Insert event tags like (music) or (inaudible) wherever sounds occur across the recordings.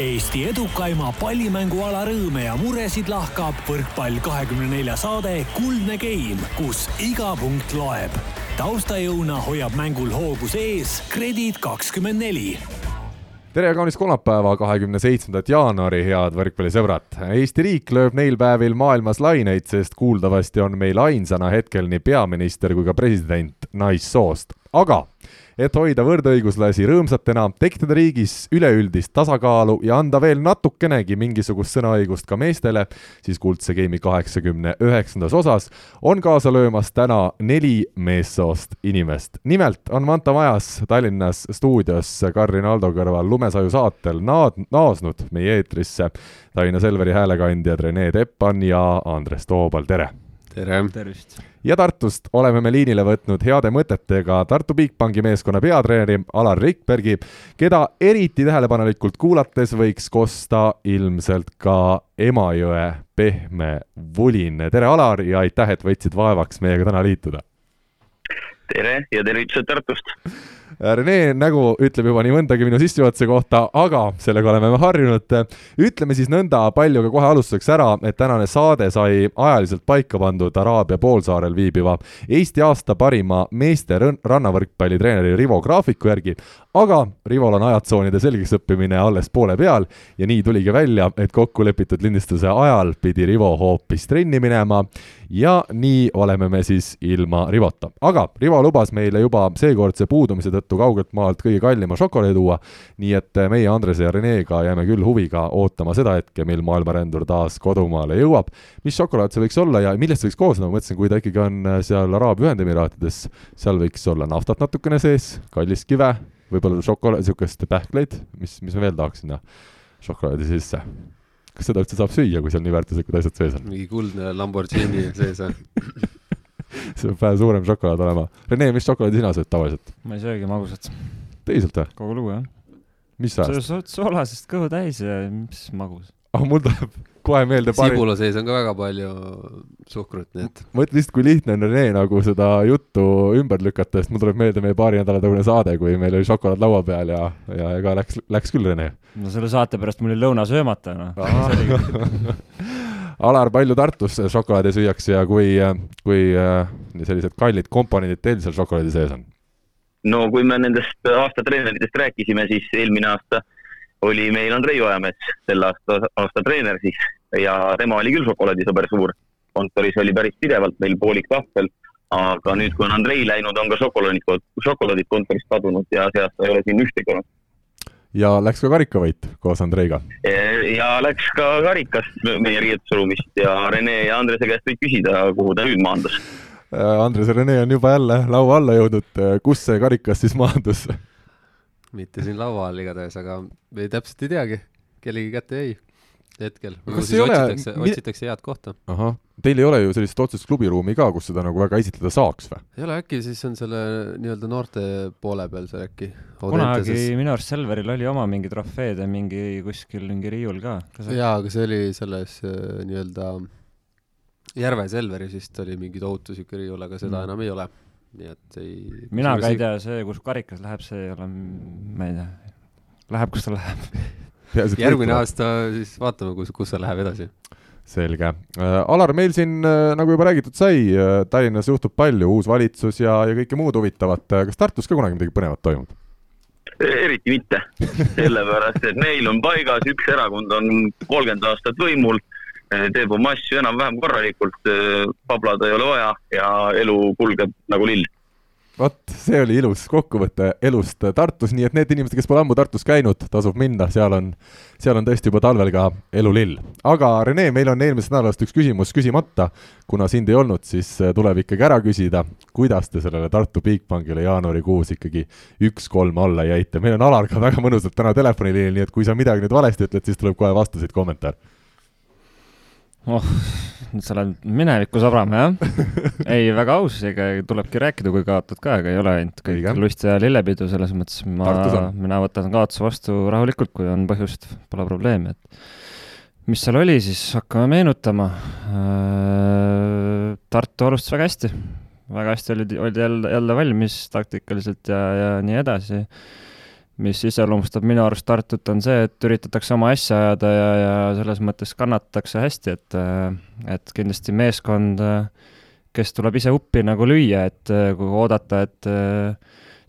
Eesti edukaima pallimänguala rõõme ja muresid lahkab võrkpall kahekümne nelja saade Kuldne Game, kus iga punkt loeb. taustajõuna hoiab mängul hoogus ees Kredit kakskümmend neli tere ja kaunist kolmapäeva, kahekümne seitsmendat jaanuari, head võrkpallisõbrad! Eesti riik lööb neil päevil maailmas laineid, sest kuuldavasti on meil ainsana hetkel nii peaminister kui ka president naissoost. Aga et hoida võrdõiguslasi rõõmsatena, tekitada riigis üleüldist tasakaalu ja anda veel natukenegi mingisugust sõnaõigust ka meestele, siis Kuldse Game'i kaheksakümne üheksandas osas on kaasa löömas täna neli meessoost inimest. nimelt on Manta Majas Tallinnas stuudios Karin Aldo kõrval Lumesaju saatel naad-, naasnud meie eetrisse Tallinna Selveri häälekandjad Rene Teppan ja Andres Toobal, tere! Tere! tervist! ja Tartust oleme me liinile võtnud heade mõtetega Tartu Bigbanki meeskonna peatreeneri Alar Rikbergi, keda eriti tähelepanelikult kuulates võiks kosta ilmselt ka Emajõe pehme vulin. tere, Alar, ja aitäh, et võtsid vaevaks meiega täna liituda! tere ja tervitused Tartust! Rene nägu ütleb juba nii mõndagi minu sissejuhatuse kohta, aga sellega oleme me harjunud. ütleme siis nõnda palju ka kohe alustuseks ära, et tänane saade sai ajaliselt paika pandud Araabia poolsaarel viibiva Eesti aasta parima meeste rannavõrkpallitreeneri Rivo graafiku järgi, aga Rivol on ajatsoonide selgeks õppimine alles poole peal ja nii tuligi välja, et kokkulepitud lindistuse ajal pidi Rivo hoopis trenni minema ja nii oleme me siis ilma Rivota. aga Rivo lubas meile juba seekordse puudumise tõttu kaugelt maalt kõige kallima šokolaadi tuua, nii et meie Andrese ja Renega jääme küll huviga ootama seda hetke, mil maailmarändur taas kodumaale jõuab. mis šokolaad see võiks olla ja millest see võiks koosneda, ma mõtlesin, kui ta ikkagi on seal Araabia Ühendemiraatides, seal võiks olla naftat natukene sees, kallist kive võib-olla šokolaad, niisugust pähkleid, mis, mis ma veel tahaks sinna šokolaadi sisse. kas seda üldse saab süüa, kui seal nii väärtuslikud asjad sees on? mingi kuldne Lamborghini sees või (laughs) see peab vähe suurem šokolaad olema. Rene, mis šokolaadi sina sööd tavaliselt? ma ei söögi magusat. tõsiselt või? kogu lugu, jah. mis ajast? sa oled soolasest kõhu täis ja mis magus. ah, mul tuleb kohe meelde pari... sibula sees on ka väga palju suhkrut, nii et. ma ütlen lihtsalt, kui lihtne on Rene nagu seda juttu ümber lükata, sest mul tuleb meelde meie paari nädala tagune saade, kui meil oli šokolaad laua peal ja, ja ega läks, läks küll, Rene. no selle saate pärast mul oli lõuna söömata, noh. (laughs) Alar, palju Tartus šokolaadi süüakse ja kui, kui sellised kallid komponendid teil seal šokolaadi sees on? no kui me nendest aasta treeneritest rääkisime, siis eelmine aasta oli meil Andrei Ojamets, selle aasta, aasta treener siis ja tema oli küll šokolaadisõber suur. kontoris oli päris pidevalt meil poolik tahvel, aga nüüd, kui on Andrei läinud, on ka šokolaadid, šokolaadid kontorist kadunud ja see aasta ei ole siin ühtegi olnud. Ja läks ka karikavõit koos Andreiga? ja läks ka karikas meie riietusruumist ja Rene ja Andrese käest võid küsida, kuhu ta nüüd maandus. Andres ja Rene on juba jälle laua alla jõudnud, kus see karikas siis maandus? mitte siin laua all igatahes, aga ei täpselt ei teagi, kellegi kätte jäi hetkel. kas ei ole? otsitakse, otsitakse head kohta. ahah, teil ei ole ju sellist otsest klubiruumi ka, kus seda nagu väga esitleda saaks või? ei ole, äkki siis on selle nii-öelda noorte poole peal seal äkki. kunagi minu arust Selveril oli oma mingi trofeed ja mingi kuskil mingi riiul ka. jaa, aga see oli selles äh, nii-öelda Järve Selveris vist oli mingi tohutu siuke riiul, aga seda mm. enam ei ole nii et ei. mina ka ei tea, see, kus karikas läheb, see ei ole, ma ei tea, läheb, kus ta läheb (laughs) (laughs) järgmine aasta siis vaatame, kus, kus see läheb edasi. selge äh,. Alar, meil siin äh, nagu juba räägitud sai äh,, Tallinnas juhtub palju, uus valitsus ja, ja kõike muud huvitavat. kas Tartus ka kunagi midagi põnevat toimub? eriti mitte, (laughs) sellepärast et neil on paigas, üks erakond on kolmkümmend aastat võimul teeb oma asju enam-vähem korralikult, pablada ei ole vaja ja elu kulgeb nagu lill. Vot, see oli ilus kokkuvõte elust Tartus, nii et need inimesed, kes pole ammu Tartus käinud, tasub minna, seal on, seal on tõesti juba talvel ka elu lill. aga Rene, meil on eelmisest nädalast üks küsimus küsimata, kuna sind ei olnud, siis tuleb ikkagi ära küsida, kuidas te sellele Tartu Bigbankile jaanuarikuus ikkagi üks-kolm alla jäite, meil on Alar ka väga mõnusalt täna telefoniliinil, nii et kui sa midagi nüüd valesti ütled, siis tuleb kohe vastuseid kommentaar oh, nüüd sa oled minevikku sabrama, jah? (laughs) ei, väga aus, ega tulebki rääkida, kui kaotad ka, ega ei ole ainult kõik lust ja lillepidu, selles mõttes ma, mina võtan kaotuse vastu rahulikult, kui on põhjust, pole probleemi, et mis seal oli, siis hakkame meenutama. Äh, Tartu alustas väga hästi, väga hästi olid, olid jälle, jälle valmis taktikaliselt ja, ja nii edasi mis iseloomustab minu arust Tartut, on see, et üritatakse oma asja ajada ja, ja selles mõttes kannatatakse hästi, et, et kindlasti meeskond, kes tuleb ise uppi nagu lüüa, et kui oodata, et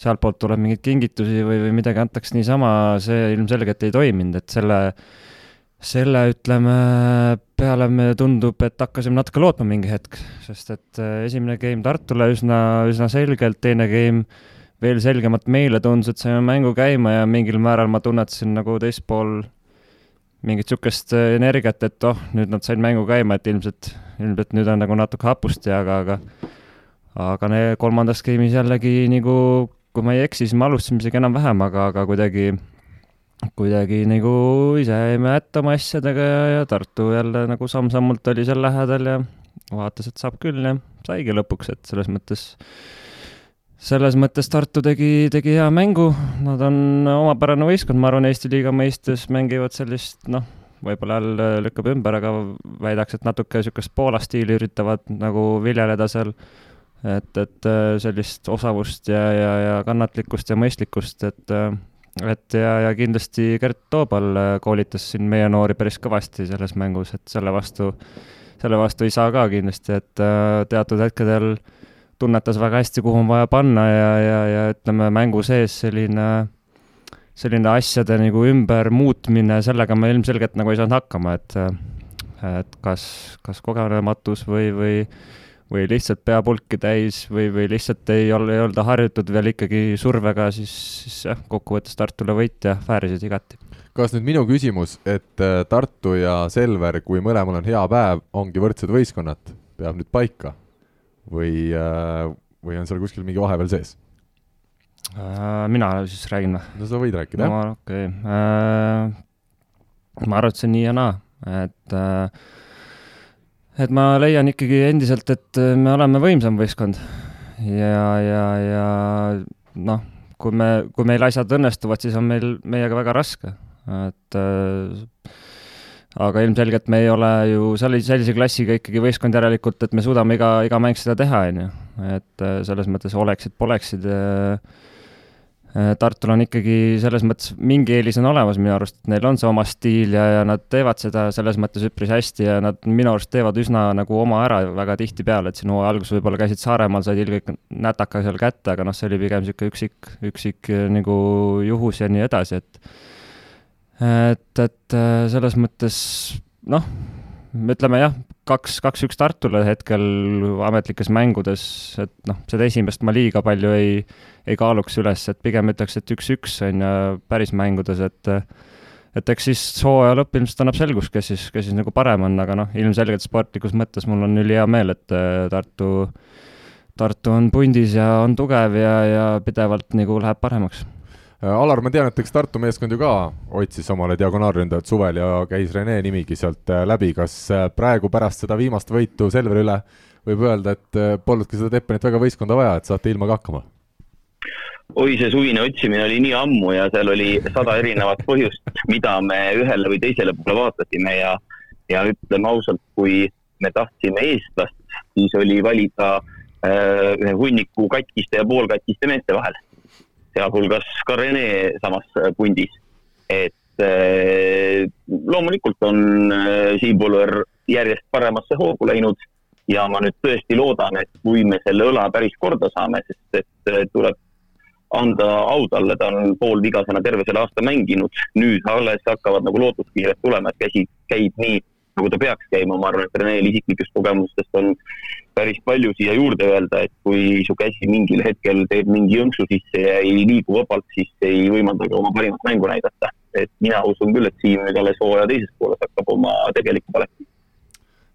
sealtpoolt tuleb mingeid kingitusi või, või midagi antakse niisama, see ilmselgelt ei toiminud, et selle, selle ütleme, peale me tundub, et hakkasime natuke lootma mingi hetk, sest et esimene game Tartule üsna, üsna selgelt, teine game veel selgemalt meile tundus, et saime mängu käima ja mingil määral ma tunnetasin nagu teist pool mingit niisugust äh, energiat, et oh, nüüd nad said mängu käima, et ilmselt, ilmselt nüüd on nagu natuke hapusti, aga, aga aga ne-, kolmandas game'is jällegi nagu, kui ma ei eksi, siis me alustasime isegi enam-vähem, aga, aga kuidagi, kuidagi nagu ise jäime hätta oma asjadega ja, ja Tartu jälle nagu samm-sammult oli seal lähedal ja vaatas, et saab küll ja saigi lõpuks, et selles mõttes selles mõttes Tartu tegi, tegi hea mängu, nad on omapärane võistkond, ma arvan, Eesti liiga mõistes mängivad sellist, noh, võib-olla jälle lükkab ümber, aga väidaks, et natuke niisugust Poola stiili üritavad nagu viljeleda seal, et, et äh, sellist osavust ja, ja, ja kannatlikkust ja mõistlikkust, et äh, et ja, ja kindlasti Gert Toobal äh, koolitas siin meie noori päris kõvasti selles mängus, et selle vastu, selle vastu ei saa ka kindlasti, et teatud hetkedel äh, tunnetas väga hästi, kuhu on vaja panna ja, ja, ja ütleme, mängu sees selline, selline asjade nagu ümbermuutmine, sellega me ilmselgelt nagu ei saanud hakkama, et et kas, kas kogenematus või, või või lihtsalt pea pulki täis või, või lihtsalt ei ole, ei olda harjutud veel ikkagi survega, siis, siis jah, kokkuvõttes Tartule võit ja väärisid igati. kas nüüd minu küsimus, et äh, Tartu ja Selver, kui mõlemal on hea päev, ongi võrdsed võistkonnad, peab nüüd paika? Või, äh, või on seal kuskil mingi vahe veel sees? Äh, mina siis räägin või? no sa võid rääkida, jah. okei okay., äh, ma arvan, et see on nii ja naa, et et ma leian ikkagi endiselt, et me oleme võimsam võistkond ja, ja, ja noh, kui me, kui meil asjad õnnestuvad, siis on meil, meiega väga raske, et äh, aga ilmselgelt me ei ole ju sellise, sellise klassiga ikkagi võistkond järelikult, et me suudame iga, iga mäng seda teha, on ju. et äh, selles mõttes oleksid-poleksid. Äh, äh, Tartul on ikkagi selles mõttes mingi eelis on olemas minu arust, et neil on see oma stiil ja, ja nad teevad seda selles mõttes üpris hästi ja nad minu arust teevad üsna nagu oma ära väga tihtipeale, et siin hooaja alguses võib-olla käisid Saaremaal, said ilgelt nätaka seal kätte, aga noh, see oli pigem niisugune üksik, üksik nagu juhus ja nii edasi, et et, et äh, selles mõttes noh, ütleme jah, kaks, kaks-üks Tartule hetkel ametlikes mängudes, et noh, seda esimest ma liiga palju ei, ei kaaluks üles, et pigem ütleks, et üks-üks on ju päris mängudes, et et eks siis hooaja lõpp ilmselt annab selgust, kes siis, kes siis nagu parem on, aga noh, ilmselgelt sportlikus mõttes mul on ülihea meel, et äh, Tartu, Tartu on pundis ja on tugev ja, ja pidevalt nagu läheb paremaks Alar, ma tean, et eks Tartu meeskond ju ka otsis omale diagonaalründajat suvel ja käis Rene nimigi sealt äh, läbi, kas äh, praegu pärast seda viimast võitu Selveri üle võib öelda, et polnudki seda Teppanit väga võistkonda vaja, et saate ilmaga hakkama? oi, see suvine otsimine oli nii ammu ja seal oli sada erinevat põhjust, mida me ühele või teisele poole vaatasime ja, ja ütleme ausalt, kui me tahtsime eestlast, siis oli valida äh, ühe hunniku katkiste ja poolkatkiste meeste vahel sealhulgas ka Rene samas pundis. et eh, loomulikult on eh, Siim Põlver järjest paremasse hoogu läinud ja ma nüüd tõesti loodan, et kui me selle õla päris korda saame, sest et eh, tuleb anda au talle, ta on poolvigasena terve selle aasta mänginud, nüüd alles hakkavad nagu lootuskiired tulema, et käsi käib nii nagu ta peaks käima, ma arvan, et Reneel isiklikest kogemustest on päris palju siia juurde öelda, et kui su käsi mingil hetkel teeb mingi jõnksu sisse ja ei liigu vabalt, siis ei võimalda ka oma parimat mängu näidata. et mina usun küll, et Siim nüüd alles hooaja teises pooles hakkab oma tegelikku palet.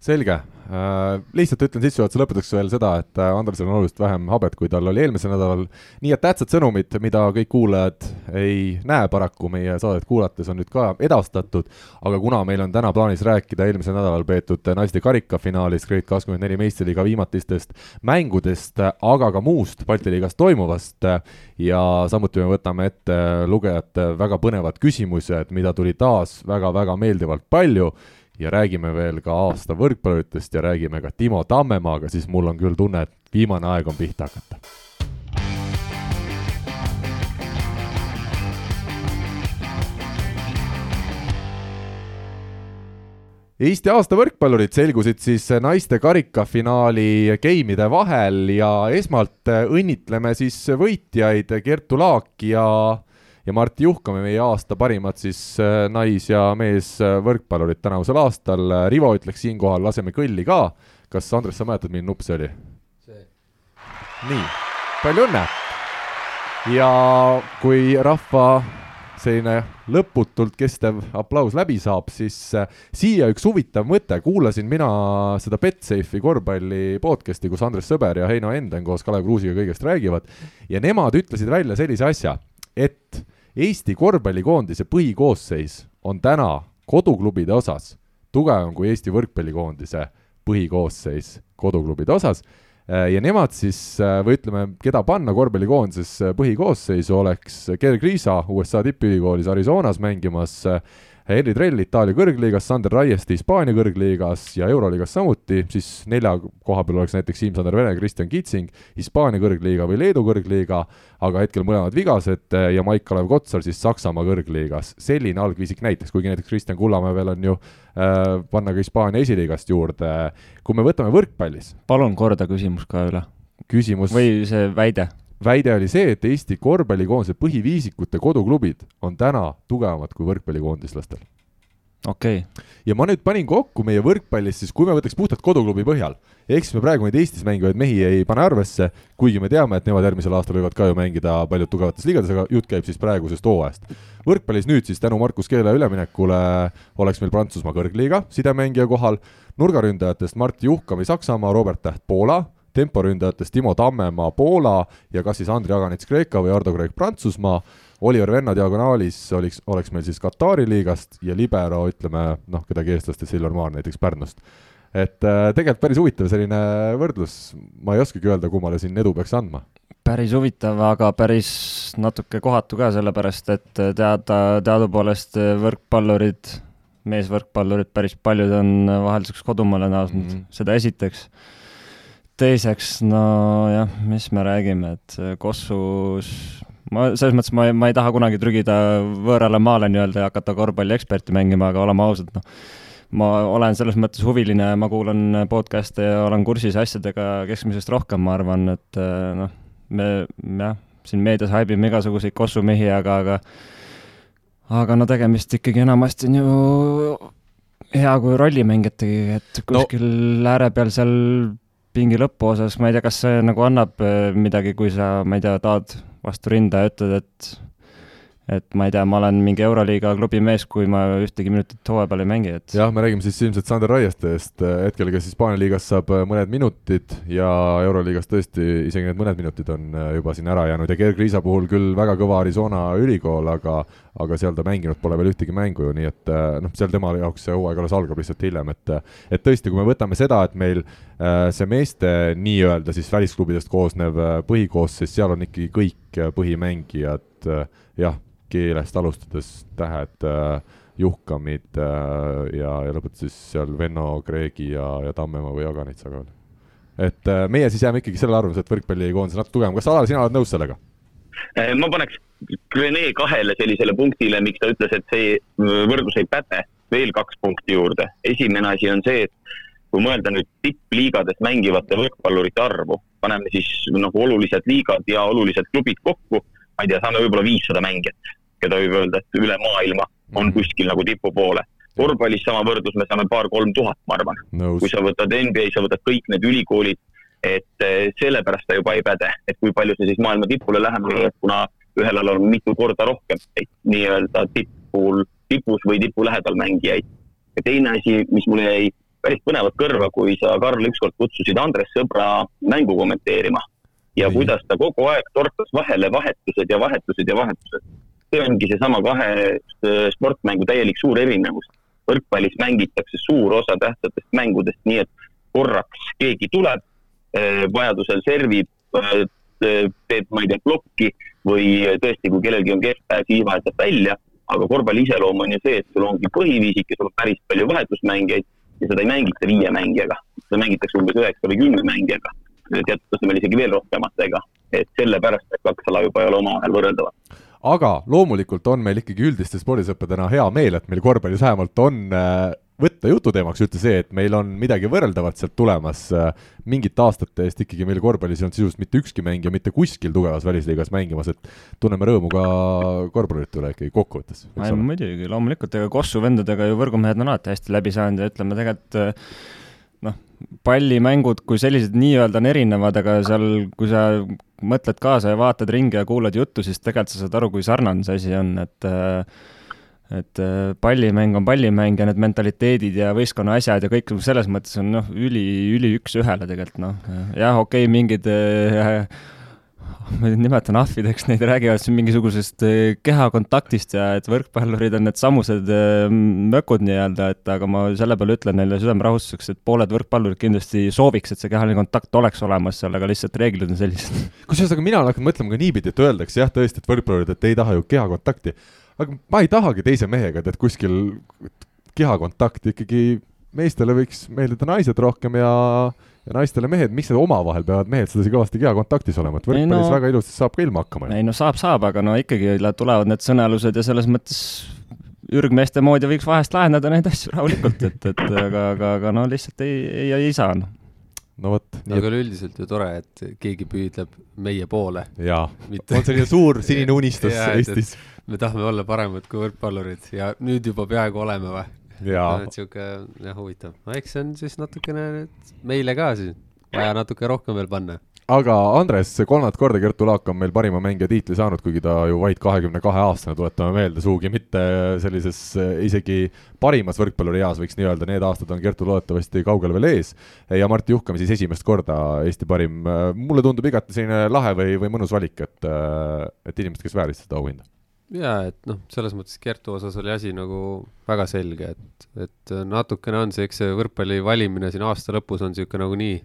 Selge, Äh, lihtsalt ütlen sissejuhatuse lõpetuseks veel seda, et äh, Andresel on oluliselt vähem habet, kui tal oli eelmisel nädalal. nii et tähtsad sõnumid, mida kõik kuulajad ei näe paraku meie saadet kuulates, on nüüd ka edastatud. aga kuna meil on täna plaanis rääkida eelmisel nädalal peetud naiste karikafinaalis Grade kakskümmend neli meistriliiga viimatistest mängudest, aga ka muust Balti liigas toimuvast ja samuti me võtame ette lugejate väga põnevad küsimused, mida tuli taas väga-väga meeldivalt palju ja räägime veel ka aasta võrkpalluritest ja räägime ka Timo Tammemaaga, siis mul on küll tunne, et viimane aeg on pihta hakata. Eesti aasta võrkpallurid selgusid siis naiste karikafinaali geimide vahel ja esmalt õnnitleme siis võitjaid Kertu Laak ja ja Martti Juhkami, meie aasta parimad siis nais- ja meesvõrkpallurid tänavusel aastal. Rivo ütleks siinkohal, laseme kõlli ka. kas Andres, sa mäletad, milline nupp see oli? see. nii, palju õnne! ja kui rahva selline lõputult kestev aplaus läbi saab, siis äh, siia üks huvitav mõte, kuulasin mina seda Betsafe'i korvpalli podcast'i, kus Andres Sõber ja Heino Enden koos Kalev Kruusiga kõigest räägivad ja nemad ütlesid välja sellise asja, et Eesti korvpallikoondise põhikoosseis on täna koduklubide osas tugevam kui Eesti võrkpallikoondise põhikoosseis koduklubide osas. Äh, ja nemad siis, äh, või ütleme, keda panna korvpallikoondises äh, põhikoosseisu, oleks Gerg Riisa USA tippülikoolis Arizonas mängimas Henri Trell Itaalia kõrgliigas, Sander Raieste Hispaania kõrgliigas ja Euroliigas samuti, siis nelja koha peal oleks näiteks Siim-Sander Vene, Kristjan Kitsing, Hispaania kõrgliiga või Leedu kõrgliiga, aga hetkel mõlemad vigased ja Maik-Kalev Kotsar siis Saksamaa kõrgliigas. selline algviisik näiteks, kuigi näiteks Kristjan Kullamäe veel on ju äh, panna ka Hispaania esiliigast juurde. kui me võtame võrkpallis. palun korda küsimus ka üle. küsimus. või see väide väide oli see, et Eesti korvpallikoondise põhiviisikute koduklubid on täna tugevamad kui võrkpallikoondislastel. okei okay.. ja ma nüüd panin kokku meie võrkpallis siis, kui me võtaks puhtalt koduklubi põhjal, ehk siis me praegu neid Eestis mängivaid mehi ei pane arvesse, kuigi me teame, et nemad järgmisel aastal võivad ka ju mängida paljud tugevates liigades, aga jutt käib siis praegusest hooajast. võrkpallis nüüd siis tänu Markus Keele üleminekule oleks meil Prantsusmaa kõrgliiga sidemängija kohal, nurgaründajatest Mart Juhkami Saksamaa, Robert Täht Poola temporündajatest Timo Tammemaa Poola ja kas siis Andri Aganits Kreeka või Ardo Kreek Prantsusmaa, Oliver Venno diagonaalis oleks, oleks meil siis Katari liigast ja libero ütleme noh, kedagi eestlastest, Silver Maar näiteks Pärnust. et äh, tegelikult päris huvitav selline võrdlus, ma ei oskagi öelda, kummale siin edu peaks andma. Päris huvitav, aga päris natuke kohatu ka, sellepärast et teada, teadupoolest võrkpallurid, meesvõrkpallurid, päris paljud on vahelduseks kodumaale naasnud. Mm, -hmm. seda esiteks teiseks, nojah, mis me räägime, et Kossus ma selles mõttes ma ei, ma ei taha kunagi trügida võõrale maale nii-öelda ja hakata korvpallieksperti mängima, aga oleme ausad, noh, ma olen selles mõttes huviline, ma kuulan podcast'e ja olen kursis asjadega keskmisest rohkem, ma arvan, et noh, me jah, siin meedias haibime igasuguseid Kossu mehi, aga, aga aga no tegemist ikkagi enamasti on ju hea kui rollimängijategi, et kuskil no. ääre peal seal pingi lõpuosas, ma ei tea, kas see nagu annab äh, midagi, kui sa, ma ei tea, tahad vastu rinda ja ütled, et et ma ei tea, ma olen mingi Euroliiga klubi mees, kui ma ühtegi minutit hooaja peal ei mängi, et jah, me räägime siis ilmselt Sander Raiestest, hetkel kes Hispaania liigas saab äh, mõned minutid ja Euroliigas tõesti isegi need mõned minutid on äh, juba siin ära jäänud. Ja Gerg Riisa puhul küll väga kõva Arizona ülikool, aga aga seal ta mänginud pole veel ühtegi mängu ju, nii et äh, noh, seal tema jaoks see hooaeg alles algab lihtsalt hiljem, et et tõesti, kui me võtame seda, et meil see meeste nii-öelda siis välisklubidest koosnev põhikoosseis, seal on ikkagi kõik põhimängijad jah, keelest alustades tähed äh, juhkamid äh, ja, ja lõpetades seal Venno, Kreegi ja, ja Tammemaa või Jaganitsaga veel. et äh, meie siis jääme ikkagi selle arvamuse, et võrkpallikoondis on natuke tugevam, kas Alar, sina oled nõus sellega? ma paneks Rene kahele sellisele punktile, miks ta ütles, et see võrdlus ei päde, veel kaks punkti juurde. esimene asi on see, et kui mõelda nüüd tippliigades mängivate võrkpallurite arvu, paneme siis nagu olulised liigad ja olulised klubid kokku, ma ei tea, saame võib-olla viissada mängijat keda võib öelda, et üle maailma on mhm. kuskil nagu tipu poole. korvpallis sama võrdlus, me saame paar-kolm tuhat, ma arvan. kui sa võtad NBA, sa võtad kõik need ülikoolid, et eh, sellepärast ta juba ei päde, et kui palju sa siis maailma tipule lähemale, kuna ühel alal on mitu korda rohkem nii-öelda tipul, tipus või tipu lähedal mängijaid. ja teine asi, mis mulle jäi päris põnevalt kõrva, kui sa, Karl, ükskord kutsusid Andres Sõbra mängu kommenteerima ja kuidas ta kogu aeg torkas vahele vahetused ja vahetused ja vahetused. See ongi seesama kahe äh, sportmängu täielik suur erinevus. võrkpallis mängitakse suur osa tähtsatest mängudest nii, et korraks keegi tuleb, äh, vajadusel servib, äh, teeb, ma ei tea, plokki või tõesti, kui kellelgi on kehv päev, siis vahetab välja, aga korvpalli iseloom on ju see, et sul ongi põhiviisik ja sul on päris palju vahetusmängijaid ja seda ei mängita viie mängijaga, seda mängitakse umbes üheksa või kümne mängijaga, teatud tasemel isegi veel rohkematega, et sellepärast need kaks ala juba ei ole omavahel võrreldavad aga loomulikult on meil ikkagi üldiste spordisõpradena hea meel, et meil korvpallis vähemalt on äh, võtta jututeemaks üldse see, et meil on midagi võrreldavat sealt tulemas. mingite aastate eest ikkagi meil korvpallis ei olnud sisuliselt mitte ükski mängija mitte kuskil tugevas välisliigas mängimas, et tunneme rõõmu ka korvpallurite üle ikkagi kokkuvõttes. muidugi, loomulikult, ega Kossu vendadega ju võrgumehed on alati hästi läbi saanud ja ütleme tegelikult noh, pallimängud kui sellised nii-öelda on erinevad, aga seal, kui sa mõtled kaasa ja vaatad ringi ja kuulad juttu, siis tegelikult sa saad aru, kui sarnane see asi on, et et äh, pallimäng on pallimäng ja need mentaliteedid ja võistkonna asjad ja kõik selles mõttes on noh, üli, üli üks-ühele tegelikult noh, jah, okei okay,, mingid äh, ma nimetan ahvideks, neid räägivad siin mingisugusest äh, kehakontaktist ja et võrkpallurid on needsamused äh, mökud nii-öelda, et aga ma selle peale ütlen neile südamerahustuseks, et pooled võrkpallurid kindlasti sooviks, et see kehaline kontakt oleks olemas seal, aga lihtsalt reeglid on sellised. kusjuures, aga mina olen hakanud mõtlema ka niipidi, et öeldakse jah, tõesti, et võrkpallurid, et ei taha ju kehakontakti, aga ma ei tahagi teise mehega, tead, kuskil kehakontakti ikkagi meestele võiks meeldida naised rohkem ja ja naistele mehed, miks need omavahel peavad mehed sedasi kõvasti kehakontaktis olema, et võrkpallis no, väga ilusti saab ka ilma hakkama. ei no saab, saab, aga no ikkagi tulevad need sõnelused ja selles mõttes ürgmeeste moodi võiks vahest lahendada neid asju rahulikult, et, et aga, aga, aga no lihtsalt ei, ei, ei saa noh no vot. aga üleüldiselt ju tore, et keegi püüdleb meie poole. jaa Mitte... on selline suur sinine unistus Eestis. me tahame olla paremad kui võrkpallurid ja nüüd juba peaaegu oleme või? (laughs) sihuke jah, huvitav, no eks see on siis natukene meile ka siis vaja natuke rohkem veel panna. aga Andres, kolmandat korda Kertu Laak on meil parima mängija tiitli saanud, kuigi ta ju vaid kahekümne kahe aastane, tuletame meelde, sugugi mitte sellises isegi parimas võrkpallurieas, võiks nii öelda, need aastad on Kertu loodetavasti kaugel veel ees. ja Martti Juhkam siis esimest korda Eesti parim, mulle tundub igati selline lahe või, või mõnus valik, et, et inimesed, kes väärisid seda auhinda jaa, et noh, selles mõttes Kertu osas oli asi nagu väga selge, et, et natukene on see, eks see võrkpalli valimine siin aasta lõpus on niisugune nagunii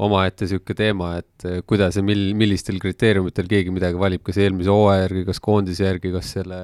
omaette niisugune teema, et kuidas ja mil-, millistel kriteeriumitel keegi midagi valib, kas eelmise hooaja järgi, kas koondise järgi, kas selle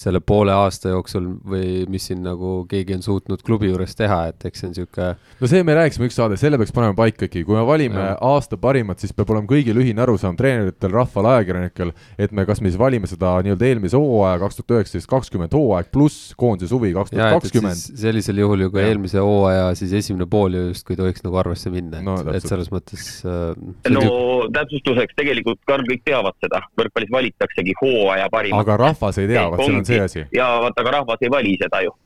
selle poole aasta jooksul või mis siin nagu keegi on suutnud klubi juures teha, et eks see on niisugune no see me rääkisime üks saade, selle peaks panema paika ikkagi, kui me valime ja. aasta parimat, siis peab olema kõigil ühine arusaam, treeneritel, rahval, ajakirjanikel, et me kas me siis valime seda nii-öelda eelmise hooaja, kaks tuhat üheksateist, kakskümmend hooaeg pluss koondise suvi kaks tuhat kakskümmend. sellisel juhul ju ka eelmise hooaja siis esimene pool ju justkui tohiks nagu arvesse minna, et no,, et selles mõttes äh, no ju... täpsustuseks, tegelikult Karl, kõik teavad seda, võrkpallis valitaksegi hooaja parim. aga rahvas ei tea, vot see on see asi. ja vaata, aga rahvas ei vali seda ju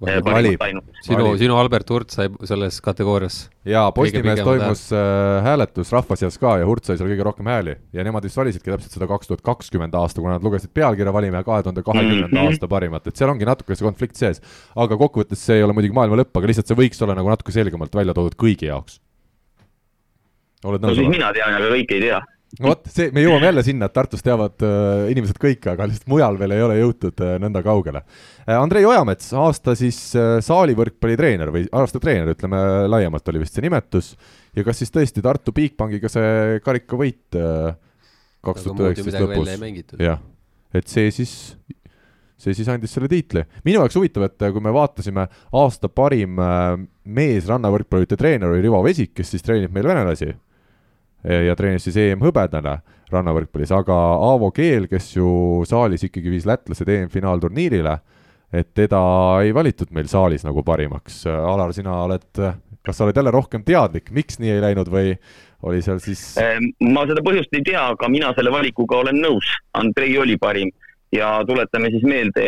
valib. sinu, sinu Albert Hurt sai selles kategoorias. jaa, Postimehes toimus äh, hääletus rahva seas ka ja Hurt sai seal kõige rohkem hääli ja nemad vist valisidki täpselt seda kaks tuhat kakskümmend aasta, kuna nad lugesid pealkirja valime kahe tuhande kahekümnenda mhm. aasta parimat, et seal ongi natuke see konflikt sees. aga kokkuvõttes see ei ole muidugi maailma lõpp, aga lihtsalt see võiks olla nagu natuke selgemalt välja toodud kõigi jaoks. no siis mina tean, aga kõik ei tea vot, see, me jõuame jälle sinna, et Tartus teavad äh, inimesed kõike, aga lihtsalt mujal veel ei ole jõutud äh, nõnda kaugele äh,. Andrei Ojamets, aasta siis äh, saalivõrkpallitreener või aasta treener, ütleme laiemalt oli vist see nimetus. ja kas siis tõesti Tartu Bigbankiga see karikavõit äh, kaks tuhat üheksateist lõpus, jah, et see siis see siis andis selle tiitli. minu jaoks huvitav, et äh, kui me vaatasime aasta parim äh, mees rannavõrkpallurite treener oli Rivo Vesik, kes siis treenib meil venelasi ja treenis siis EM-hõbedane rannavõrkpallis, aga Aavo Keel, kes ju saalis ikkagi viis lätlased EM-finaalturniirile, et teda ei valitud meil saalis nagu parimaks. Alar, sina oled, kas sa oled jälle rohkem teadlik, miks nii ei läinud või oli seal siis? Ehm, ma seda põhjust ei tea, aga mina selle valikuga olen nõus. Andrei oli parim ja tuletame siis meelde,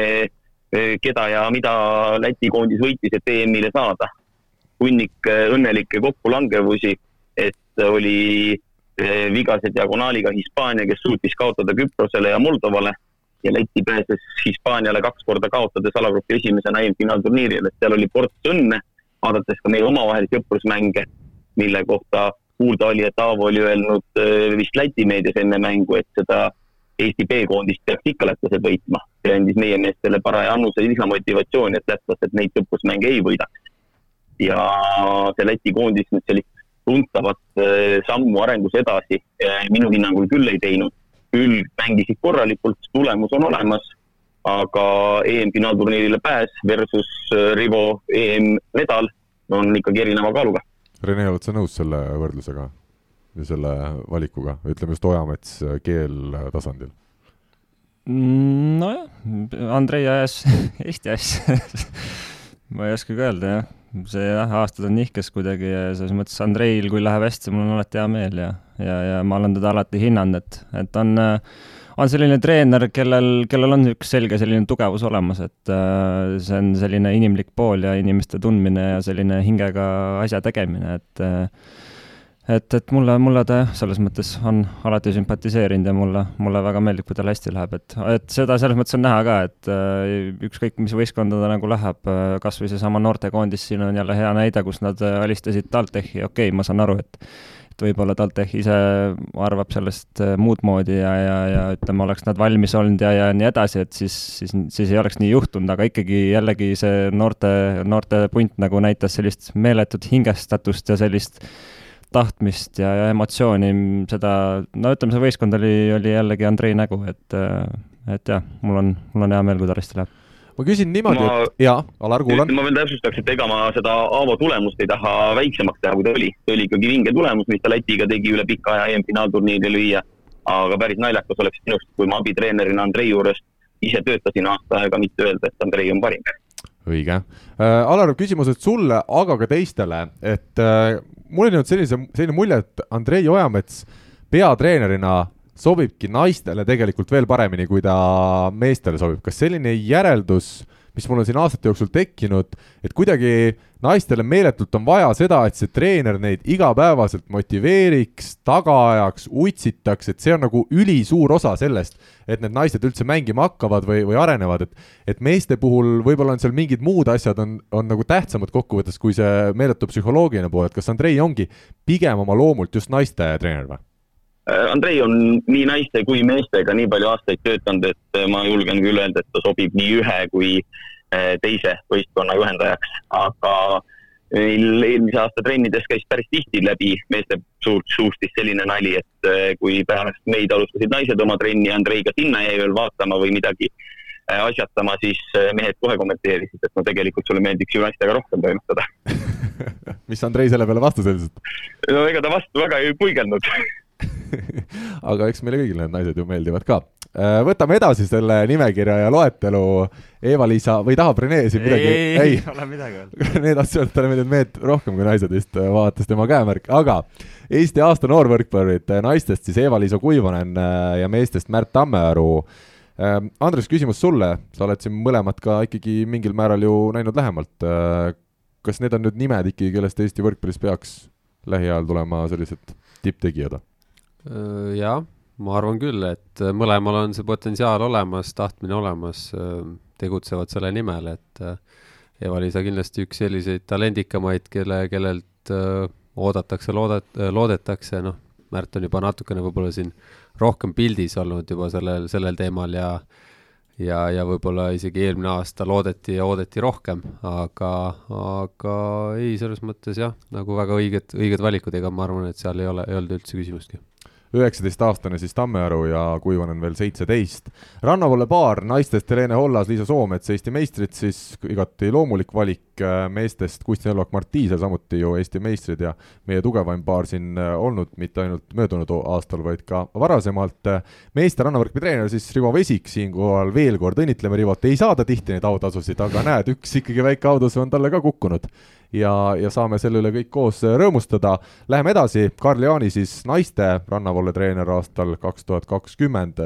eh, keda ja mida Läti koondis võitis, et EM-ile saada. hunnik eh, õnnelikke kokkulangevusi, et oli Eh, vigase diagonaaliga Hispaania, kes suutis kaotada Küprosele ja Moldovale ja Läti pääses Hispaaniale kaks korda kaotades alagrupi esimesena EM-finaalturniiril, et seal oli ports õnne, vaadates ka meie omavahelisi õprusmänge, mille kohta kuulda oli, et Aavo oli öelnud eh, vist Läti meedias enne mängu, et seda Eesti B-koondist peaks ikka lätlased võitma. see andis meie meestele paraja annuse lisamotivatsiooni, et lätlased neid õppusmänge ei võidaks. ja see Läti koondis nüüd sellist tuntavat eh, sammu arengus edasi minu hinnangul küll ei teinud. küll mängisid korralikult, tulemus on olemas, aga EM-finaalturniirile pääs versus eh, Rivo EM-medal on ikkagi erineva kaaluga. Rene, oled sa nõus selle võrdlusega ja selle valikuga, ütleme just Ojamets eh, keel tasandil? Mm, nojah, Andrei ajas (laughs) Eesti asja (laughs) ma ei oskagi öelda jah, see jah, aastad on nihkes kuidagi ja selles mõttes Andreil, kui läheb hästi, mul on alati hea meel ja, ja, ja ma olen teda alati hinnanud, et, et on, on selline treener, kellel, kellel on üks selge selline tugevus olemas, et see on selline inimlik pool ja inimeste tundmine ja selline hingega asja tegemine, et et, et mulle, mulle ta jah, selles mõttes on alati sümpatiseerinud ja mulle, mulle väga meeldib, kui tal hästi läheb, et, et seda selles mõttes on näha ka, et äh, ükskõik, mis võistkonda ta nagu läheb äh,, kas või seesama noortekoondis siin on jälle hea näide, kus nad äh, alistasid TalTechi, okei okay,, ma saan aru, et et võib-olla TalTech ise arvab sellest äh, muud moodi ja, ja, ja ütleme, oleks nad valmis olnud ja, ja nii edasi, et siis, siis, siis ei oleks nii juhtunud, aga ikkagi jällegi see noorte, noorte punt nagu näitas sellist meeletut hingestatust ja sellist äh, tahtmist ja, ja emotsiooni, seda, no ütleme, see võistkond oli, oli jällegi Andrei nägu, et, et jah, mul on, mul on hea meel, kui ta hästi läheb ma küsin niimoodi et jaa, Alar, kuulan. ma veel täpsustaks, et ega ma seda Aavo tulemust ei taha väiksemaks teha, kui ta oli. see oli ikkagi vinge tulemus, mis ta Lätiga tegi üle pika aja EM-finaalturniiri lüüa. aga päris naljakas oleks minust, kui ma abitreenerina Andrei juures ise töötasin aasta aega, mitte öelda, et Andrei on parim õige äh,. Alar, küsimused sulle, aga ka teistele, et äh, mul on jäänud sellise, selline mulje, et Andrei Ojamets peatreenerina sobibki naistele tegelikult veel paremini, kui ta meestele sobib. kas selline järeldus mis mul on siin aastate jooksul tekkinud, et kuidagi naistele meeletult on vaja seda, et see treener neid igapäevaselt motiveeriks, taga ajaks, utsitaks, et see on nagu ülisuur osa sellest, et need naised üldse mängima hakkavad või, või arenevad, et et meeste puhul võib-olla on seal mingid muud asjad on, on nagu tähtsamad kokkuvõttes kui see meeletu psühholoogiline pool, et kas Andrei ongi pigem oma loomult just naiste treener või? Äh, Andrei on nii naiste kui meestega nii palju aastaid töötanud, et äh, ma julgen küll öelda, et ta sobib nii ühe kui äh, teise võistkonna juhendajaks, aga meil eelmise aasta trennides käis päris tihti läbi meeste suurt suustist selline nali, et kui pärast meid alustasid naised oma trenni, Andrei ka sinna jäi veel vaatama või midagi asjatama, siis mehed kohe kommenteerisid, et no tegelikult sulle meeldiks ju naistega rohkem toimetada. (laughs) Mis Andrei selle peale vastas üldiselt? no ega ta vastu väga ei puigelnud (laughs) (laughs) aga eks meile kõigile need naised ju meeldivad ka. Äh, võtame edasi selle nimekirja ja loetelu. Eva-Liisa või tahab Rene siin midagi? ei, ei, ei ole midagi öelda. (laughs) Rene tahtis öelda, et talle meeldivad mehed rohkem kui naised vist, äh, vaadates tema käemärki, aga Eesti aasta noorvõrkpallurid, äh, naistest siis Eva-Liisa Kuivanen ja meestest Märt Tammearu. Andres, küsimus sulle, sa oled siin mõlemad ka ikkagi mingil määral ju näinud lähemalt. kas need on nüüd nimed ikkagi, kellest Eesti võrkpallis peaks lähiajal tulema sellised tipptegijad? Äh, jah, ma arvan küll, et äh, mõlemal on see potentsiaal olemas, tahtmine olemas, äh, tegutsevad selle nimel, et Eva-Liisa kindlasti üks selliseid talendikamaid, kelle, kellelt oodatakse, loodet-, loodetakse, noh, Märt on juba natukene võib-olla siin rohkem pildis olnud juba sellel, sellel teemal ja ja, ja võib-olla isegi eelmine aasta loodeti ja oodati rohkem, aga, aga ei, selles mõttes jah, nagu väga õiged, õiged valikud, ega ma arvan, et seal ei ole, ei olnud üldse küsimustki üheksateistaastane siis Tammearu ja Kuivanen veel seitseteist. rannavalle paar naistest Helene Hollas, Liisa Soomets, Eesti meistrid siis igati loomulik valik, meestest Kusti Nõlvak-Mart Tiisel samuti ju Eesti meistrid ja meie tugevaim paar siin äh, olnud mitte ainult möödunud aastal, vaid ka varasemalt. meeste rannavõrkpalli treener siis Rivo Vesik, siinkohal veel kord õnnitleme Rivot, ei saa ta tihti neid autasusid, aga näed, üks ikkagi väike autasu on talle ka kukkunud ja, ja saame selle üle kõik koos rõõmustada. Läheme edasi, Karl Jaani siis naiste rannavalvetreener aastal kaks tuhat kakskümmend,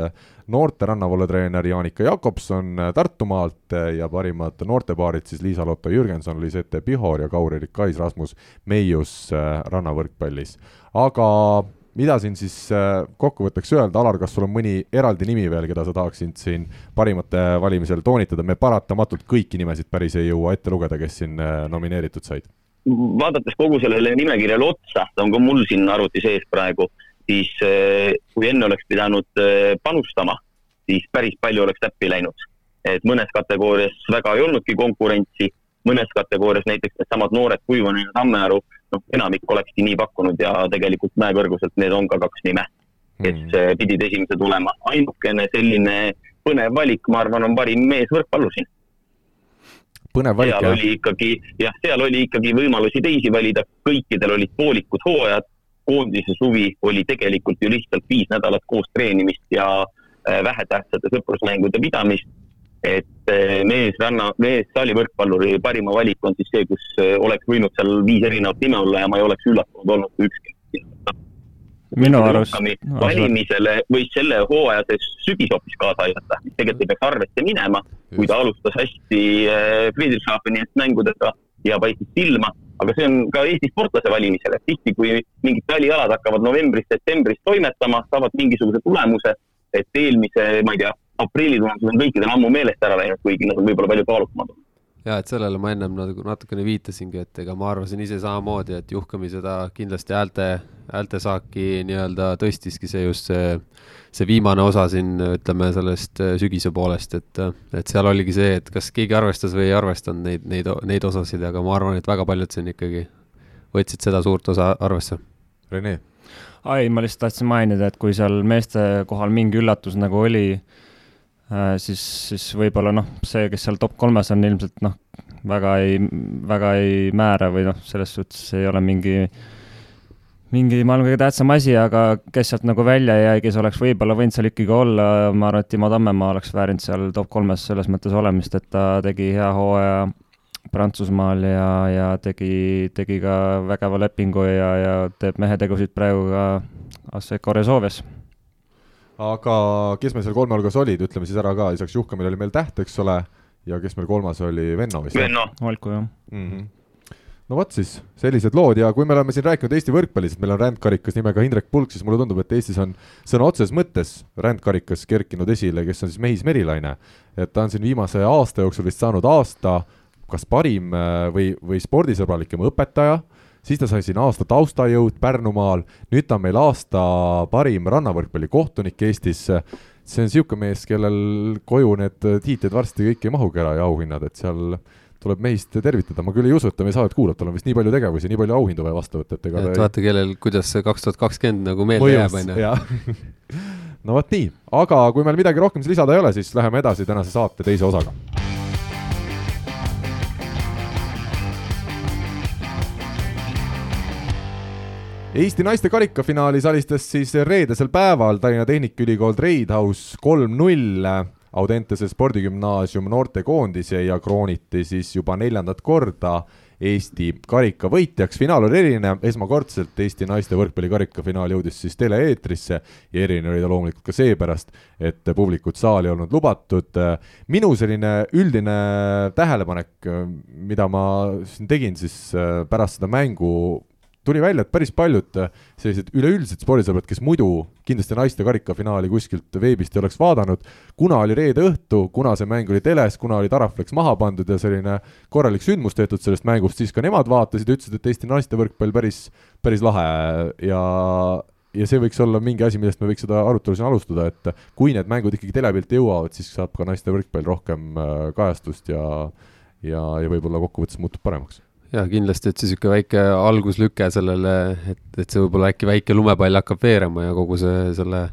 noorte rannavalvetreener Jaanika Jakobson Tartumaalt ja parimad noortepaarid siis Liisa-Lotta Jürgenson, Lisette Pihor ja Kaur-Erik Kais, Rasmus Meius rannavõrkpallis. aga mida siin siis äh, kokkuvõtteks öelda, Alar, kas sul on mõni eraldi nimi veel, keda sa tahaksid siin parimate valimisel toonitada, me paratamatult kõiki nimesid päris ei jõua ette lugeda, kes siin äh, nomineeritud said. vaadates kogu sellele nimekirjale otsa, ta on ka mul siin arvuti sees praegu, siis äh, kui enne oleks pidanud panustama, siis päris palju oleks täppi läinud. et mõnes kategoorias väga ei olnudki konkurentsi, mõnes kategoorias näiteks needsamad noored Kuivanen ja Tammearu noh, enamik olekski nii pakkunud ja tegelikult mäekõrguselt need on ka kaks nime, kes mm. pidid esimese tulema. ainukene selline põnev valik, ma arvan, on parim mees võrkpallur siin. põnev valik, jah? oli ikkagi, jah, seal oli ikkagi võimalusi teisi valida, kõikidel olid poolikud hooajad, koondise suvi oli tegelikult ju lihtsalt viis nädalat koos treenimist ja äh, vähetähtsate sõprusmängude pidamist et eh, mees ranna, mees saalivõrkpalluri parima valik on siis see, kus eh, oleks võinud seal viis erinevat nime olla ja ma ei oleks üllatunud olnud, kui ükski minu arust. valimisele võis selle hooaja see sügis hoopis kaasa aidata, mis tegelikult ei peaks arvesse minema, kui ta alustas hästi eh, Friedrichshafeni mängudega ja paistis silma, aga see on ka Eesti sportlase valimisel, et tihti, kui mingid talialad hakkavad novembris-detsembris toimetama, saavad mingisuguse tulemuse, et eelmise, ma ei tea, aprilli tulemused on kõikidel ammu meelest ära läinud, kuigi nad on võib-olla palju kaalukamad olnud ja et sellele ma ennem nagu natukene viitasingi, et ega ma arvasin ise samamoodi, et Juhkami seda kindlasti häälte, häältesaaki nii-öelda tõstiski see just see, see viimane osa siin, ütleme sellest äh, sügise poolest, et, et seal oligi see, et kas keegi arvestas või ei arvestanud neid, neid, neid osasid, aga ma arvan, et väga paljud siin ikkagi võtsid seda suurt osa arvesse. Rene? ai, ma lihtsalt tahtsin mainida, et kui seal meeste kohal mingi üllatus nagu oli, Äh, siis, siis võib-olla noh, see, kes seal top kolmes on, ilmselt noh, väga ei, väga ei määra või noh, selles suhtes ei ole mingi, mingi maailma kõige tähtsam asi, aga kes sealt nagu välja jäi, kes oleks võib-olla võinud seal ikkagi olla, ma arvan, et Timo Tammemaa oleks väärinud seal top kolmes selles mõttes olemist, et ta tegi hea hooaja Prantsusmaal ja, ja tegi, tegi ka vägeva lepingu ja, ja teeb mehetegusid praegu ka Asseco Resolves aga kes meil seal kolme hulgas olid, ütleme siis ära ka, lisaks Juhkamile oli meil Täht, eks ole, ja kes meil kolmas oli, Venno vist? Venno. Valku, jah mm. -hmm no vot siis, sellised lood ja kui me oleme siin rääkinud Eesti võrkpallist, meil on rändkarikas nimega Indrek Pulk, siis mulle tundub, et Eestis on sõna otseses mõttes rändkarikas kerkinud esile, kes on siis Mehis Merilaine. et ta on siin viimase aasta jooksul vist saanud aasta kas parim äh, või, või spordisõbralikum õpetaja siis ta sai siin aasta taustajõud Pärnumaal, nüüd ta on meil aasta parim rannavõrkpallikohtunik Eestis. see on niisugune mees, kellel koju need tiitlid varsti kõik ei mahugi ära ja auhinnad, et seal tuleb meist tervitada, ma küll ei usu, et ta meie saadet kuulab, tal on vist nii palju tegevusi, nii palju auhindu vaja vastu võtta, et ega et vaata, kellel, kuidas see kaks tuhat kakskümmend nagu meelde jääb, on ju. (laughs) no vot nii, aga kui meil midagi rohkem lisada ei ole, siis läheme edasi tänase saate teise osaga Eesti naiste karikafinaalis alistas siis reedesel päeval Tallinna Tehnikaülikool Treidhouse kolm-null Audentese spordigümnaasium noortekoondise ja krooniti siis juba neljandat korda Eesti karika võitjaks. finaal oli eriline, esmakordselt Eesti naiste võrkpalli karikafinaal jõudis siis tele-eetrisse ja eriline oli ta loomulikult ka seepärast, et publikut saali ei olnud lubatud. minu selline üldine tähelepanek, mida ma siin tegin siis pärast seda mängu tuli välja, et päris paljud äh, sellised üleüldised spordisõbrad, kes muidu kindlasti naiste karikafinaali kuskilt veebist ei oleks vaadanud, kuna oli reede õhtu, kuna see mäng oli teles, kuna oli Taraflex maha pandud ja selline korralik sündmus tehtud sellest mängust, siis ka nemad vaatasid ja ütlesid, et Eesti naiste võrkpall päris, päris lahe. Ja ja see võiks olla mingi asi, millest me võiks seda arutelu siin alustada, et kui need mängud ikkagi telepilti jõuavad, siis saab ka naiste võrkpall rohkem äh, kajastust ja ja, ja võib-olla kokkuvõttes muutub paremaks jaa, kindlasti, et see niisugune väike alguslüke sellele, et, et see võib-olla äkki väike lumepall hakkab veerema ja kogu see, selle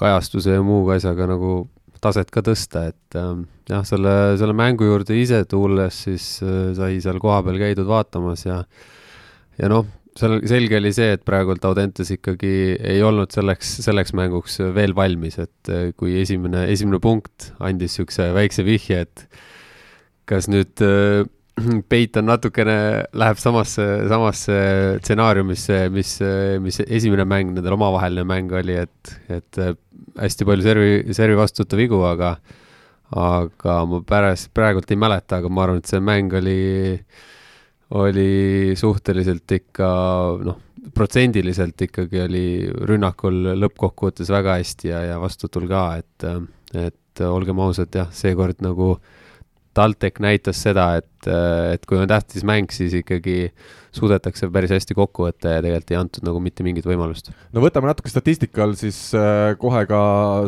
kajastuse ja muu asjaga nagu taset ka tõsta, et äh, jah, selle, selle mängu juurde ise tulles siis äh, sai seal kohapeal käidud vaatamas ja ja noh, seal selge oli see, et praegult Audentes ikkagi ei olnud selleks, selleks mänguks veel valmis, et äh, kui esimene, esimene punkt andis niisuguse väikse vihje, et kas nüüd äh, (laughs) peit on natukene, läheb samasse, samasse stsenaariumisse, mis, mis esimene mäng, nendel omavaheline mäng oli, et, et hästi palju servi, servi vastuvõtu vigu, aga, aga ma pärast, praegult ei mäleta, aga ma arvan, et see mäng oli, oli suhteliselt ikka noh, protsendiliselt ikkagi oli rünnakul lõppkokkuvõttes väga hästi ja, ja vastuvõtul ka, et, et olgem ausad, jah, seekord nagu TalTech näitas seda, et et, kui on tähtis mäng, siis ikkagi suudetakse päris hästi kokku võtta ja tegelikult ei antud nagu mitte mingit võimalust. no võtame natuke statistikal siis äh, kohe ka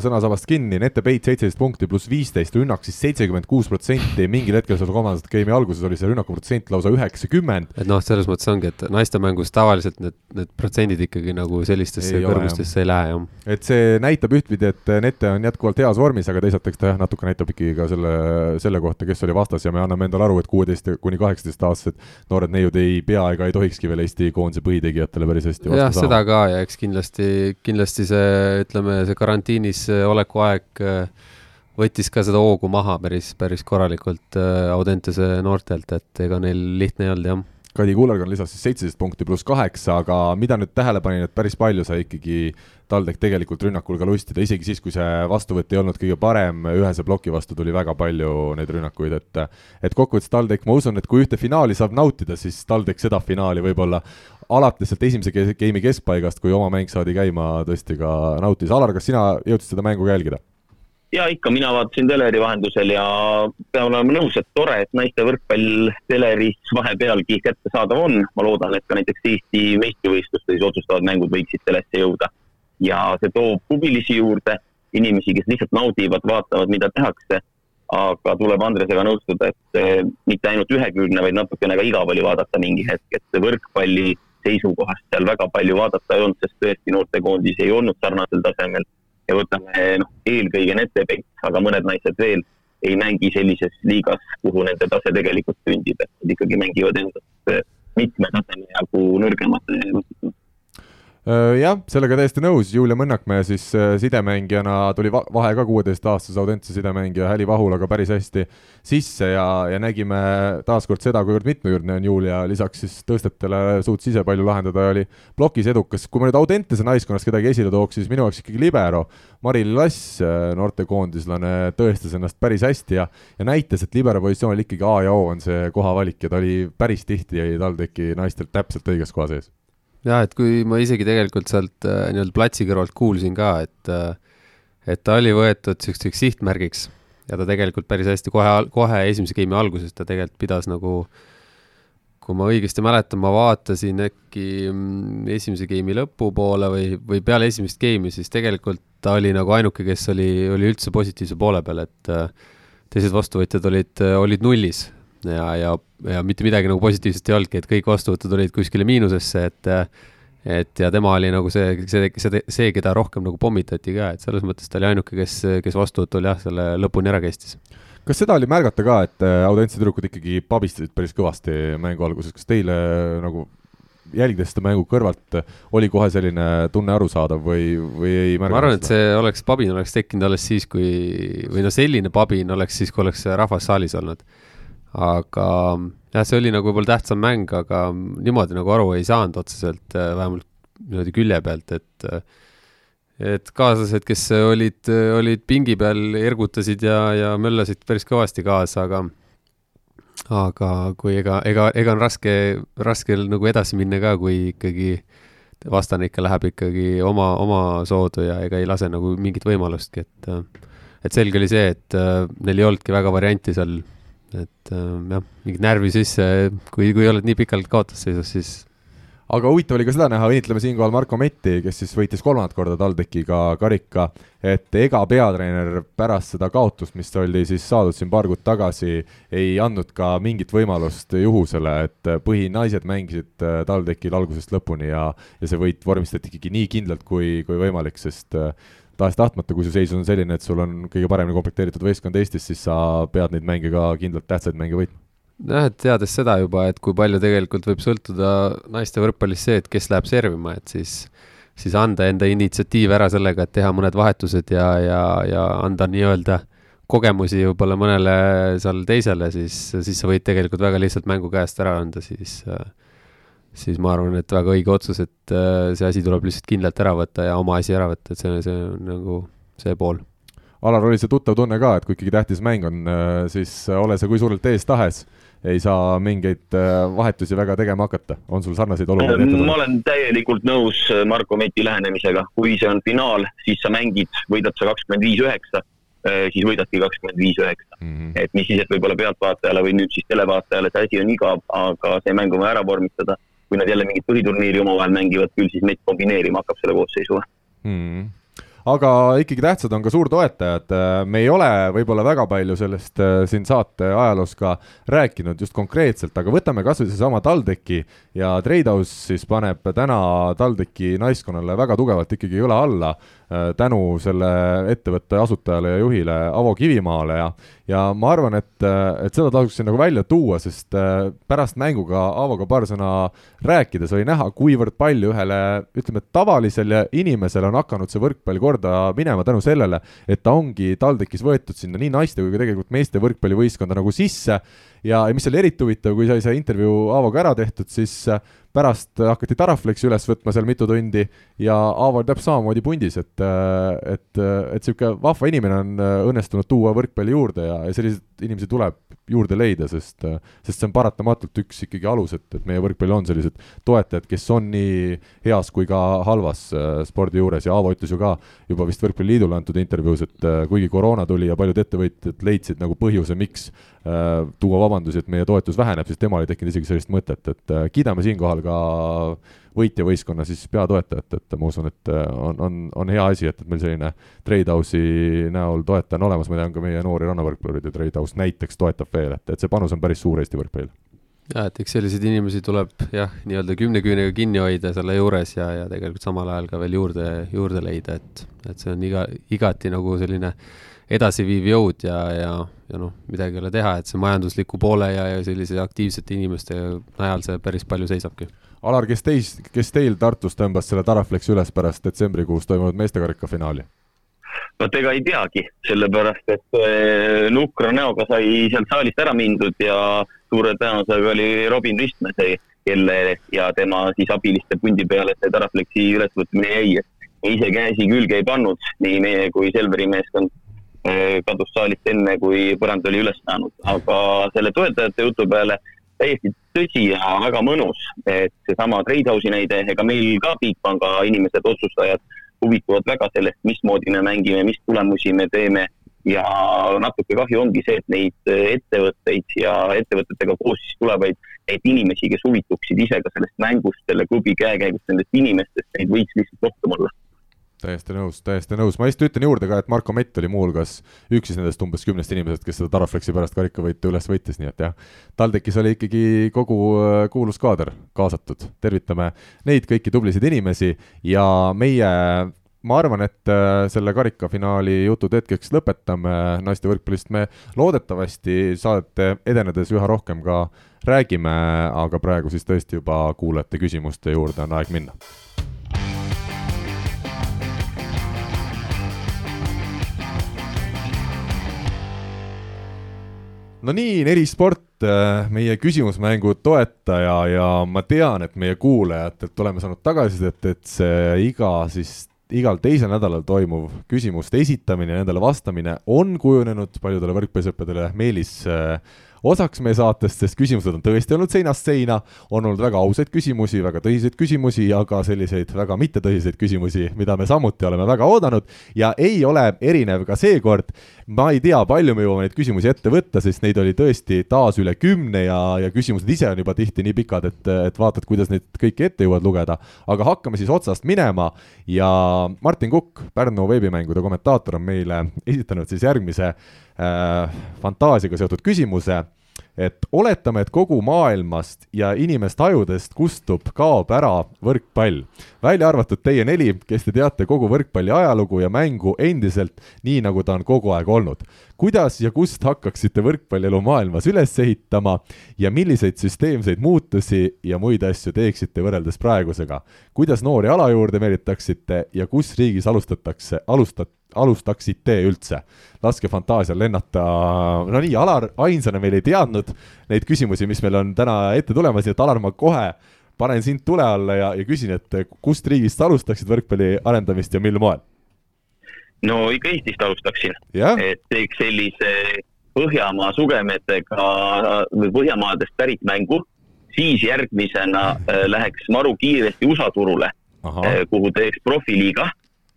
sõnasabast kinni, Nete Peit seitseteist punkti pluss viisteist, rünnak siis seitsekümmend kuus protsenti, mingil hetkel seal kolmandas game'i alguses oli see rünnaku protsent lausa üheksakümmend. et noh, selles mõttes ongi, et naiste mängus tavaliselt need, need protsendid ikkagi nagu sellistesse ei kõrgustesse ei lähe, jah. et see näitab ühtpidi, et Nete on jätkuvalt heas vormis, aga teisalt eks ta jah, natuke näitab ikkagi ka selle, selle kohta, kes oli vastas ja me anname endale aru, et kuueteist kuni kaheksateistaastased noored neiud ei pea ega ei tohikski veel Eesti koondise põhitegijatele päris hästi vastu jah, saada. seda ka ja eks kindlasti, kindlasti see, ütleme, see karantiinis oleku aeg äh, võttis ka seda hoogu maha päris, päris korralikult äh, Audentese noortelt, et ega neil lihtne ei olnud jah Kadi Kullergan lisas siis seitseteist punkti pluss kaheksa, aga mida nüüd tähele panin, et päris palju sai ikkagi TalTech tegelikult rünnakul ka lustida, isegi siis, kui see vastuvõtt ei olnud kõige parem, ühese ploki vastu tuli väga palju neid rünnakuid, et et kokkuvõttes TalTech, ma usun, et kui ühte finaali saab nautida, siis TalTech seda finaali võib-olla alates sealt esimese game'i keskpaigast, kui oma mäng saadi käima, tõesti ka nautis. Alar, kas sina jõudsid seda mängu ka jälgida? Ja ikka, mina vaatasin teleri vahendusel ja pean olema nõus, et tore, et naiste võrkpall teleris vahepealgi kättesaadav on. ma loodan, et ka näiteks Eesti meistrivõistlustes otsustavad mängud võiksid telesse jõuda. ja see toob huvilisi juurde, inimesi, kes lihtsalt naudivad, vaatavad, mida tehakse. aga tuleb Andresega nõustuda, et eh, mitte ainult ühekülgne, vaid natukene ka igav oli vaadata mingi hetk, et võrkpalli seisukohast seal väga palju vaadata ei olnud, sest tõesti noortekoondis ei olnud sarnasel tasemel ja võtame noh, eelkõige Netebek, aga mõned naised veel ei mängi sellises liigas, kuhu nende tase tegelikult sündib, et nad ikkagi mängivad endast mitme taseme jagu nõrgemate Äh, jah, sellega täiesti nõus, Julia Mõnnakmäe siis äh, sidemängijana tuli va vahe ka kuueteistaastase Audentse sidemängija Häli Vahulaga päris hästi sisse ja, ja nägime taaskord seda, kuivõrd mitmekülgne on Julia, lisaks siis tõstetele suutis ise palju lahendada ja oli plokis edukas. kui ma nüüd Audentese naiskonnas kedagi esile tooks, siis minu jaoks ikkagi libero, Mari Lass, äh, noortekoondislane, tõestas ennast päris hästi ja, ja näitas, et libero positsioonil ikkagi A ja O on see kohavalik ja ta oli päris tihti TalTechi naistel täpselt õiges kohas ees jah, et kui ma isegi tegelikult sealt äh, nii-öelda platsi kõrvalt kuulsin ka, et äh, et ta oli võetud niisuguseks sihtmärgiks ja ta tegelikult päris hästi kohe, kohe esimese game'i alguses ta tegelikult pidas nagu kui ma õigesti mäletan, ma vaatasin äkki mm, esimese game'i lõpupoole või, või peale esimest game'i, siis tegelikult ta oli nagu ainuke, kes oli, oli üldse positiivse poole peal, et äh, teised vastuvõtjad olid, olid nullis ja, ja, ja mitte midagi nagu positiivset ei olnudki, et kõik vastuvõtud olid kuskile miinusesse, et et ja tema oli nagu see, see, see, see, keda rohkem nagu pommitati ka, et selles mõttes ta oli ainuke, kes, kes vastuvõtul jah, selle lõpuni ära kestis. Kas seda oli märgata ka, et äh, Audentse tüdrukud ikkagi pabistasid päris kõvasti mängu alguses, kas teile nagu jälgides seda mängu kõrvalt oli kohe selline tunne arusaadav või, või ei märganud ma arvan, et see oleks, pabin oleks tekkinud alles siis, kui, või no selline pabin oleks siis, kui oleks rahvas saalis olnud aga jah, see oli nagu võib-olla tähtsam mäng, aga niimoodi nagu aru ei saanud otseselt, äh, vähemalt niimoodi külje pealt, et äh, et kaaslased, kes olid, olid pingi peal, ergutasid ja, ja möllasid päris kõvasti kaasa, aga aga kui ega, ega, ega on raske, raske nagu edasi minna ka, kui ikkagi vastane ikka läheb ikkagi oma, oma soodu ja ega ei lase nagu mingit võimalustki, et et selge oli see, et neil ei olnudki väga varianti seal et äh, jah, mingit närvi sisse, kui, kui oled nii pikalt kaotusseisus, siis aga huvitav oli ka seda näha, õnnitleme siinkohal Marko Metti, kes siis võitis kolmandat korda TalTechiga karika, et ega peatreener pärast seda kaotust, mis oli siis saadud siin paar kuud tagasi, ei andnud ka mingit võimalust juhusele, et põhinaised mängisid äh, TalTechil algusest lõpuni ja, ja see võit vormistati ikkagi nii kindlalt kui, kui võimalik, sest äh, tahes-tahtmata, kui su seis on selline, et sul on kõige paremini komplekteeritud võistkond Eestis, siis sa pead neid mänge ka kindlalt tähtsaid mänge võitma. jah, et teades seda juba, et kui palju tegelikult võib sõltuda naiste võrkpallis see, et kes läheb servima, et siis siis anda enda initsiatiiv ära sellega, et teha mõned vahetused ja, ja, ja anda nii-öelda kogemusi võib-olla mõnele seal teisele, siis, siis sa võid tegelikult väga lihtsalt mängu käest ära anda, siis äh, siis ma arvan, et väga õige otsus, et äh, see asi tuleb lihtsalt kindlalt ära võtta ja oma asi ära võtta, et see, see on nagu see pool. Alar, oli see tuttav tunne ka, et kui ikkagi tähtis mäng on, äh, siis ole sa kui suurelt ees tahes, ei saa mingeid äh, vahetusi väga tegema hakata, on sul sarnaseid olukordi ette tulnud? ma olen täielikult nõus Marko Meti lähenemisega, kui see on finaal, siis sa mängid, võidad sa kakskümmend viis üheksa, siis võidadki kakskümmend viis üheksa. Mhm. et mis siis, et võib-olla pealtvaatajale või nüüd siis televaatajale see asi on igav, aga see mäng on vaja ära vormistada kui nad jälle mingit põhiturniiri omavahel mängivad, küll siis Met kombineerima hakkab selle koosseisuga hmm. Aga ikkagi tähtsad on ka suurtoetajad, me ei ole võib-olla väga palju sellest äh, siin saate ajaloos ka rääkinud just konkreetselt, aga võtame kas või seesama TalTechi ja Treidhaus siis paneb täna TalTechi naiskonnale väga tugevalt ikkagi õla alla. Äh, tänu selle ettevõtte asutajale ja juhile Avo Kivimaale ja ja ma arvan, et, et seda tasuks siin nagu välja tuua, sest äh, pärast mänguga Avoga paar sõna rääkides oli näha, kuivõrd palju ühele ütleme, tavalisele inimesele on hakanud see võrkpall korda minema tänu sellele, et ta ongi TalTechis võetud sinna nii naiste kui ka tegelikult meeste võrkpallivõistkonda nagu sisse ja, ja mis oli eriti huvitav, kui sai see intervjuu Aavoga ära tehtud, siis pärast hakati Taraflexi üles võtma seal mitu tundi ja Aavo oli täpselt samamoodi pundis, et, et, et niisugune vahva inimene on õnnestunud tuua võrkpalli juurde ja, ja selliseid inimesi tuleb juurde leida, sest, sest see on paratamatult üks ikkagi alus, et, et meie võrkpallil on sellised toetajad, kes on nii heas kui ka halvas äh, spordi juures ja Aavo ütles ju ka juba vist Võrkpalliliidule antud intervjuus, et äh, kuigi koroona tuli ja paljud ettevõtjad leidsid nagu põhjuse, miks äh, tuua vabandusi, et meie toetus väheneb, siis temal ei tekkinud isegi sellist mõtet, et äh, kiidame siinkohal ka võitjavõistkonna siis peatoetajat, et ma usun, et äh, on, on, on hea asi, et, et meil selline Treidhouse'i näol toetaja on olemas, ma tean ka meie noori rannavõrkpallureid ja Treidhouse näiteks toetab veel, et, et see panus on päris suur Eesti võrkpallil. Jah, et eks selliseid inimesi tuleb jah, nii-öelda kümne küünega kinni hoida selle juures ja, ja tegelikult samal ajal ka veel juurde, juurde leida, et, et see on iga, igati nagu selline edasiviiv jõud ja, ja, ja noh, midagi ei ole teha, et see majandusliku poole ja, ja sellise aktiivsete inimeste najal see päris palju seisabki. Alar, kes teis, kes teil Tartus tõmbas selle Taraflexi üles pärast detsembrikuus toimunud meestekarika finaali? vot ega ei teagi, sellepärast et eh, nukra näoga sai sealt saalist ära mindud ja suure tõenäosusega oli Robin Ristmäe see, kelle ja tema siis abiliste pundi peale see Taraflexi ülesvõtmine jäi, ise käsi külge ei pannud, nii meie kui Selveri meeskond kadus saalist enne, kui põrand oli üles saanud, aga selle toetajate jutu peale täiesti tõsi ja väga mõnus, et seesama Treidhausi näide, ega meil ka Bigpanga inimesed, otsustajad huvituvad väga sellest, mismoodi me mängime, mis tulemusi me teeme. Ja natuke kahju ongi see, et neid ettevõtteid ja ettevõtetega koos siis tulevaid neid inimesi, kes huvituksid ise ka sellest mängust, selle klubi käekäigust, nendest inimestest, neid võiks lihtsalt rohkem olla täiesti nõus, täiesti nõus, ma lihtsalt ütlen juurde ka, et Marko Mett oli muuhulgas üks siis nendest umbes kümnest inimesest, kes seda Taraflexi pärast karikavõitu üles võttis, nii et jah, TalTechis oli ikkagi kogu äh, kuulus kaader kaasatud, tervitame neid kõiki tublisid inimesi ja meie ma arvan, et äh, selle karikafinaali jutud hetkeks lõpetame. Naiste võrkpallist, me loodetavasti saadete edenedes üha rohkem ka räägime, aga praegu siis tõesti juba kuulajate küsimuste juurde on aeg minna no nii, Neli Sport, äh, meie küsimusmängu toetaja ja ma tean, et meie kuulajatelt oleme saanud tagasisidet, et see iga siis igal teisel nädalal toimuv küsimuste esitamine ja nendele vastamine on kujunenud paljudele võrkpallisõppedele meelis äh, osaks meie saatest, sest küsimused on tõesti olnud seinast seina, on olnud väga ausaid küsimusi, väga tõsiseid küsimusi ja ka selliseid väga mittetõsiseid küsimusi, mida me samuti oleme väga oodanud ja ei ole erinev ka seekord. ma ei tea, palju me jõuame neid küsimusi ette võtta, sest neid oli tõesti taas üle kümne ja, ja küsimused ise on juba tihti nii pikad, et, et vaatad, kuidas neid kõiki ette jõuad lugeda. aga hakkame siis otsast minema ja Martin Kukk, Pärnu veebimängude kommentaator, on meile esitanud siis järgmise äh, fantaasiaga seotud küsimuse et oletame, et kogu maailmast ja inimeste ajudest kustub, kaob ära võrkpall. välja arvatud teie neli, kes te teate kogu võrkpalli ajalugu ja mängu endiselt nii, nagu ta on kogu aeg olnud. kuidas ja kust hakkaksite võrkpallielu maailmas üles ehitama ja milliseid süsteemseid muutusi ja muid asju teeksite võrreldes praegusega? kuidas noori ala juurde meelitaksite ja kus riigis alustatakse, alustat-, alustaksite üldse? laske fantaasial lennata, no nii, Alar ainsana meil ei teadnud neid küsimusi, mis meil on täna ette tulemas, nii et Alar, ma kohe panen sind tule alla ja, ja küsin, et kust riigist alustaksid võrkpalli arendamist ja mil moel? no ikka Eestist alustaksin, et teeks sellise Põhjamaa sugemetega või Põhjamaadest pärit mängu, siis järgmisena äh, läheks maru kiiresti USA turule, äh, kuhu teeks profiliiga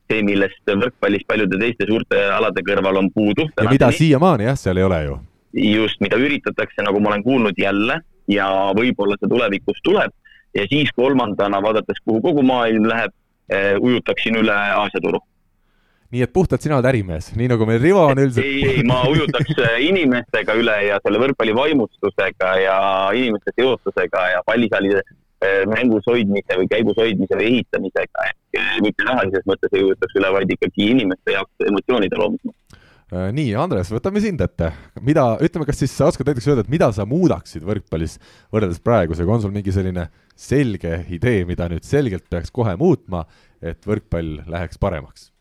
see, millest võrkpallis paljude teiste suurte alade kõrval on puudu. ja mida siiamaani jah, seal ei ole ju. just, mida üritatakse, nagu ma olen kuulnud jälle ja võib-olla see tulevikus tuleb ja siis kolmandana, vaadates, kuhu kogu maailm läheb eh,, ujutaksin üle Aasia turu nii et puhtalt sina oled ärimees, nii nagu meil Rivo on üldiselt. ei, ei, ma ujutaks eh, inimestega üle ja selle võrkpalli vaimustusega ja inimeste seotusega ja pallisaalide mängus hoidmise või käigus hoidmise või ehitamisega, ehk mitte rahalises mõttes ei kujutaks üle, vaid ikkagi inimeste jaoks emotsioonide loomisega Äh, nii, Andres, võtame sind ette. mida, ütleme, kas siis sa oskad näiteks öelda, et mida sa muudaksid võrkpallis võrreldes praegusega, on sul mingi selline selge idee, mida nüüd selgelt peaks kohe muutma, et võrkpall läheks paremaks?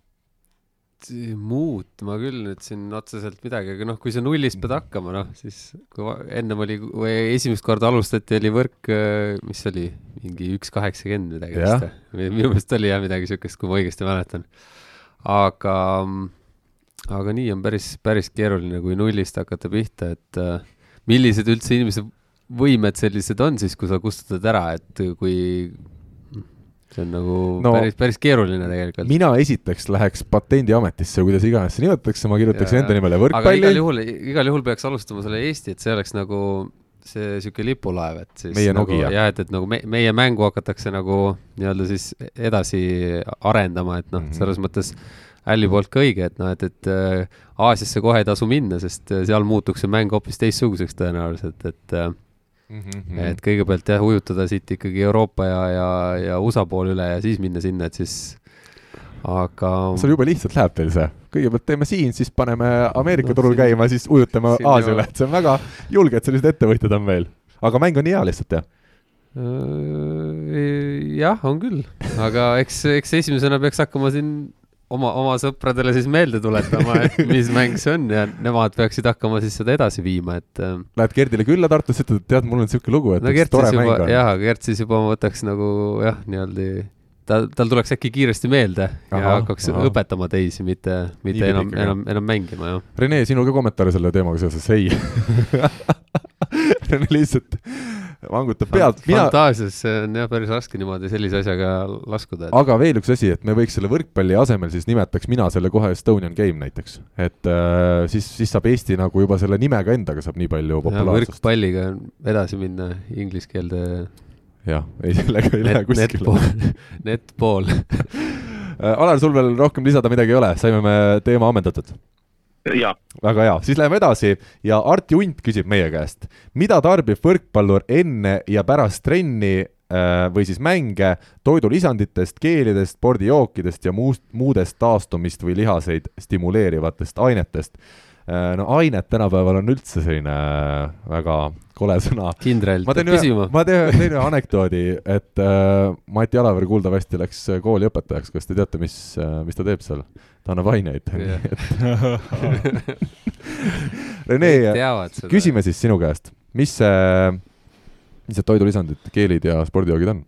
Muutma küll nüüd siin otseselt midagi, aga noh, kui sa nullist pead hakkama, noh, siis kui ennem oli, kui esimest korda alustati, oli võrk, äh, mis oli, mingi üks kaheksakümmend midagi vist või? minu meelest oli jah midagi siukest, kui ma õigesti mäletan. aga mm, aga nii on päris, päris keeruline, kui nullist hakata pihta, et millised üldse inimese võimed sellised on siis, kui sa kustutad ära, et kui see on nagu no, päris, päris keeruline tegelikult. mina esiteks läheks Patendiametisse, kuidas iganes see nimetatakse, ma kirjutaks enda nimele võrkpalli. igal juhul, igal juhul peaks alustama selle Eesti, et see oleks nagu see sihuke lipulaev, et siis meie nagu, Nokia. jah, et, et nagu me, meie mängu hakatakse nagu nii-öelda siis edasi arendama, et noh mm -hmm., selles mõttes Alli poolt ka õige, et noh, et, et äh, Aasiasse kohe ei tasu minna, sest äh, seal muutuks see mäng hoopis teistsuguseks tõenäoliselt, et mm -hmm. et kõigepealt jah, ujutada siit ikkagi Euroopa ja, ja, ja USA poole üle ja siis minna sinna, et siis aga. seal jube lihtsalt läheb teil see, kõigepealt teeme siin, siis paneme Ameerika no, turul siin... käima, siis ujutame Aasiale, et see on väga julge, et sellised ettevõtjad on meil. aga mäng on nii hea lihtsalt, jah? jah, on küll, aga eks, eks esimesena peaks hakkama siin oma, oma sõpradele siis meelde tuletama, et (laughs) mis mäng see on ja nemad peaksid hakkama siis seda edasi viima, et. Ähm, Lähed Gerdile külla Tartusse, ütled, et tead, mul on niisugune lugu, et no, üks tore juba, mäng on. jah, Gert siis juba võtaks nagu jah, nii-öelda ta, tal tuleks äkki kiiresti meelde aha, ja hakkaks aha. õpetama teisi, mitte, mitte enam, enam, enam mängima, jah. Rene, sinul ka kommentaare selle teemaga seoses? ei (laughs) Rene lihtsalt vangutab pead. fantaasias on jah päris raske niimoodi sellise asjaga laskuda et.... aga veel üks asi, et me võiks selle võrkpalli asemel siis nimetaks mina selle kohe Estonian Game näiteks. et äh, siis, siis saab Eesti nagu juba selle nimega endaga saab nii palju populaarsust. võrkpalliga edasi minna inglise keelde. jah, ei sellega ei lähe kuskile. (laughs) netpool äh, Alar, sul veel rohkem lisada midagi ei ole, saime me teema ammendatud väga hea, siis läheme edasi ja Arti Unt küsib meie käest, mida tarbib võrkpallur enne ja pärast trenni äh, või siis mänge toidulisanditest, keelidest, spordijookidest ja muust, muudest taastumist või lihaseid stimuleerivatest ainetest. Äh, no ainet tänapäeval on üldse selline äh, väga kole sõna. kindral peab küsima. ma teen, ühe anekdoodi, et äh, Mati Alaver kuuldavasti läks kooli õpetajaks, kas te teate, mis äh,, mis ta teeb seal? ta annab aineid (laughs) (laughs) Rene, küsime siis sinu käest, mis see, mis need toidulisandid, keelid ja spordijoogid on?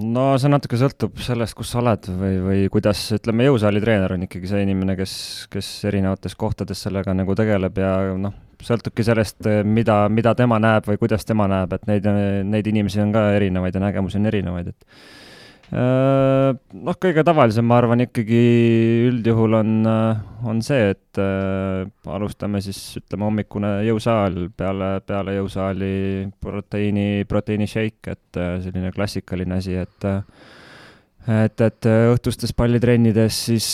No see natuke sõltub sellest, kus sa oled või, või kuidas, ütleme, jõusaali treener on ikkagi see inimene, kes, kes erinevates kohtades sellega nagu tegeleb ja noh, sõltubki sellest, mida, mida tema näeb või kuidas tema näeb, et neid, neid inimesi on ka erinevaid ja nägemusi on erinevaid, et noh, kõige tavalisem, ma arvan, ikkagi üldjuhul on, äh, on see, et äh, alustame siis, ütleme, hommikune jõusaal, peale, peale jõusaali proteiini, proteiinishake, et selline klassikaline asi, et et, et õhtustes pallitrennides siis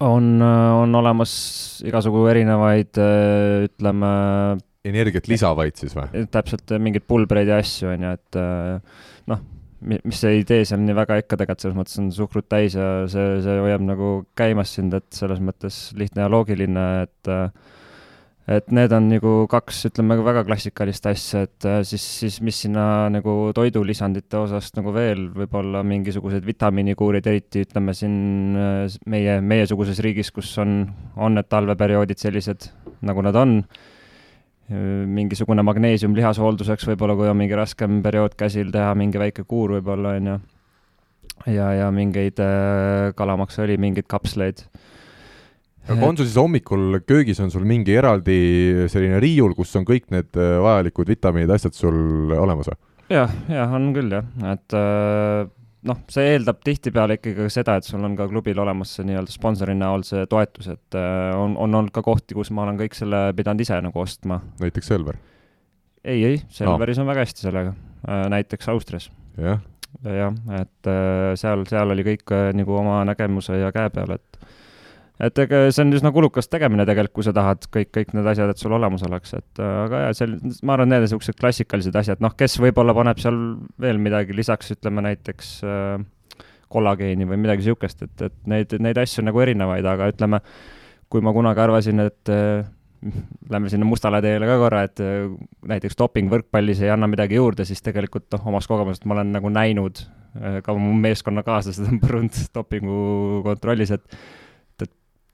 on, on olemas igasugu erinevaid, ütleme energiat lisavaid siis või? täpselt, mingeid pulbreid ja asju, on ju, et noh, mis ei tee seal nii väga ikka tegelikult, selles mõttes on suhkrut täis ja see, see hoiab nagu käimas sind, et selles mõttes lihtne ja loogiline, et et need on nagu kaks, ütleme, väga klassikalist asja, et siis, siis mis sinna nagu toidulisandite osast nagu veel võib-olla mingisugused vitamiinikuurid, eriti ütleme siin meie, meiesuguses riigis, kus on, on need talveperioodid sellised, nagu nad on mingisugune magneesium lihashoolduseks võib-olla, kui on mingi raskem periood käsil, teha mingi väike kuur võib-olla, on ju. ja, ja mingeid äh, kalamaksõli, mingeid kapsleid. aga on sul siis hommikul köögis on sul mingi eraldi selline riiul, kus on kõik need äh, vajalikud vitamiinid, asjad sul olemas või? jah, jah, on küll jah, et äh, noh, see eeldab tihtipeale ikkagi seda, et sul on ka klubil olemas see nii-öelda sponsori näol see toetus, et äh, on, on olnud ka kohti, kus ma olen kõik selle pidanud ise nagu ostma. näiteks Selver? ei, ei, Selveris no. on väga hästi sellega, äh, näiteks Austrias. jah? jah, et äh, seal, seal oli kõik nagu oma nägemuse ja käe peal, et et ega see on üsna kulukas tegemine tegelikult, kui sa tahad kõik, kõik need asjad, et sul olemas oleks, et aga jaa, see, ma arvan, need on niisugused klassikalised asjad, noh, kes võib-olla paneb seal veel midagi lisaks, ütleme näiteks äh, kollageeni või midagi niisugust, et, et neid, neid asju on nagu erinevaid, aga ütleme, kui ma kunagi arvasin, et äh, lähme sinna mustale teele ka korra, et äh, näiteks doping võrkpallis ei anna midagi juurde, siis tegelikult noh, omast kogemusest ma olen nagu näinud, äh, ka mu meeskonnakaaslased on põrunud dopingu kontrollis, et et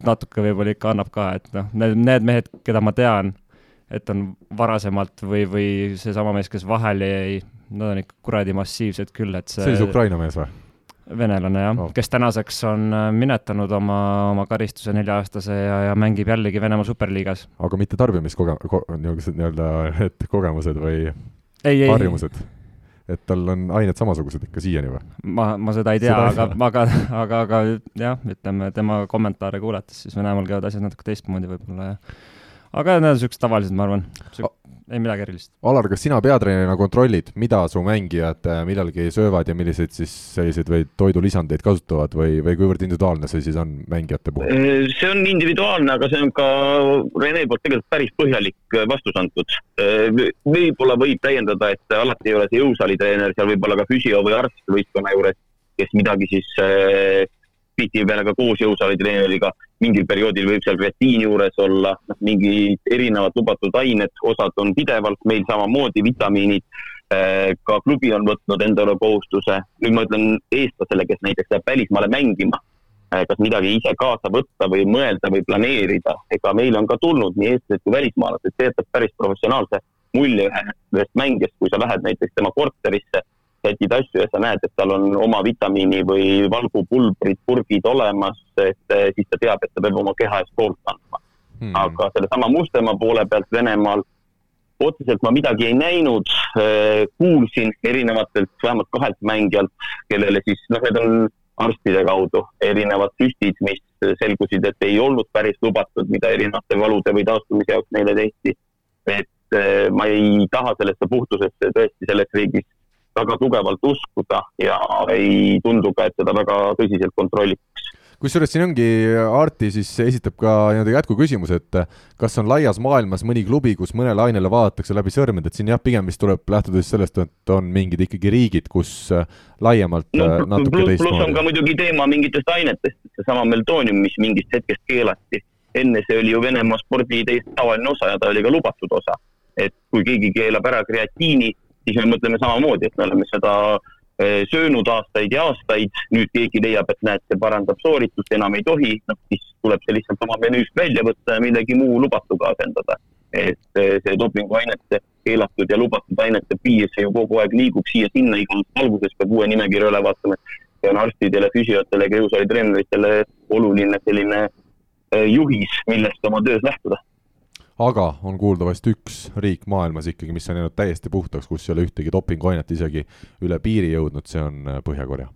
natuke võib-olla ikka annab ka, et noh, need, need mehed, keda ma tean, et on varasemalt või, või seesama mees, kes vahele jäi, nad on ikka kuradi massiivsed küll, et see see oli see Ukraina mees või? venelane jah oh., kes tänaseks on äh, minetanud oma, oma karistuse nelja-aastase ja, ja mängib jällegi Venemaa superliigas. aga mitte tarbimiskoge- ko,, niisugused nii-öelda, et kogemused või ei, harjumused? Et tal on ained samasugused ikka siiani või? ma, ma seda ei tea, aga, (laughs) aga, aga, aga jah, ütleme tema kommentaare kuulates, siis Venemaal käivad asjad natuke teistmoodi võib-olla ja aga need on niisugused tavalised, ma arvan ei midagi erilist. Alar, kas sina peatreenerina kontrollid, mida su mängijad äh, millalgi söövad ja milliseid siis selliseid või toidulisandeid kasutavad või, või kuivõrd individuaalne see siis on mängijate puhul? Äh, see on individuaalne, aga see on ka Rene poolt tegelikult päris põhjalik äh, vastus antud. võib-olla võib täiendada, et alati ei ole see jõusaalitreener, seal võib olla ka füsio või arst võistkonna juures, kes midagi siis tihtipeale ka koos jõusaalitreeneriga, mingil perioodil võib seal kreatiini juures olla, noh, mingid erinevad lubatud ained, osad on pidevalt, meil samamoodi vitamiinid, äh, ka klubi on võtnud endale kohustuse, nüüd ma ütlen eestlasele, kes näiteks läheb välismaale mängima, äh, kas midagi ise kaasa võtta või mõelda või planeerida, ega meil on ka tulnud nii eestlased kui välismaalased, see jätab päris professionaalse mulje ühest mängijast, kui sa lähed näiteks tema korterisse sätid asju ja sa näed, et tal on oma vitamiini või valgupulbrid, purgid olemas, et eh, siis ta teab, et ta peab oma keha eest hoolt andma hmm.. aga sellesama Mustemaa poole pealt Venemaal otseselt ma midagi ei näinud, eh, kuulsin erinevatelt, vähemalt kahelt mängijalt, kellele siis, noh, need on arstide kaudu erinevad süstid, mis selgusid, et ei olnud päris lubatud, mida erinevate valude või taastumise jaoks neile tehti. et eh, ma ei taha sellesse puhtusesse tõesti selles riigis väga tugevalt uskuda ja ei tundu ka, et seda väga tõsiselt kontrollitakse kusjuures siin ongi, Arti siis esitab ka nii-öelda jätkuküsimuse, et kas on laias maailmas mõni klubi, kus mõnele ainele vaadatakse läbi sõrmede, et siin jah, pigem vist tuleb lähtuda siis sellest, et on mingid ikkagi riigid, kus laiemalt no, natuke plus, teistmoodi. pluss on ka muidugi teema mingitest ainetest, seesama meltoonium, mis mingist hetkest keelati. enne see oli ju Venemaa spordi täiesti tavaline osa ja ta oli ka lubatud osa. et kui keegi keelab ära kreatiini siis me mõtleme samamoodi, et me oleme seda eh, söönud aastaid ja aastaid, nüüd keegi leiab, et näed, see parandab sooritust, enam ei tohi, noh siis tuleb see lihtsalt oma menüüst välja võtta ja millegi muu lubatuga asendada. et eh, see dopinguainete, keelatud ja lubatud ainete piir, see ju kogu aeg liigub siia-sinna, igas alguses peab uue nimekirja üle vaatama. see on arstidele, füsiotele, kiusaalitreeneritele oluline selline eh, juhis, millest oma töös lähtuda aga on kuuldavasti üks riik maailmas ikkagi, mis on jäänud täiesti puhtaks, kus ei ole ühtegi dopinguainet isegi üle piiri jõudnud, see on äh, Põhja-Korea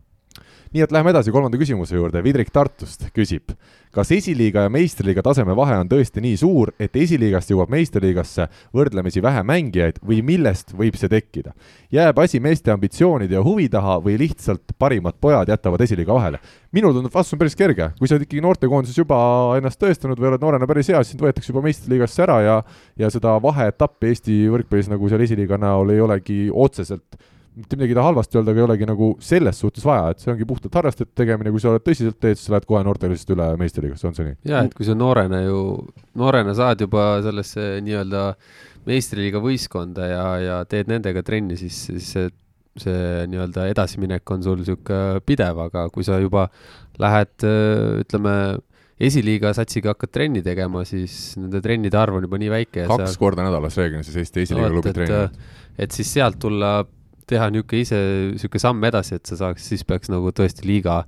nii et läheme edasi kolmanda küsimuse juurde, Vidrik Tartust küsib, kas esiliiga ja meistriliiga taseme vahe on tõesti nii suur, et esiliigast jõuab meistriliigasse võrdlemisi vähe mängijaid või millest võib see tekkida? jääb asi meeste ambitsioonide ja huvi taha või lihtsalt parimad pojad jätavad esiliiga vahele? minul tundub vastus on päris kerge, kui sa oled ikkagi noortekoondises juba ennast tõestanud või oled noorena päris hea, siis sind võetakse juba meistriliigasse ära ja ja seda vaheetappi Eesti võrkpallis nagu seal esiliiga näol ei olegi otseselt mitte midagi ei taha halvasti öelda, aga ei olegi nagu selles suhtes vaja, et see ongi puhtalt harrastajate tegemine, kui sa oled tõsiselt teed, siis sa lähed kohe noortelisest üle meistriliigasse, on see nii? jaa, et kui sa noorena ju, noorena saad juba sellesse nii-öelda meistriliiga võistkonda ja, ja teed nendega trenni, siis, siis see, see nii-öelda edasiminek on sul niisugune pidev, aga kui sa juba lähed, ütleme, esiliiga satsiga hakkad trenni tegema, siis nende trennide arv on juba nii väike. kaks sa... korda nädalas reeglina siis Eesti esiliiga klubi trenni. et siis sealt tulla teha niisugune ise, niisugune samm edasi, et sa saaks, siis peaks nagu tõesti liiga,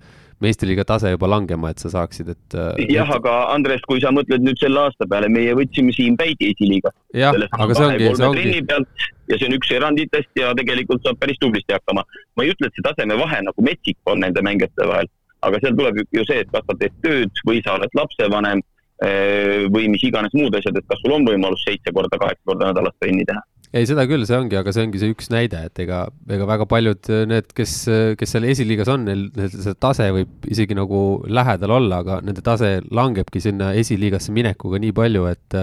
meistriliiga tase juba langema, et sa saaksid, et. jah, aga Andres, kui sa mõtled nüüd selle aasta peale, meie võtsime Siim Päidi esiliiga. jah, aga see ongi, see ongi. ja see on üks eranditest ja tegelikult saab päris tublisti hakkama. ma ei ütle, et see tasemevahe nagu metsik on nende mängijate vahel, aga seal tuleb ju see, et kas sa teed tööd või sa oled lapsevanem eh, või mis iganes muud asjad, et kas sul on võimalus seitse korda, kaheksa korda nädalas trenni teha ei, seda küll, see ongi, aga see ongi see üks näide, et ega, ega väga paljud need, kes, kes seal esiliigas on, neil, neil see tase võib isegi nagu lähedal olla, aga nende tase langebki sinna esiliigasse minekuga nii palju, et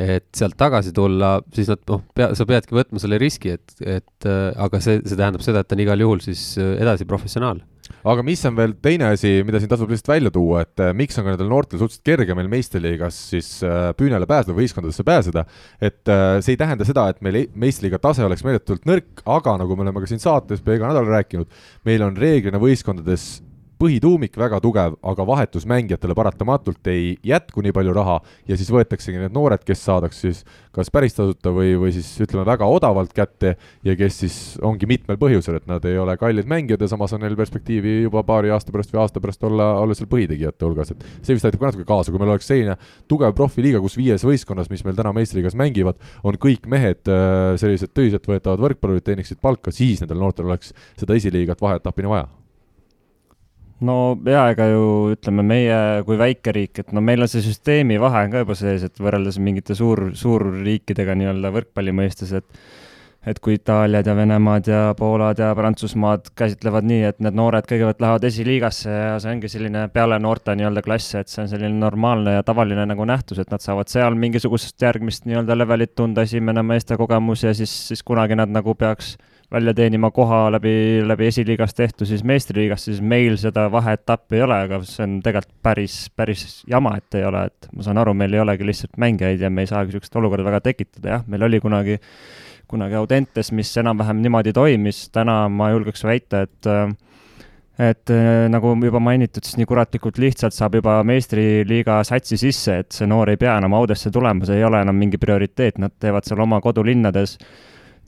et sealt tagasi tulla, siis nad noh, pea, sa peadki võtma selle riski, et, et aga see, see tähendab seda, et ta on igal juhul siis edasi professionaal. Aga mis on veel teine asi, mida siin tasub lihtsalt välja tuua, et äh, miks on ka nendel noortel suhteliselt kerge meil meistriliigas siis äh, püünele pääseda, võistkondadesse pääseda, et äh, see ei tähenda seda, et meil meistriliiga tase oleks meeletult nõrk, aga nagu me oleme ka siin saates iga nädal rääkinud, meil on reeglina võistkondades põhituumik väga tugev, aga vahetusmängijatele paratamatult ei jätku nii palju raha ja siis võetaksegi need noored, kes saadaks siis kas päris tasuta või, või siis ütleme, väga odavalt kätte ja kes siis ongi mitmel põhjusel, et nad ei ole kallid mängijad ja samas on neil perspektiivi juba paari aasta pärast või aasta pärast olla, olla seal põhitegijate hulgas, et see vist aitab ka natuke kaasa, kui meil oleks selline tugev profiliiga, kus viies võistkonnas, mis meil täna meistriliigas mängivad, on kõik mehed äh, sellised tõsiseltvõetavad võrkpallurid, teeniksid palka, siis nendel noortel oleks seda esiliigat vaheetapini vaja no jaa, ega ju ütleme, meie kui väikeriik, et no meil on see süsteemi vahe ka juba sees, et võrreldes mingite suur, suurriikidega nii-öelda võrkpalli mõistes, et et kui Itaaliad ja Venemaad ja Poolad ja Prantsusmaad käsitlevad nii, et need noored kõigepealt lähevad esiliigasse ja see ongi selline peale noorte nii-öelda klass, et see on selline normaalne ja tavaline nagu nähtus, et nad saavad seal mingisugust järgmist nii-öelda levelit tunda, esimene meeste kogemus ja siis, siis kunagi nad nagu peaks välja teenima koha läbi, läbi esiliigas tehtu siis meistriliigas, siis meil seda vaheetappi ei ole, aga see on tegelikult päris, päris jama, et ei ole, et ma saan aru, meil ei olegi lihtsalt mängijaid ja me ei saagi niisugust olukorda väga tekitada, jah, meil oli kunagi, kunagi Audentes, mis enam-vähem niimoodi toimis, täna ma julgeks väita, et et nagu juba mainitud, siis nii kuratlikult lihtsalt saab juba meistriliiga satsi sisse, et see noor ei pea enam Audesse tulema, see ei ole enam mingi prioriteet, nad teevad seal oma kodulinnades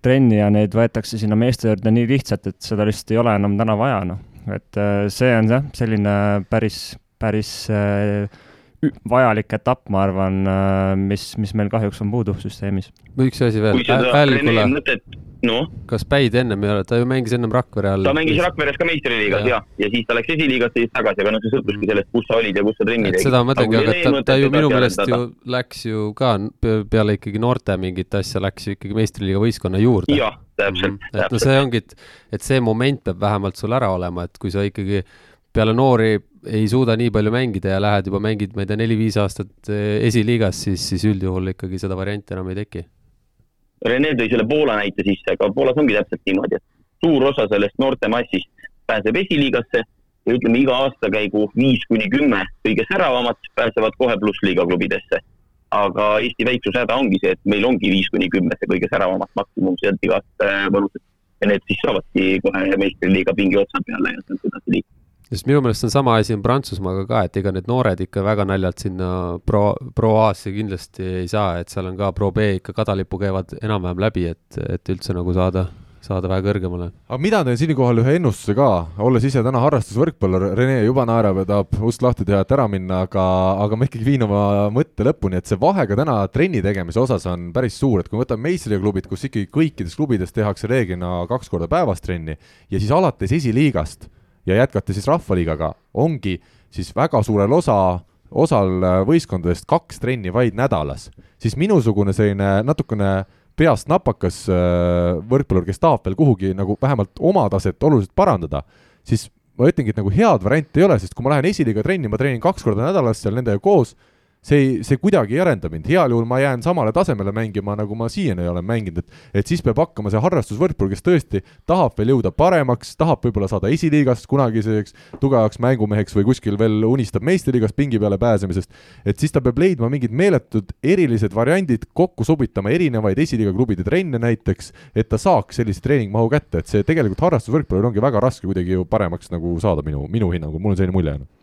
trenni ja neid võetakse sinna meeste juurde nii lihtsalt, et seda lihtsalt ei ole enam täna vaja, noh. et äh, see on jah, selline päris, päris äh, vajalik etapp, ma arvan, äh, mis, mis meil kahjuks on puudu süsteemis. üks asi veel. mõtet noh. kas Päid ennem ei ole, ta ju mängis ennem Rakvere all. ta mängis Rakveres ka meistriliigas ja. ja, ja siis ta läks esiliigasse siis tagasi, aga noh, see sõltuski sellest, kus sa olid ja kus sa trenni tegid. seda ma mõtlengi, aga ta, ta ju minu meelest ju läks ju ka peale ikkagi noorte mingit asja, läks ju ikkagi meistriliiga võistkonna juurde. jah, täpselt mm. -hmm. et no see ongi, et, et see moment peab vähemalt sul ära olema, et kui sa ikkagi peale noori ei suuda nii palju mängida ja lähed juba mängid, ma ei tea, neli-viis aastat eh, esiliigas, siis, siis üldjuhul ikkagi seda varianti enam ei teki. Rene tõi selle Poola näite sisse, aga Poolas ongi täpselt niimoodi, et suur osa sellest noorte massist pääseb esiliigasse ja ütleme, iga aastakäigu viis kuni kümme kõige säravamat pääsevad kohe plussliiga klubidesse. aga Eesti väiksuse häda ongi see, et meil ongi viis kuni kümme see kõige säravamat maksimum sealt igast äh, vanusest ja need siis saavadki kohe meistriliiga pingi otsa peale ja sealt edasi liikuda sest minu meelest on sama asi on Prantsusmaaga ka, et ega need noored ikka väga naljalt sinna pro, pro A-sse kindlasti ei saa, et seal on ka pro B ikka kadalipu käivad enam-vähem läbi, et, et üldse nagu saada, saada vähe kõrgemale. aga mina teen siinkohal ühe ennustuse ka, olles ise täna harrastusvõrkpallur, Rene juba naerab ja tahab ust lahti teha, et ära minna, aga, aga ma ikkagi viin oma mõtte lõpuni, et see vahe ka täna trenni tegemise osas on päris suur, et kui me võtame meistriklubid, kus ikkagi kõikides klubides tehakse reeglina kaks korda päevas trenni ja siis alates esiliigast ja jätkata siis Rahvaliigaga, ongi siis väga suurel osa, osal võistkondadest kaks trenni vaid nädalas, siis minusugune selline natukene peast napakas äh, võrkpallur, kes tahab veel kuhugi nagu vähemalt oma taset oluliselt parandada, siis ma ütlengi, et nagu head varianti ei ole, sest kui ma lähen esiliiga trenni, ma treenin kaks korda nädalas seal nendega koos see ei, see kuidagi ei arenda mind, heal juhul ma jään samale tasemele mängima, nagu ma siiani olen mänginud, et et siis peab hakkama see harrastusvõrkpallur, kes tõesti tahab veel jõuda paremaks, tahab võib-olla saada esiliigast kunagi selliseks tugevaks mängumeheks või kuskil veel unistab meistriliigas pingi peale pääsemisest, et siis ta peab leidma mingid meeletud erilised variandid, kokku sobitama erinevaid esiliiga klubide trenne näiteks, et ta saaks sellise treeningmahu kätte, et see tegelikult harrastusvõrkpallur ongi väga raske kuidagi ju paremaks nagu saada minu, minu hinnangul, mul on selline mulje jäänud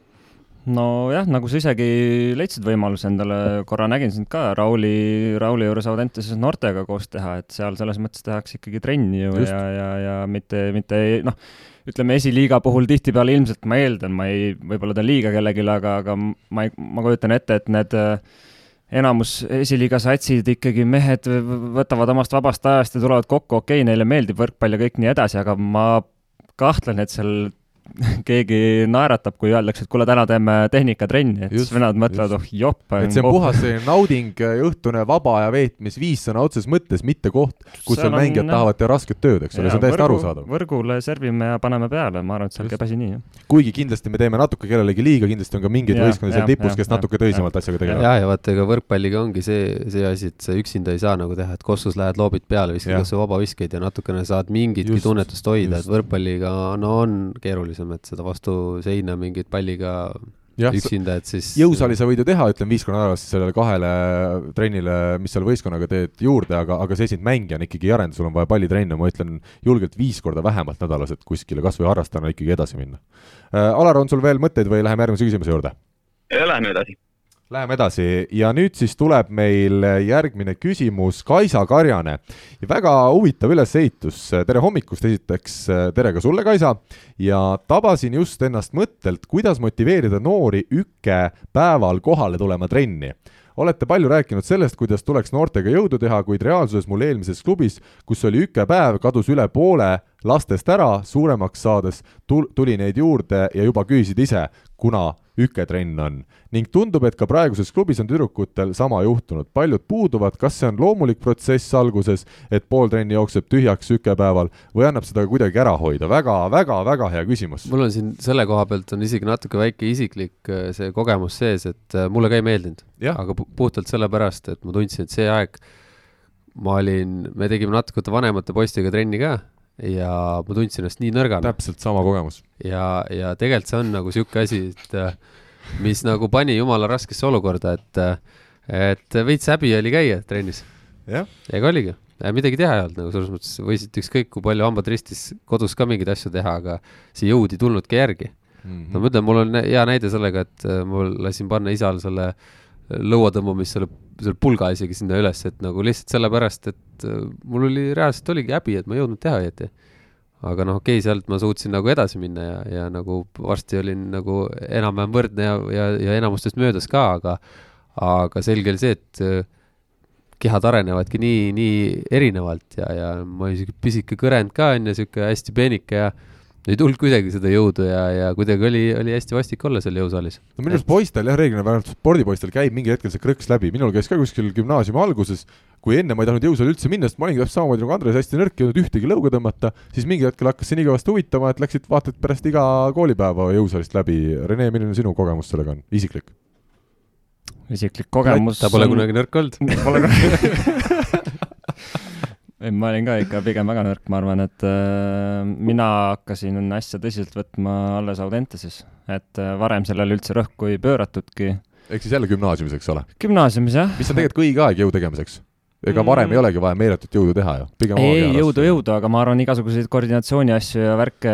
nojah, nagu sa isegi leidsid võimaluse endale, korra nägin sind ka Rauli, Rauli juures Audenteses noortega koos teha, et seal selles mõttes tehakse ikkagi trenni ju Just. ja, ja, ja mitte, mitte noh, ütleme esiliiga puhul tihtipeale ilmselt ma eeldan, ma ei, võib-olla teen liiga kellelegi, aga, aga ma ei, ma kujutan ette, et need enamus esiliiga satsid ikkagi mehed võtavad omast vabast ajast ja tulevad kokku, okei okay,, neile meeldib võrkpall ja kõik nii edasi, aga ma kahtlen, et seal keegi naeratab, kui öeldakse, et kuule, täna teeme tehnikatrenni, et siis venelad mõtlevad, oh jopp. et see on puhas selline nauding, õhtune vaba aja veetmisviis sõna otseses mõttes, mitte koht, kus veel mängijad on, tahavad teha rasket tööd, eks ole, see on täiesti arusaadav. võrgule servime ja paneme peale, ma arvan, et seal käib asi nii. kuigi kindlasti me teeme natuke kellelegi liiga, kindlasti on ka mingeid võistkondi seal tipus, kes ja, natuke tõsisemalt asjaga tegelevad. ja, ja vaata, ega võrkpalliga ongi see, see asi, et sa üksinda ei saa nagu teha, et kossus lähed, loobid peale, viskad kas või vabaviskeid ja natukene saad mingitki tunnetust hoida, et võrkpalliga no on keerulisem, et seda vastu seina mingit palliga ja, üksinda, et siis jõusaali sa võid ju teha, ütleme viis korda nädalas sellele kahele trennile, mis seal võistkonnaga teed juurde, aga, aga see sind mängijana ikkagi ei arenda, sul on vaja pallitrenne, ma ütlen julgelt viis korda vähemalt nädalas, et kuskile kas või harrastajana ikkagi edasi minna äh,. Alar, on sul veel mõtteid või läheme järgmise küsimuse juurde? Läheme edasi Läheme edasi. Ja nüüd siis tuleb meil järgmine küsimus, Kaisa Karjane. väga huvitav ülesehitus, tere hommikust esiteks, tere ka sulle, Kaisa. ja tabasin just ennast mõttelt, kuidas motiveerida noori ükke päeval kohale tulema trenni. Olete palju rääkinud sellest, kuidas tuleks noortega jõudu teha, kuid reaalsuses mul eelmises klubis, kus oli ükepäev, kadus üle poole lastest ära, suuremaks saades tuli neid juurde ja juba küsisid ise, kuna üketrenn on. ning tundub, et ka praeguses klubis on tüdrukutel sama juhtunud, paljud puuduvad, kas see on loomulik protsess alguses, et pool trenni jookseb tühjaks ükepäeval või annab seda kuidagi ära hoida. Väga, väga, väga hea küsimus. mul on siin selle koha pealt on isegi natuke väike isiklik äh, see kogemus sees, et äh, mulle ka ei meeldinud, aga puhtalt sellepärast, et ma tundsin, et see aeg ma olin, me tegime natuke vanemate poistega trenni ka ja ma tundsin ennast nii nõrgana. täpselt sama kogemus. ja, ja tegelikult see on nagu sihuke asi, et äh, mis nagu pani jumala raskesse olukorda, et, äh, et veits häbi oli käia trennis. ega oligi, midagi teha ei olnud nagu selles mõttes, võisid ükskõik kui palju hambad ristis kodus ka mingeid asju teha, aga see jõud ei tulnudki järgi mm. -hmm. no ma ütlen, mul on hea näide sellega, et äh, ma lasin panna isal selle lõua tõmbamist selle, selle pulga isegi sinna üles, et nagu lihtsalt sellepärast, et äh, mul oli reaalselt oligi häbi, et ma ei jõudnud teha õieti. aga noh, okei okay,, sealt ma suutsin nagu edasi minna ja, ja nagu varsti olin nagu enam-vähem võrdne ja, ja, ja enamustest möödas ka, aga aga selge oli see, et äh, kehad arenevadki nii, nii erinevalt ja, ja ma olin siuke pisike kõrend ka onju, siuke hästi peenike ja ei tulnud kuidagi seda jõudu ja, ja kuidagi oli, oli hästi vastik olla seal jõusaalis. no minu arust poistel jah, reeglina vähemalt spordipoistel käib mingi hetkel see krõks läbi, minul käis ka kuskil gümnaasiumi alguses, kui enne ma ei tahtnud jõusaali üldse minna, sest ma olingi täpselt samamoodi nagu Andres, hästi nõrk, ei jõudnud ühtegi lõuga tõmmata, siis mingil hetkel hakkas see nii kõvasti huvitama, et läksid vaata et pärast iga koolipäeva jõusaalist läbi. Rene, milline sinu kogemus sellega on, isiklik? isiklik kogemus ta pole kunagi nõrk olnud Pole kunagi (laughs) ei, ma olin ka ikka pigem väga nõrk, ma arvan, et äh, mina hakkasin asja tõsiselt võtma alles Audenteses, et äh, varem sellele üldse rõhku ei pööratudki. ehk siis jälle gümnaasiumis, eks ole? gümnaasiumis, jah. mis on tegelikult õige aeg jõu tegemiseks? Ega varem mm. ei olegi vaja meeletut jõudu teha ju. ei, ei jõudu, jõudu, aga ma arvan, igasuguseid koordinatsiooni asju ja värke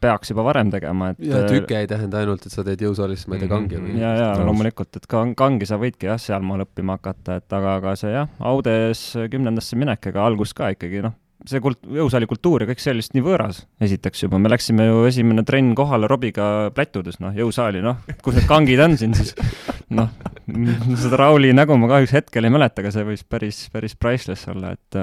peaks juba varem tegema, et. ja tüke ei tähenda ainult, et sa teed jõusaalis, ma ei tea, kangi või. ja, ja loomulikult, et ka kangi sa võidki jah, sealmaal õppima hakata, et aga, aga see jah, Audes kümnendasse minek, ega algus ka ikkagi noh see kult-, jõusaali kultuur ja kõik see oli lihtsalt nii võõras, esiteks juba, me läksime ju esimene trenn kohale Robiga plätudes, noh, jõusaali, noh, kus need kangid on siin siis, (laughs) noh, (laughs) seda Rauli nägu ma kahjuks hetkel ei mäleta, aga see võis päris, päris priceless olla, et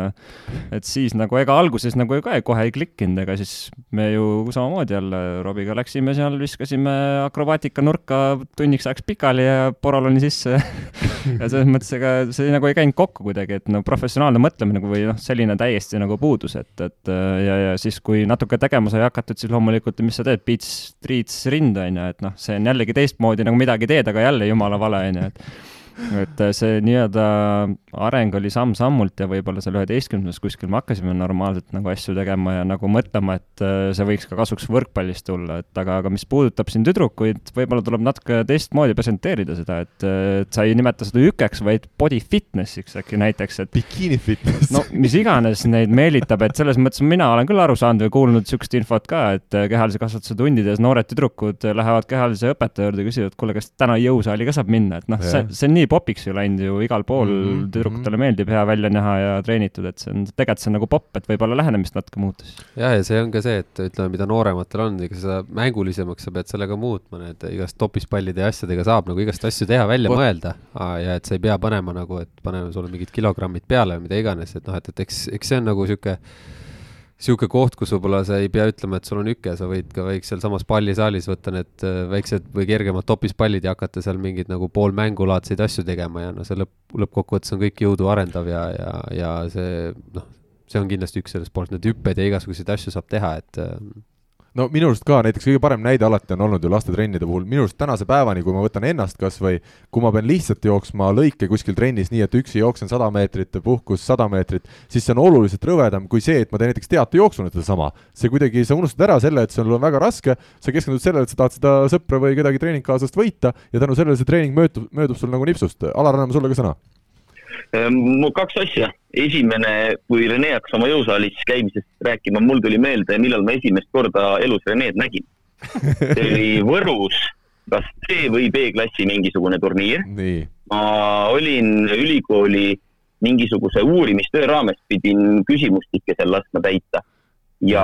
et siis nagu ega alguses nagu ka ei, kohe ei klikkinud, ega siis me ju samamoodi jälle Robiga läksime seal, viskasime akrobaatika nurka tunniks ajaks pikali ja poroloni sisse (laughs) ja selles mõttes ega see nagu ei käinud kokku kuidagi, et no professionaalne mõtlemine või noh, selline täiesti nagu puudus, et, et ja, ja siis, kui natuke tegema sai hakatud, siis loomulikult, mis sa teed, beats, treats, rind, on ju, et noh, see on jällegi teistmoodi nagu midagi teed, aga jälle jumala vale, on ju, et et äh, see nii-öelda areng oli samm-sammult ja võib-olla seal üheteistkümnendas kuskil me hakkasime normaalselt nagu asju tegema ja nagu mõtlema, et äh, see võiks ka kasuks võrkpallist tulla, et aga, aga mis puudutab siin tüdrukuid, võib-olla tuleb natuke teistmoodi presenteerida seda, et, et sa ei nimeta seda ükeks, vaid body fitness'iks äkki näiteks, et bikiini fitness. no mis iganes neid meelitab, et selles mõttes mina olen küll aru saanud või kuulnud niisugust infot ka, et äh, kehalise kasvatuse tundides noored tüdrukud lähevad kehalise õpetaja juurde, küsivad, kuule, kas täna jõusaali ka saab minna, et noh, see, see on nii popiks ju läinud ju igal pool mm, -hmm. tüdrukutele meeldib hea välja näha ja treenitud, et see on, tegelikult see on nagu popp, et võib-olla lähenemist natuke muutus. ja, ja see on ka see, et ütleme, mida noorematel on, ega seda mängulisemaks sa pead sellega muutma, need igast topispallide ja asjadega saab nagu igast asju teha, välja What? mõelda. ja et sa ei pea panema nagu, et paneme sulle mingid kilogrammid peale või mida iganes, et noh, et, et eks, eks see on nagu sihuke koht, kus võib-olla sa ei pea ütlema, et sul on üke, sa võid ka võiks sealsamas pallisaalis võtta need äh, väiksed või kergemad topispallid ja hakata seal mingeid nagu poolmängulaadseid asju tegema ja noh, see lõpp, lõppkokkuvõttes on kõik jõudu arendav ja, ja, ja see noh, see on kindlasti üks sellest poolt, need hüpped ja igasuguseid asju saab teha, et äh, no minu arust ka näiteks kõige parem näide alati on olnud ju lastetrennide puhul, minu arust tänase päevani, kui ma võtan ennast kas või, kui ma pean lihtsalt jooksma lõike kuskil trennis nii, et üksi jooksen sada meetrit puhkus sada meetrit, siis see on oluliselt rõvedam kui see, et ma teen näiteks teatejooksu nüüd sedasama. see kuidagi, sa unustad ära selle, et sul on väga raske, sa keskendud sellele, et sa tahad seda sõpra või kedagi treeningkaaslast võita ja tänu sellele see treening möödub, möödub sul nagu nipsust. Alar, anname sulle ka sõna Ehm, mul kaks asja. esimene, kui Rene hakkas oma jõusaalis käimisest rääkima, mul tuli meelde, millal ma esimest korda elus Reneed nägin. (laughs) see oli Võrus, kas C või B-klassi mingisugune turniir. ma olin ülikooli mingisuguse uurimistöö raames, pidin küsimustikke seal laskma täita. ja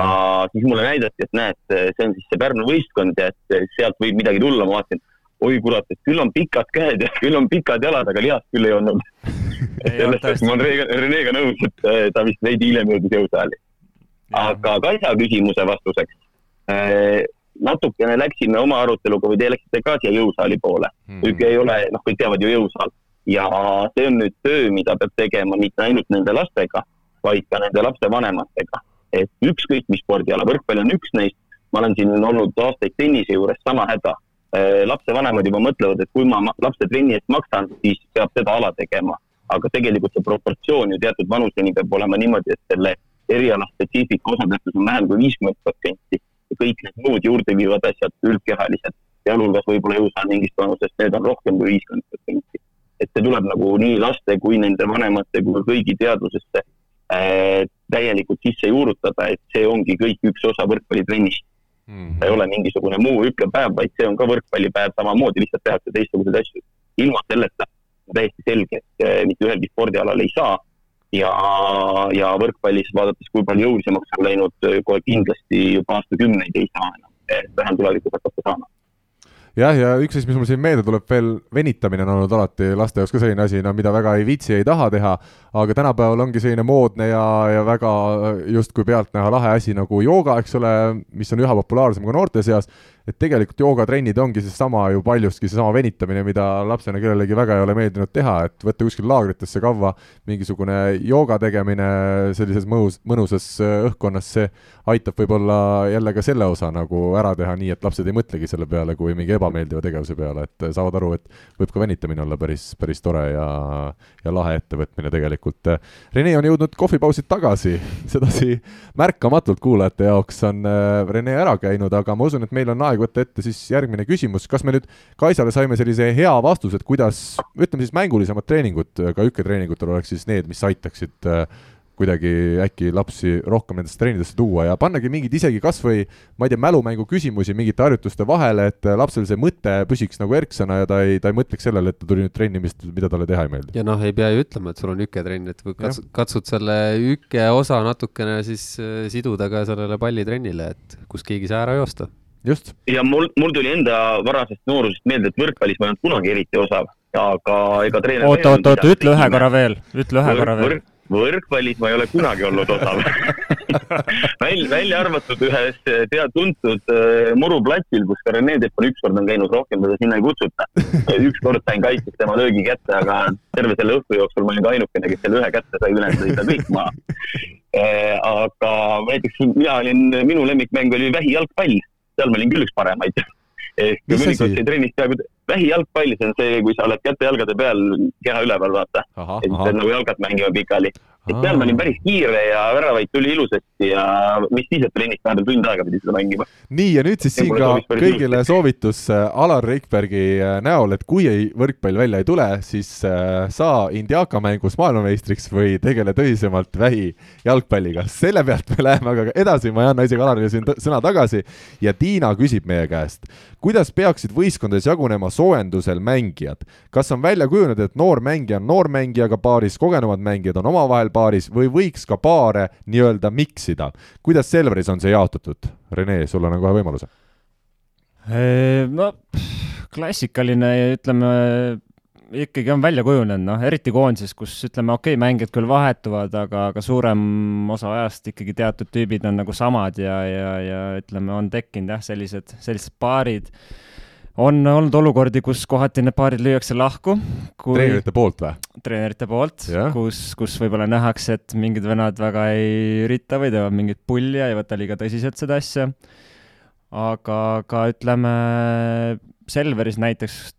siis mulle näidati, et näed, see on siis see Pärnu võistkond ja et sealt võib midagi tulla, ma vaatasin oi kurat, et küll on pikad käed ja (laughs) küll on pikad jalad, aga lihast küll ei olnud (laughs) sellest, et ma olen Renega nõus, et äh, ta vist veidi hiljem jõudis jõusaali. aga Kaisa küsimuse vastuseks äh,. natukene läksime oma aruteluga või te läksite ka siia jõusaali poole mm. -hmm. ei ole, noh, kõik teavad ju jõusaal ja see on nüüd töö, mida peab tegema mitte ainult nende lastega, vaid ka nende lapsevanematega. et ükskõik, mis spordiala, võrkpall on üks neist, ma olen siin olnud aastaid tennise juures, sama häda Äh, lapsevanemad juba mõtlevad, et kui ma lapse trenni eest maksan, siis peab seda ala tegema. Aga tegelikult see proportsioon ju teatud vanuseni peab olema niimoodi, et selle eriala spetsiifika osatähtsus on vähem kui viiskümmend protsenti ja kõik need muud juurde viivad asjad, üldkehalised, sealhulgas võib-olla jõusaal mingist vanusest, need on rohkem kui viiskümmend protsenti. et see tuleb nagu nii laste kui nende vanemate kui kõigi teadvusesse äh, täielikult sisse juurutada, et see ongi kõik üks osa võrkpallitrennist mm. -hmm. ei ole mingisugune muu hüppepäev, vaid see on ka võrkpallipäev samamoodi, lihtsalt tehakse teistsuguseid asju. ilma selleta on täiesti selge, et eh, mitte ühelgi spordialal ei saa. Ja, ja võrkpallis vaadates, kui palju jõulisemaks on läinud, eh, kohe kindlasti juba aastakümneid ei saa enam, vähem tulevikus hakata saama. Jah, ja üks asi, mis mul siin meelde tuleb veel, venitamine on olnud alati laste jaoks ka selline asi, no mida väga ei viitsi, ei taha teha, aga tänapäeval ongi selline moodne ja, ja väga justkui pealtnäha lahe asi nagu jooga, eks ole, mis on üha populaarsem ka noorte seas et tegelikult joogatrennid ongi seesama ju paljuski seesama venitamine, mida lapsena kellelegi väga ei ole meeldinud teha, et võtta kuskil laagritesse kaua mingisugune jooga tegemine sellises mõnus, mõnusas äh, õhkkonnas, see aitab võib-olla jälle ka selle osa nagu ära teha nii, et lapsed ei mõtlegi selle peale kui mingi ebameeldiva tegevuse peale, et saavad aru, et võib ka venitamine olla päris, päris tore ja, ja lahe ettevõtmine tegelikult. Rene on jõudnud kohvipausilt tagasi, sedasi märkamatult kuulajate jaoks on äh, Rene ära käinud, aga ma usun, et meil on aeg aeg võtta ette siis järgmine küsimus, kas me nüüd Kaisale saime sellise hea vastuse, et kuidas, ütleme siis mängulisemad treeningud, ka hükketreeningutel oleks siis need, mis aitaksid äh, kuidagi äkki lapsi rohkem nendesse treenidesse tuua ja pannagi mingeid isegi kas või ma ei tea, mälumängu küsimusi mingite harjutuste vahele, et lapsel see mõte püsiks nagu erksana ja ta ei, ta ei mõtleks sellele, et ta tuli nüüd trenni, mis, mida talle teha ei meeldi. ja noh, ei pea ju ütlema, et sul on hüketrenn, et katsud, katsud selle hüke osa natukene siis äh, siduda ka sellele pallitrennile, et kus keegi saa ära joosta. Ja mul, mul tuli enda varasest noorusest meelde, et võrkpallis ma ei olnud kunagi eriti osav, aga ega treener. oota, oota, oota, ütle ühe korra veel, ütle ühe korra veel võrkpallis ma ei ole kunagi olnud osav (laughs) välja, välja arvatud ühes teada-tuntud äh, muruplatsil, kus ka Rene Teppan ükskord on käinud, rohkem teda sinna ei kutsuta. ükskord sain kaitseks tema löögi kätte, aga terve selle õhtu jooksul ma olin ka ainukene, kes selle ühe kätte sai, ülejäänud lõid ta kõik maha äh,. aga näiteks mina olin, minu lemmikmäng oli vähijalgpall seal ma olin küll üks paremaid. ehk mõnikord sai trennis peaaegu vähijalgpall, see on see, kui sa oled käte-jalgade peal, keha üleval, vaata. et nagu jalgad mängivad pikali et seal ma olin päris kiire ja väravaid tuli ilusasti ja mis siis, et trennis vahepeal tund aega pidi seda mängima. nii, ja nüüd siis siin ka kõigile soovitus äh, Alar Rikbergi äh, näol, et kui ei, võrkpall välja ei tule, siis äh, saa Indiaka mängus maailmameistriks või tegele tõsisemalt vähijalgpalliga. selle pealt me läheme aga edasi, ma ei anna isegi Alarile siin sõna tagasi ja Tiina küsib meie käest, kuidas peaksid võistkondades jagunema soojendusel mängijad? kas on välja kujunenud, et noor mängija on noormängijaga paaris, kogenumad mängijad on omavahel paaris või võiks ka paare nii-öelda miksida. kuidas Selveris on see jaotatud? Rene, sul on kohe võimalus. no klassikaline, ütleme ikkagi on välja kujunenud, noh, eriti koondises, kus ütleme, okei okay,, mängijad küll vahetuvad, aga, aga suurem osa ajast ikkagi teatud tüübid on nagu samad ja, ja, ja ütleme, on tekkinud jah, sellised, sellised paarid. on olnud olukordi, kus kohati need paarid lüüakse lahku treenerite poolt või? treenerite poolt, kus, kus võib-olla nähakse, et mingid vennad väga ei ürita või teevad mingit pulli ja ei võta liiga tõsiselt seda asja. aga ka ütleme, Selveris näiteks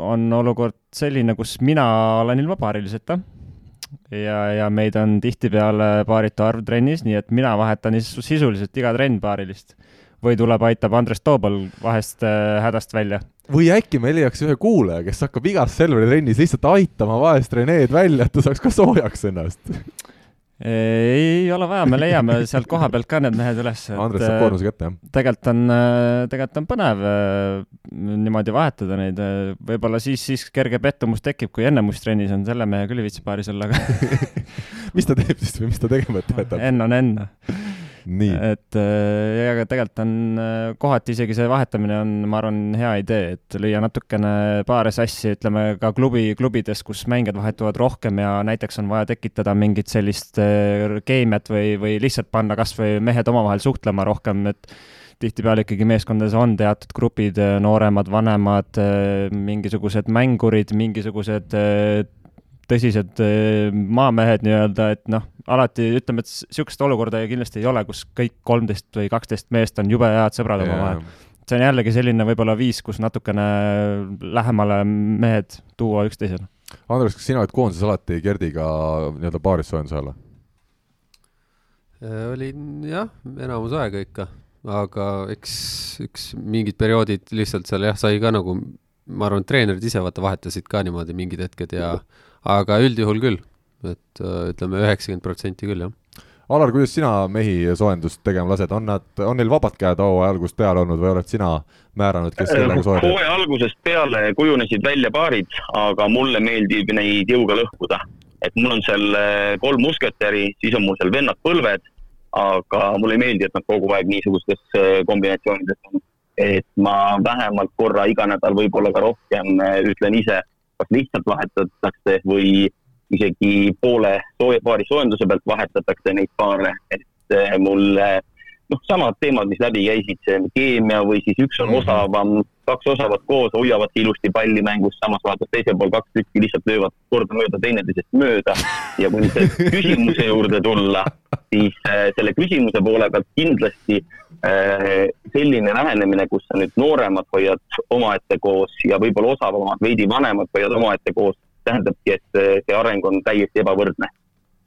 on olukord selline, kus mina olen ilma paariliseta ja, ja meid on tihtipeale paarite arv trennis, nii et mina vahetan sisuliselt iga trenn paarilist. või tuleb, aitab Andres Toobal vahest äh, hädast välja. või äkki me leiaks ühe kuulaja, kes hakkab igas Selveri trennis lihtsalt aitama vahest Reneed välja, et ta saaks ka soojaks ennast ei ole vaja, me leiame sealt koha pealt ka need mehed üles. Andres saab koormuse kätte, jah? tegelikult on, äh, tegelikult on põnev äh, niimoodi vahetada neid, võib-olla siis, siis kerge pettumus tekib, kui enne musttrennis on, selle mehe küll ei viitsi paaris olla, aga (laughs) mis ta teeb siis või mis ta tegemata jätab? N on N et äh, ja aga tegelikult on äh, kohati isegi see vahetamine on, ma arvan, hea idee, et lüüa natukene paare sassi, ütleme ka klubi, klubides, kus mängijad vahetuvad rohkem ja näiteks on vaja tekitada mingit sellist äh, keemiat või, või lihtsalt panna kas või mehed omavahel suhtlema rohkem, et tihtipeale ikkagi meeskondades on teatud grupid, nooremad, vanemad, mingisugused mängurid, mingisugused tõsised maamehed nii-öelda, et noh, alati ütleme, et niisugust olukorda kindlasti ei ole, kus kõik kolmteist või kaksteist meest on jube head sõbrad omavahel. see on jällegi selline võib-olla viis, kus natukene lähemale mehed tuua üksteisele. Andres, kas sina oled koondises alati Gerdiga nii-öelda paaris soojenduse all? Äh, olin jah, enamus aega ikka, aga eks üks mingid perioodid lihtsalt seal jah, sai ka nagu, ma arvan, treenerid ise vaata vahetasid ka niimoodi mingid hetked ja (laughs) aga üldjuhul küll et äh, ütleme üheksakümmend protsenti küll, jah. Alar, kuidas sina mehi soojendust tegema lased, on nad, on neil vabad käed hooaja algusest peale olnud või oled sina määranud, kes kellega soojendab? hooaja algusest peale kujunesid välja paarid, aga mulle meeldib neid jõuga lõhkuda. et mul on seal äh, kolm musketäri, siis on mul seal vennad põlved, aga mulle ei meeldi, et nad kogu aeg niisugustes äh, kombinatsioonides on. et ma vähemalt korra iga nädal, võib-olla ka rohkem ütlen ise, kas lihtsalt vahetatakse või isegi poole sooja, paari soojenduse pealt vahetatakse neid paare, et eh, mul noh, samad teemad, mis läbi käisid, see keemia või siis üks on mm -hmm. Kaks osavat koos hoiavad ilusti palli mängus, samas vaatad teisel pool kaks tükki lihtsalt löövad kordamööda teineteisest mööda. ja kui nüüd küsimuse juurde tulla, siis äh, selle küsimuse poole pealt kindlasti äh, selline lähenemine, kus sa nüüd nooremad hoiad omaette koos ja võib-olla osavamad, veidi vanemad hoiad omaette koos tähendabki, et see areng on täiesti ebavõrdne.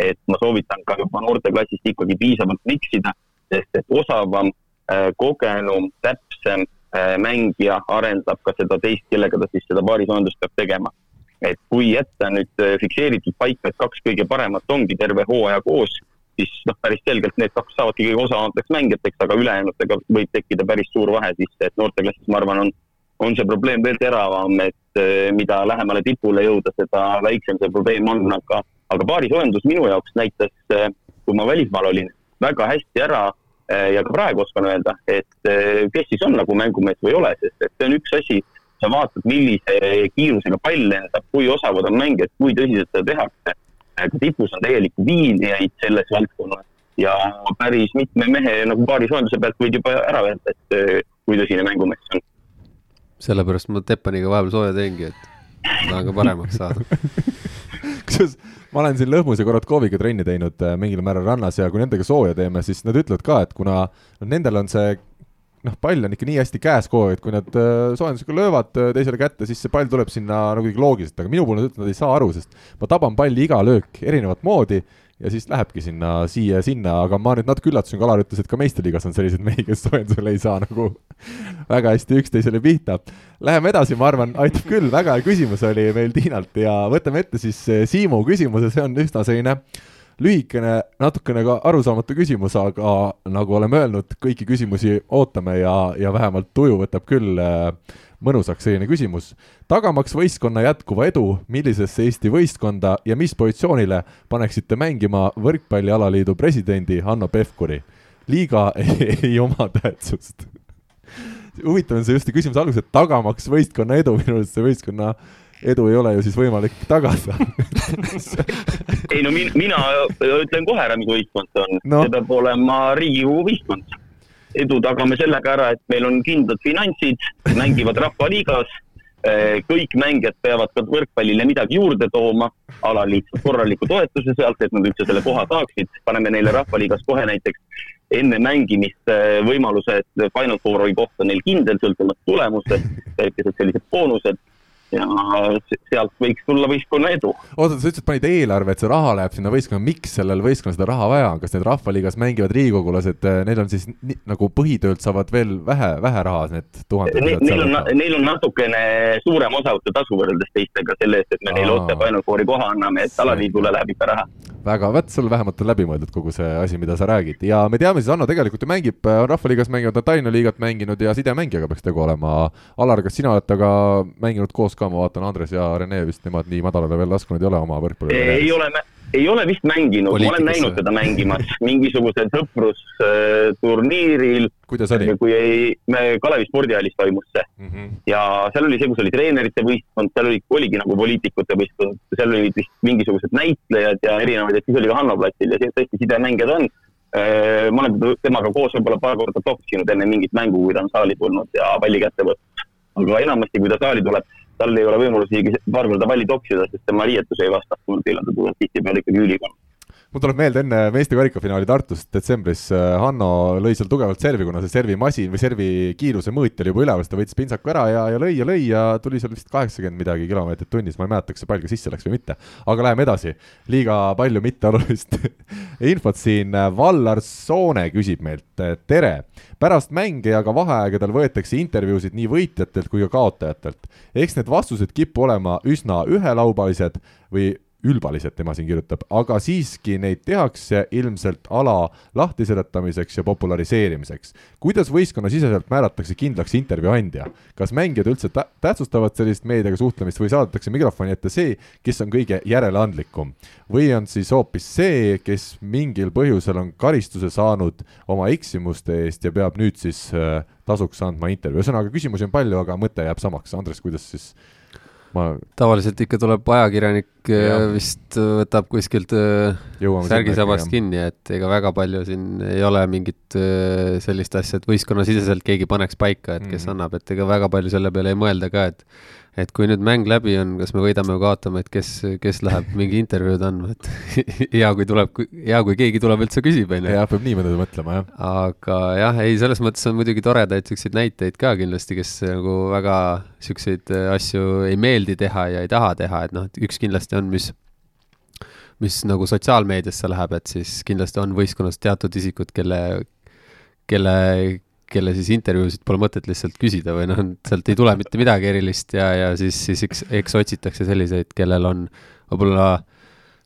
et ma soovitan ka juba noorteklassist ikkagi piisavalt miksida, sest et osavam, äh, kogenum, täpsem äh, mängija arendab ka seda teist, kellega ta siis seda paarisoojendust peab tegema. et kui jätta nüüd äh, fikseeritud paika, et kaks kõige paremat ongi terve hooaja koos, siis noh, päris selgelt need kaks saavadki kõige osavamateks mängijateks, aga ülejäänutega võib tekkida päris suur vahe, siis et noorteklassis, ma arvan, on on see probleem veel teravam, et eh, mida lähemale tipule jõuda, seda väiksem see probleem on, aga, aga paarisoojendus minu jaoks näitas, kui ma välismaal olin, väga hästi ära ja ka praegu oskan öelda, et kes siis on nagu mängumees või ei ole, sest et see on üks asi, sa vaatad, millise kiirusega pall lendab, kui osavad on mängijad, kui tõsiselt seda tehakse. ka tipus on täielikku viilijaid selles valdkonnas ja päris mitme mehe nagu paarisoojenduse pealt võid juba ära öelda, et kui tõsine mängumees see on sellepärast ma Teppaniga vahepeal sooja teengi, et tahan ka paremaks saada (laughs) (laughs) kusjuures ma olen siin Lõhmus ja Korotkoviga trenni teinud äh, mingil määral rannas ja kui nendega sooja teeme, siis nad ütlevad ka, et kuna nendel on see noh, pall on ikka nii hästi käes kogu aeg, et kui nad äh, soojendusega löövad äh, teisele kätte, siis see pall tuleb sinna nagu kuidagi loogiliselt, aga minu puhul nad ütlevad, nad ei saa aru, sest ma taban palli iga löök erinevat moodi ja siis lähebki sinna siia-sinna, aga ma nüüd natuke üllatusin, kui Alar ütles, et ka meistriliigas on selliseid mehi, kes soojendusel ei saa nagu (laughs) väga hästi üksteisele pihta. Läheme edasi, ma arvan, aitab küll, väga hea küsimus oli meil Tiinalt ja võtame ette siis eh, Siimu küsimuse, see on üsna selline lühikene, natukene ka arusaamatu küsimus, aga nagu oleme öelnud, kõiki küsimusi ootame ja, ja vähemalt tuju võtab küll mõnusaks selline küsimus. tagamaks võistkonna jätkuva edu, millisesse Eesti võistkonda ja mis positsioonile paneksite mängima Võrkpallialaliidu presidendi Hanno Pevkuri? liiga (laughs) ei, ei oma tähtsust huvitav on see just see küsimuse algus, et tagamaks võistkonna edu, minu arust see võistkonna edu ei ole ju siis võimalik tagada (laughs) ei no min, mina ütlen kohe ära, mis võistkond see on no.. see peab olema Riigikogu võistkond. Edu tagame sellega ära, et meil on kindlad finantsid, mängivad Rahvaliigas. Eh, kõik mängijad peavad ka võrkpallile midagi juurde tooma, alaliit saab korraliku toetuse sealt, et nad üldse selle koha saaksid. paneme neile Rahvaliigas kohe näiteks enne mängimist eh, võimaluse, et Final Fouri koht on neil kindel, sõltumata tulemustest, väikesed sellised boonused ja sealt võiks tulla võistkonna edu. oota, sa ütlesid, panid eelarve, et see raha läheb sinna võistkonna, miks sellel võistkonnal seda raha vaja on, kas need Rahvaliigas mängivad riigikogulased, eh, neil on siis ni, nagu põhitöölt saavad veel vähe, vähe raha, need tuhanded ne,? Neil on, neil on natukene suurem osavõtutasu võrreldes teistega selle eest, et me neile otse Fouri koha anname, et alaliidule läheb ikka raha väga, vot sul vähemalt on läbi mõeldud kogu see asi, mida sa räägid ja me teame siis, Hanno tegelikult ju mängib, on Rahvaliigas mänginud, on Tallinna liigat mänginud ja sidemängijaga peaks tegu olema. Alar, kas sina oled temaga mänginud koos ka, ma vaatan, Andres ja Rene vist nemad nii madalale veel laskunud ei ole oma võrkpalli. ei ole, ei ole vist mänginud, ma olen näinud teda mängimas mingisugusel sõprusturniiril. kuidas oli? kui ei, Kalevi spordihallis toimus see mm. -hmm. ja seal oli see, kus oli treenerite võistkond, seal oli, oligi nagu poliitikute võistkond, seal olid vist mingisugused näitlejad ja erinevaid, et siis oli ka Hanno platsil ja tõesti sidemängijad on. Äh, ma olen temaga koos võib-olla paar korda toksinud enne mingit mängu, kui ta on saali tulnud ja palli kätte võtnud. aga enamasti, kui ta saali tuleb tal ei ole võimalus isegi paar korda palli toksida, sest tema riietus ei vasta, ta tuleb tihtipeale ikkagi ülikond mul tuleb meelde enne meeste karikafinaali Tartus detsembris äh, Hanno lõi seal tugevalt servi, kuna see servimasin või servi kiiruse mõõt oli juba üleval, siis ta võttis pintsaku ära ja, ja lõi ja lõi ja tuli seal vist kaheksakümmend midagi kilomeetrit tunnis, ma ei mäleta, kas see pall ka sisse läks või mitte. aga läheme edasi, liiga palju mitteolulist (laughs) infot siin, Vallar Soone küsib meilt, tere, pärast mänge ja ka vaheaegadel võetakse intervjuusid nii võitjatelt kui ka kaotajatelt. eks need vastused kipu olema üsna ühelaubalised või ülbalised, tema siin kirjutab, aga siiski neid tehakse ilmselt ala lahtiseletamiseks ja populariseerimiseks. kuidas võistkonnasiseselt määratakse kindlaks intervjuu andja? kas mängijad üldse tä tähtsustavad sellist meediaga suhtlemist või saadetakse mikrofoni ette see, kes on kõige järeleandlikum? või on siis hoopis see, kes mingil põhjusel on karistuse saanud oma eksimuste eest ja peab nüüd siis äh, tasuks andma intervjuu, ühesõnaga küsimusi on palju, aga mõte jääb samaks, Andres, kuidas siis ma tavaliselt ikka tuleb ajakirjanik äh, ja. vist äh, võtab kuskilt äh, särgisabast kinni, et ega väga palju siin ei ole mingit sellist asja, et võistkonnasiseselt keegi paneks paika, et kes mm annab, et ega väga palju selle peale ei mõelda ka, et et kui nüüd mäng läbi on, kas me võidame või kaotame, et kes, kes läheb mingi intervjuud andma, et (laughs) hea, kui tuleb, hea, kui keegi tuleb üldse küsib, on ju. jah, peab niimoodi mõtlema, jah. aga jah, ei, selles mõttes on muidugi toredaid niisuguseid näiteid ka kindlasti, kes nagu väga niisuguseid asju ei meeldi teha ja ei taha teha, et noh, et üks kindlasti on, mis mis nagu sotsiaalmeediasse läheb, et siis kindlasti on võistkonnas teatud isikud, kelle, kelle kelle siis intervjuusid pole mõtet lihtsalt küsida või noh, sealt ei tule mitte midagi erilist ja, ja siis, siis eks, eks otsitakse selliseid, kellel on võib-olla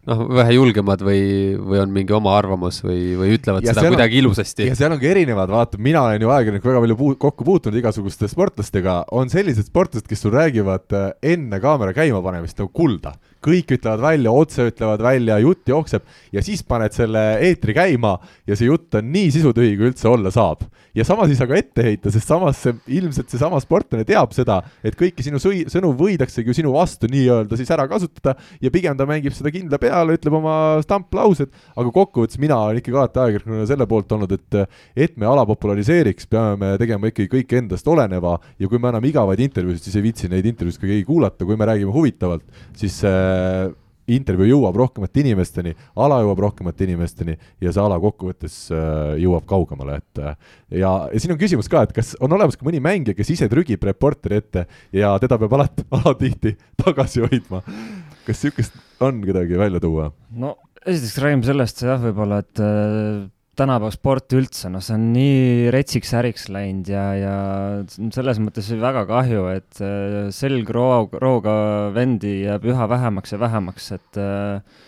noh, vähe julgemad või, või on mingi oma arvamus või, või ütlevad ja seda kuidagi on, ilusasti. ja seal on ka erinevad, vaata, mina olen ju ajakirjanik väga palju puu-, kokku puutunud igasuguste sportlastega, on sellised sportlased, kes sul räägivad äh, enne kaamera käima panemist nagu kulda kõik ütlevad välja, otse ütlevad välja, jutt jookseb ja siis paned selle eetri käima ja see jutt on nii sisutühi, kui üldse olla saab. ja samas ei saa ka ette heita, sest samas see, ilmselt seesama sportlane teab seda, et kõiki sinu sõi, sõnu võidaksegi ju sinu vastu nii-öelda siis ära kasutada ja pigem ta mängib seda kindla peale, ütleb oma stamplaused, aga kokkuvõttes mina olen ikkagi alati ajakirjanikuna selle poolt olnud, et et me ala populariseeriks, peame me tegema ikkagi kõik endast oleneva. Ja kui me anname igavaid intervjuusid, siis ei viitsi neid intervjuusid ka keegi kuulata, kui me räägime huvitavalt, siis Äh, intervjuu jõuab rohkemate inimesteni, ala jõuab rohkemate inimesteni ja see ala kokkuvõttes äh, jõuab kaugemale, et äh, ja, ja siin on küsimus ka, et kas on olemas ka mõni mängija, kes ise trügib reporteri ette ja teda peab alati, alatihti tagasi hoidma. kas niisugust on kedagi välja tuua? no esiteks räägime sellest jah, võib-olla, et tänapäeva sport üldse, noh, see on nii retsiks äriks läinud ja, ja selles mõttes väga kahju, et äh, selgrooga vendi jääb üha vähemaks ja vähemaks, et äh,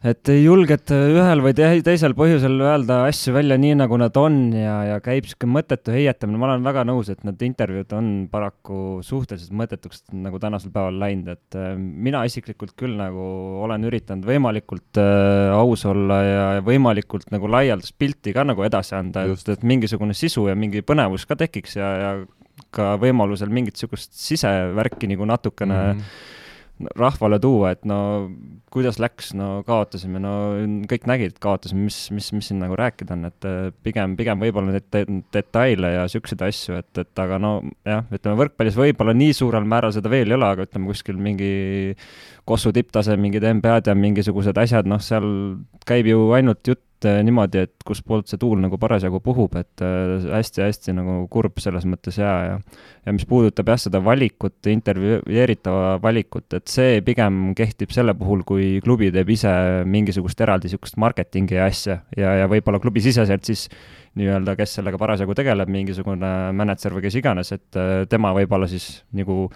et ei julgeta ühel või teisel põhjusel öelda asju välja nii, nagu nad on ja, ja käib niisugune mõttetu heietamine, ma olen väga nõus, et need intervjuud on paraku suhteliselt mõttetuks nagu tänasel päeval läinud, et äh, mina isiklikult küll nagu olen üritanud võimalikult äh, aus olla ja võimalikult nagu laialdast pilti ka nagu edasi anda, et, et mingisugune sisu ja mingi põnevus ka tekiks ja, ja ka võimalusel mingit niisugust sisevärki nagu natukene mm -hmm rahvale tuua, et no kuidas läks, no kaotasime, no kõik nägid, kaotasime, mis, mis, mis siin nagu rääkida on, et äh, pigem, pigem võib-olla neid detaile ja siukseid asju, et, et aga no jah, ütleme võrkpallis võib-olla nii suurel määral seda veel ei ole, aga ütleme kuskil mingi Kossu tipptase, mingid NBA-d ja mingisugused asjad, noh, seal käib ju ainult jutt äh, niimoodi, et kuspoolt see tuul nagu parasjagu puhub, et hästi-hästi äh, nagu kurb selles mõttes ja, ja ja mis puudutab jah, seda valikut, intervjueeritava valikut, et see pigem kehtib selle puhul, kui klubi teeb ise mingisugust eraldi niisugust marketingi ja asja ja, ja võib-olla klubisiseselt siis nii-öelda, kes sellega parasjagu tegeleb, mingisugune mänedžer või kes iganes, et äh, tema võib-olla siis nagu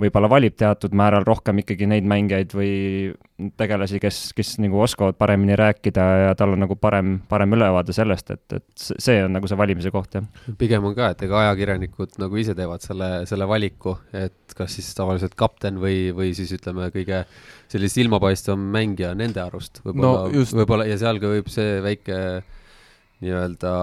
võib-olla valib teatud määral rohkem ikkagi neid mängijaid või tegelasi, kes, kes nagu oskavad paremini rääkida ja tal on nagu parem, parem ülevaade sellest, et, et see on nagu see valimise koht, jah. pigem on ka, et ega ajakirjanikud nagu ise teevad selle, selle valiku, et kas siis tavaliselt kapten või, või siis ütleme, kõige sellist silmapaistvam mängija nende arust võib-olla no,, võib-olla ja seal ka võib see väike nii-öelda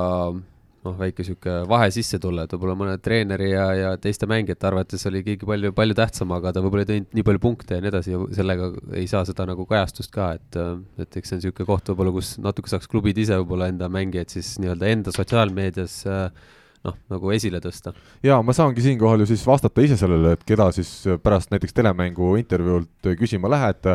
noh, väike sihuke vahe sisse tulla, et võib-olla mõne treeneri ja, ja teiste mängijate arvates oli keegi palju, palju tähtsam, aga ta võib-olla ei teinud nii palju punkte ja nii edasi ja sellega ei saa seda nagu kajastust ka, et, et eks see on niisugune koht võib-olla, kus natuke saaks klubid ise võib-olla enda mängijaid siis nii-öelda enda sotsiaalmeedias äh, noh, nagu esile tõsta. jaa, ma saangi siinkohal ju siis vastata ise sellele, et keda siis pärast näiteks telemängu intervjuult küsima lähed.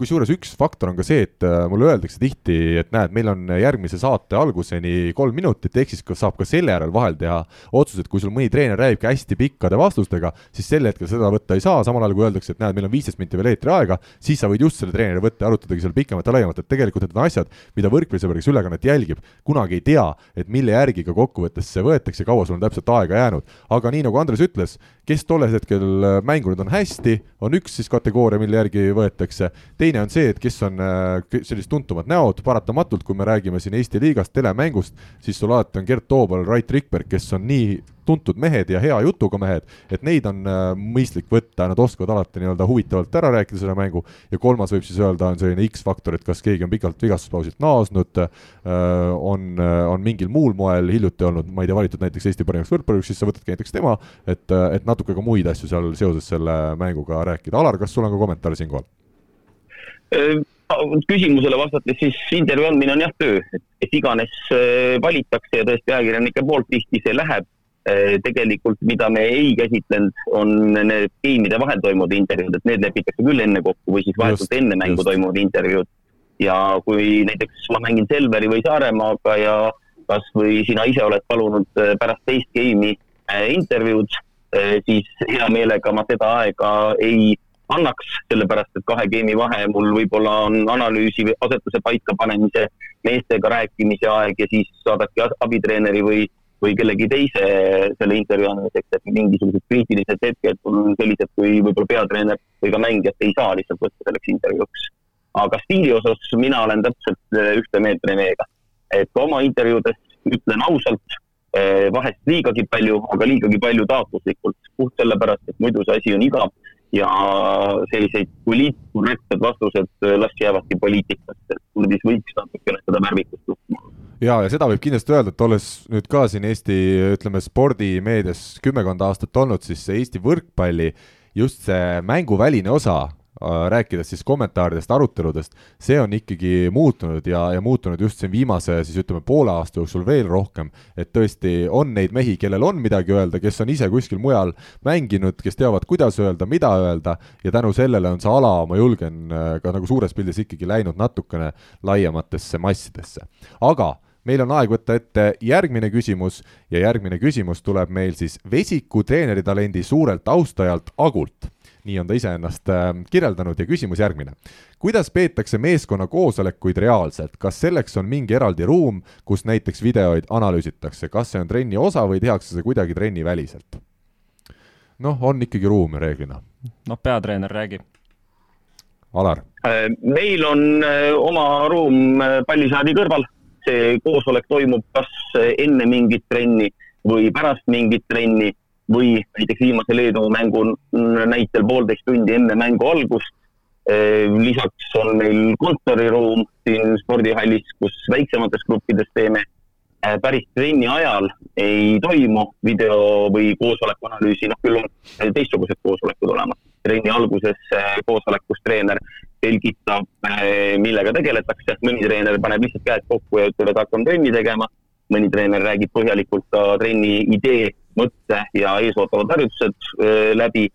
kusjuures üks faktor on ka see, et äh, mulle öeldakse tihti, et näed, meil on järgmise saate alguseni kolm minutit, ehk siis saab ka selle järel vahel teha otsused, kui sul mõni treener räägibki hästi pikkade vastustega, siis sel hetkel seda võtta ei saa, samal ajal kui öeldakse, et näed, meil on viisteist minti veel eetriaega, siis sa võid just selle treeneri võtta ja arutadagi seal pikemalt ja laiemalt, et tegelikult need on asjad, mida võrkpallisõber, kes ülekannet jälgib, kunagi ei tea, et mille järgi ka kokkuvõttes see võetakse võetakse, kaua sul on täpselt aega jäänud. aga nii, nagu Andres ütles, kes tolles hetkel äh, mängunud on hästi, on üks siis kategooria, mille järgi võetakse, teine on see, et kes on äh, sellised tuntumad näod, paratamatult, kui me räägime siin Eesti liigast, telemängust, siis sul alati on Gert Toobal, Rait Rikberg, kes on nii tuntud mehed ja hea jutuga mehed, et neid on äh, mõistlik võtta, nad oskavad alati nii-öelda huvitavalt ära rääkida selle mängu, ja kolmas võib siis öelda, on selline X-faktor, et kas keegi on pikalt vigastuspausilt naasnud, on, on mingil muul moel hiljuti olnud, ma ei tea, valitud näiteks Eesti parimaks võrkpalluriks, siis sa võtadki näiteks tema, et, et natuke ka muid asju seal seoses selle mänguga rääkida. Alar, kas sul on ka kommentaare siinkohal? küsimusele vastates siis intervjuu andmine on jah töö, et iganes valitakse ja tõesti ajakirjanike poolt tihti see läheb Eh, tegelikult, mida me ei käsitlenud, on need geimide vahel toimuvad intervjuud, et need lepitakse küll enne kokku või siis vahetult enne mängu just. toimuvad intervjuud. ja kui näiteks ma mängin Selveri või Saaremaaga ja kasvõi sina ise oled palunud pärast teist geimi intervjuud, siis hea meelega ma seda aega ei annaks, sellepärast et kahe geimi vahe mul võib-olla on analüüsi või asetuse paikapanemise, meestega rääkimise aeg ja siis saadabki abitreeneri või või kellegi teise selle intervjuu andmiseks, et mingisugused kriitilised hetked on sellised, kui võib-olla peatreener või ka mängijat ei saa lihtsalt võtta selleks intervjuuks. aga stiili osas mina olen täpselt äh, ühte meelt Reneega, et oma intervjuudes ütlen ausalt, vahest liigagi palju, aga liigagi palju taotluslikult, puht sellepärast, et muidu see asi on igav ja selliseid poliitkorrektsed vastused äh, las jäävadki poliitikast, et kurdis võiks natukene seda värvikust luua ja, ja seda võib kindlasti öelda, et olles nüüd ka siin Eesti, ütleme, spordimeedias kümmekond aastat olnud, siis Eesti võrkpalli just see mänguväline osa rääkides siis kommentaaridest, aruteludest, see on ikkagi muutunud ja, ja muutunud just siin viimase siis ütleme poole aasta jooksul veel rohkem. et tõesti on neid mehi, kellel on midagi öelda, kes on ise kuskil mujal mänginud, kes teavad, kuidas öelda, mida öelda ja tänu sellele on see ala, ma julgen äh, ka nagu suures pildis ikkagi läinud natukene laiematesse massidesse. aga meil on aeg võtta ette järgmine küsimus ja järgmine küsimus tuleb meil siis Vesiku treeneritalendi suurelt austajalt Agult. Nii on ta iseennast äh, kirjeldanud ja küsimus järgmine. kuidas peetakse meeskonna koosolekuid reaalselt, kas selleks on mingi eraldi ruum, kus näiteks videoid analüüsitakse, kas see on trenni osa või tehakse see kuidagi trenniväliselt? noh, on ikkagi ruum reeglina. noh, peatreener räägib. Alar? Äh, meil on äh, oma ruum pallisaadi kõrval see koosolek toimub kas enne mingit trenni või pärast mingit trenni või näiteks viimase Leedu mängu näitel poolteist tundi enne mängu algust. lisaks on meil kontoriruum siin spordihallis, kus väiksemates gruppides teeme. päris trenni ajal ei toimu video või koosoleku analüüsi, noh küll on teistsugused koosolekud olemas. trenni alguses koosolekus treener selgitab, millega tegeletakse, mõni treener paneb lihtsalt käed kokku ja ütleb, et hakkame trenni tegema. mõni treener räägib põhjalikult ka trenni idee, mõtte ja eesootavad harjutused läbi.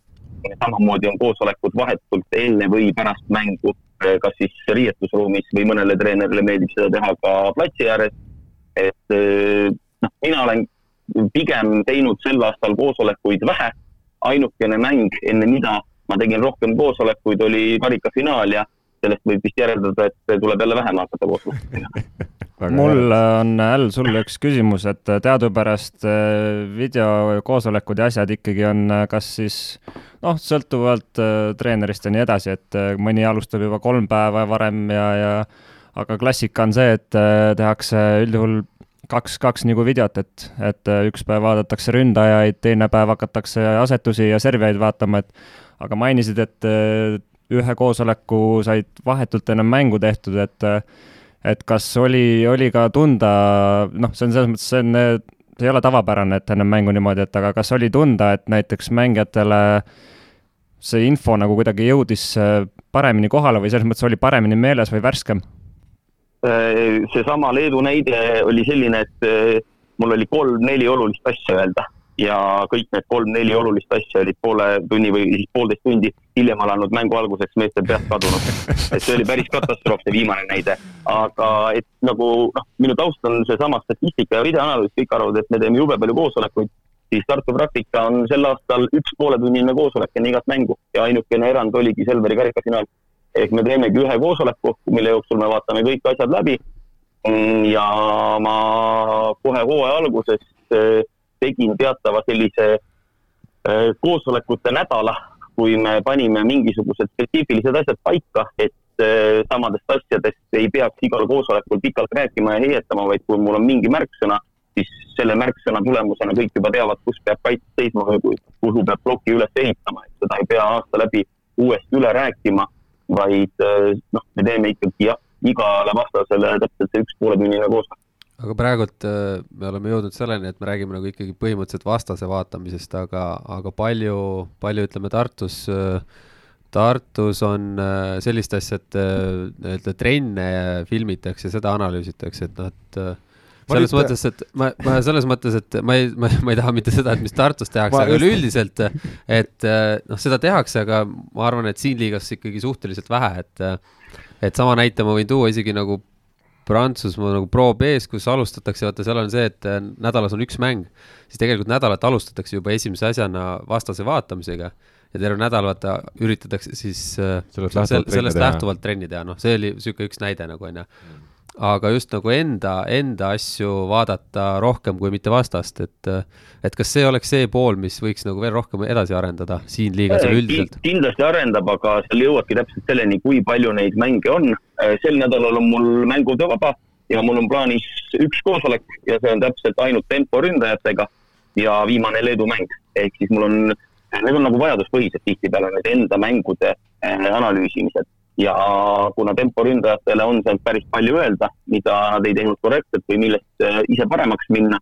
samamoodi on koosolekud vahetult enne või pärast mängu, kas siis riietusruumis või mõnele treenerile meeldib seda teha ka platsi ääres. et noh, mina olen pigem teinud sel aastal koosolekuid vähe. ainukene mäng, enne mida ma tegin rohkem koosolekuid, oli karikafinaal ja sellest võib vist järeldada, et tuleb jälle vähem hakata koosolekuid tegema (laughs) mul on, Äll, sulle üks küsimus, et teadupärast äh, videokoosolekud ja asjad ikkagi on äh, kas siis noh, sõltuvalt äh, treenerist ja nii edasi, et mõni alustab juba kolm päeva varem ja, ja aga klassika on see, et tehakse üldjuhul kaks, kaks nagu videot, et, et äh, üks päev vaadatakse ründajaid, teine päev hakatakse asetusi ja servijaid vaatama, et aga mainisid, et äh, ühe koosoleku said vahetult enne mängu tehtud, et äh, et kas oli, oli ka tunda, noh, see on selles mõttes, see on, see ei ole tavapärane, et enne mängu niimoodi, et aga kas oli tunda, et näiteks mängijatele see info nagu kuidagi jõudis paremini kohale või selles mõttes oli paremini meeles või värskem? Äh, seesama Leedu näide oli selline, et äh, mul oli kolm-neli olulist asja öelda ja kõik need kolm-neli olulist asja olid poole tunni või siis poolteist tundi hiljem alanud mängu alguseks meestel peast kadunud. et see oli päris katastroof, see viimane näide. aga et nagu noh, minu taust on seesama statistika ja videoanalüüs, kõik arvavad, et me teeme jube palju koosolekuid, siis Tartu praktika on sel aastal üks pooletunnine koosolek enne igat mängu ja ainukene erand oligi Selveri karikafinaal ehk me teemegi ühe koosoleku, mille jooksul me vaatame kõik asjad läbi. ja ma kohe hooaja alguses äh, tegin teatava sellise äh, koosolekute nädala, kui me panime mingisugused spetsiifilised asjad paika, et äh, samadest asjadest ei peaks igal koosolekul pikalt rääkima ja heietama, vaid kui mul on mingi märksõna, siis selle märksõna tulemusena kõik juba teavad, kus peab kaitse seisma või kuhu peab ploki üles ehitama, et seda ei pea aasta läbi uuesti üle rääkima vaid äh, noh, me teeme ikkagi jah, igale vastasele täpselt see üks pooletunnine koosolek aga praegult äh, me oleme jõudnud selleni, et me räägime nagu ikkagi põhimõtteliselt vastase vaatamisest, aga, aga palju, palju ütleme Tartus, äh, Tartus on sellist asja, et nii-öelda trenne filmitakse, seda analüüsitakse, et noh, et selles mõttes, et ma, ma selles mõttes, et ma ei, ma, ma ei taha mitte seda, et mis Tartus tehakse, aga üleüldiselt, et noh, seda tehakse, aga ma arvan, et siin liigas ikkagi suhteliselt vähe, et, et sama näite ma võin tuua isegi nagu Prantsusmaa nagu Pro B-s, kus alustatakse, vaata, seal on see, et nädalas on üks mäng, siis tegelikult nädalat alustatakse juba esimese asjana vastase vaatamisega ja terve nädal vaata üritatakse siis sellest lähtuvalt, sellest lähtuvalt trenni teha, noh, see oli niisugune üks näide nagu onju aga just nagu enda, enda asju vaadata rohkem kui mitte vastast, et et kas see oleks see pool, mis võiks nagu veel rohkem edasi arendada siin liigas üleüldiselt? kindlasti arendab, aga seal jõuadki täpselt selleni, kui palju neid mänge on. sel nädalal on mul mängutöö vaba ja mul on plaanis üks koosolek ja see on täpselt ainult temporündajatega ja viimane Leedu mäng, ehk siis mul on, need on nagu vajaduspõhised tihtipeale need enda mängude äh, analüüsimised ja kuna temporündajatele on sealt päris palju öelda, mida nad ei teinud korrektselt või millest äh, ise paremaks minna,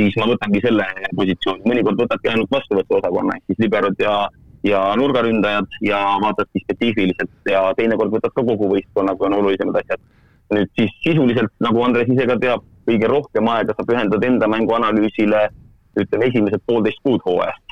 siis ma võtangi selle positsiooni, mõnikord võtadki ainult vastuvõtuosakonna ehk siis liberod ja, ja nurgaründajad ja vaatadki spetsiifiliselt. Ja teinekord võtad ka kogu võistkonna, kui on olulisemad asjad. nüüd siis sisuliselt, nagu Andres ise ka teab, kõige rohkem aega sa pühendad enda mängu analüüsile ütleme esimesed poolteist kuud hooajast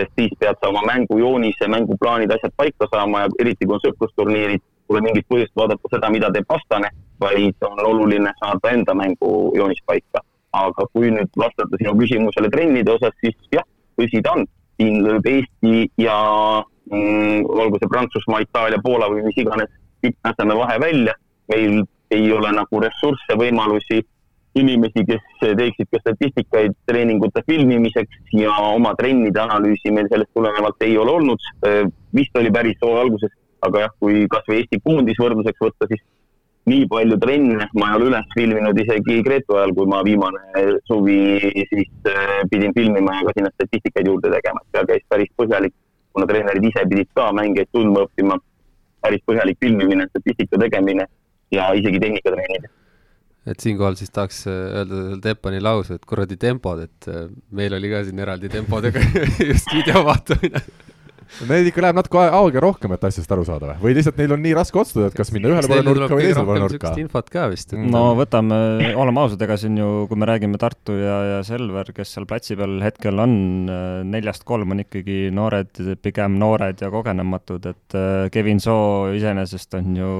sest siis pead sa oma mängujoonise, mänguplaanid, asjad paika saama ja eriti kui on sõprusturniirid, pole mingit põhjust vaadata seda, mida teeb vastane, vaid on oluline saada enda mängujoonis paika. aga kui nüüd vastata sinu küsimusele trennide osas, siis jah, tõsi ta on, siin lööb Eesti ja mm, olgu see Prantsusmaa, Itaalia, Poola või mis iganes tipptaseme vahe välja, meil ei ole nagu ressursse, võimalusi inimesi, kes teeksid ka statistikaid treeningute filmimiseks ja oma trennide analüüsi meil sellest tulenevalt ei ole olnud. vist oli päris hooaja alguses, aga jah, kui kasvõi Eesti koondis võrdluseks võtta, siis nii palju trenne ma ei ole üles filminud isegi Gretu ajal, kui ma viimane suvi siis äh, pidin filmima ja ka sinna statistikaid juurde tegema, et seal käis päris põhjalik, kuna treenerid ise pidid ka mängijaid tundma õppima, päris põhjalik filmimine, statistika tegemine ja isegi tehnikatreenid et siinkohal siis tahaks äh, öelda Teppani lause, et kuradi tempod, et äh, meil oli ka siin eraldi tempodega (laughs) just video vaatamine Neil ikka läheb natuke aega rohkem, et asjast aru saada või? või lihtsalt neil on nii raske otsustada, et kas minna ühele poole nurka või teisele poole nurka? infot ka vist. no võtame, oleme ausad, ega siin ju, kui me räägime Tartu ja, ja Selver, kes seal platsi peal hetkel on, neljast kolm on ikkagi noored, pigem noored ja kogenematud, et äh, Kevin Soo iseenesest on ju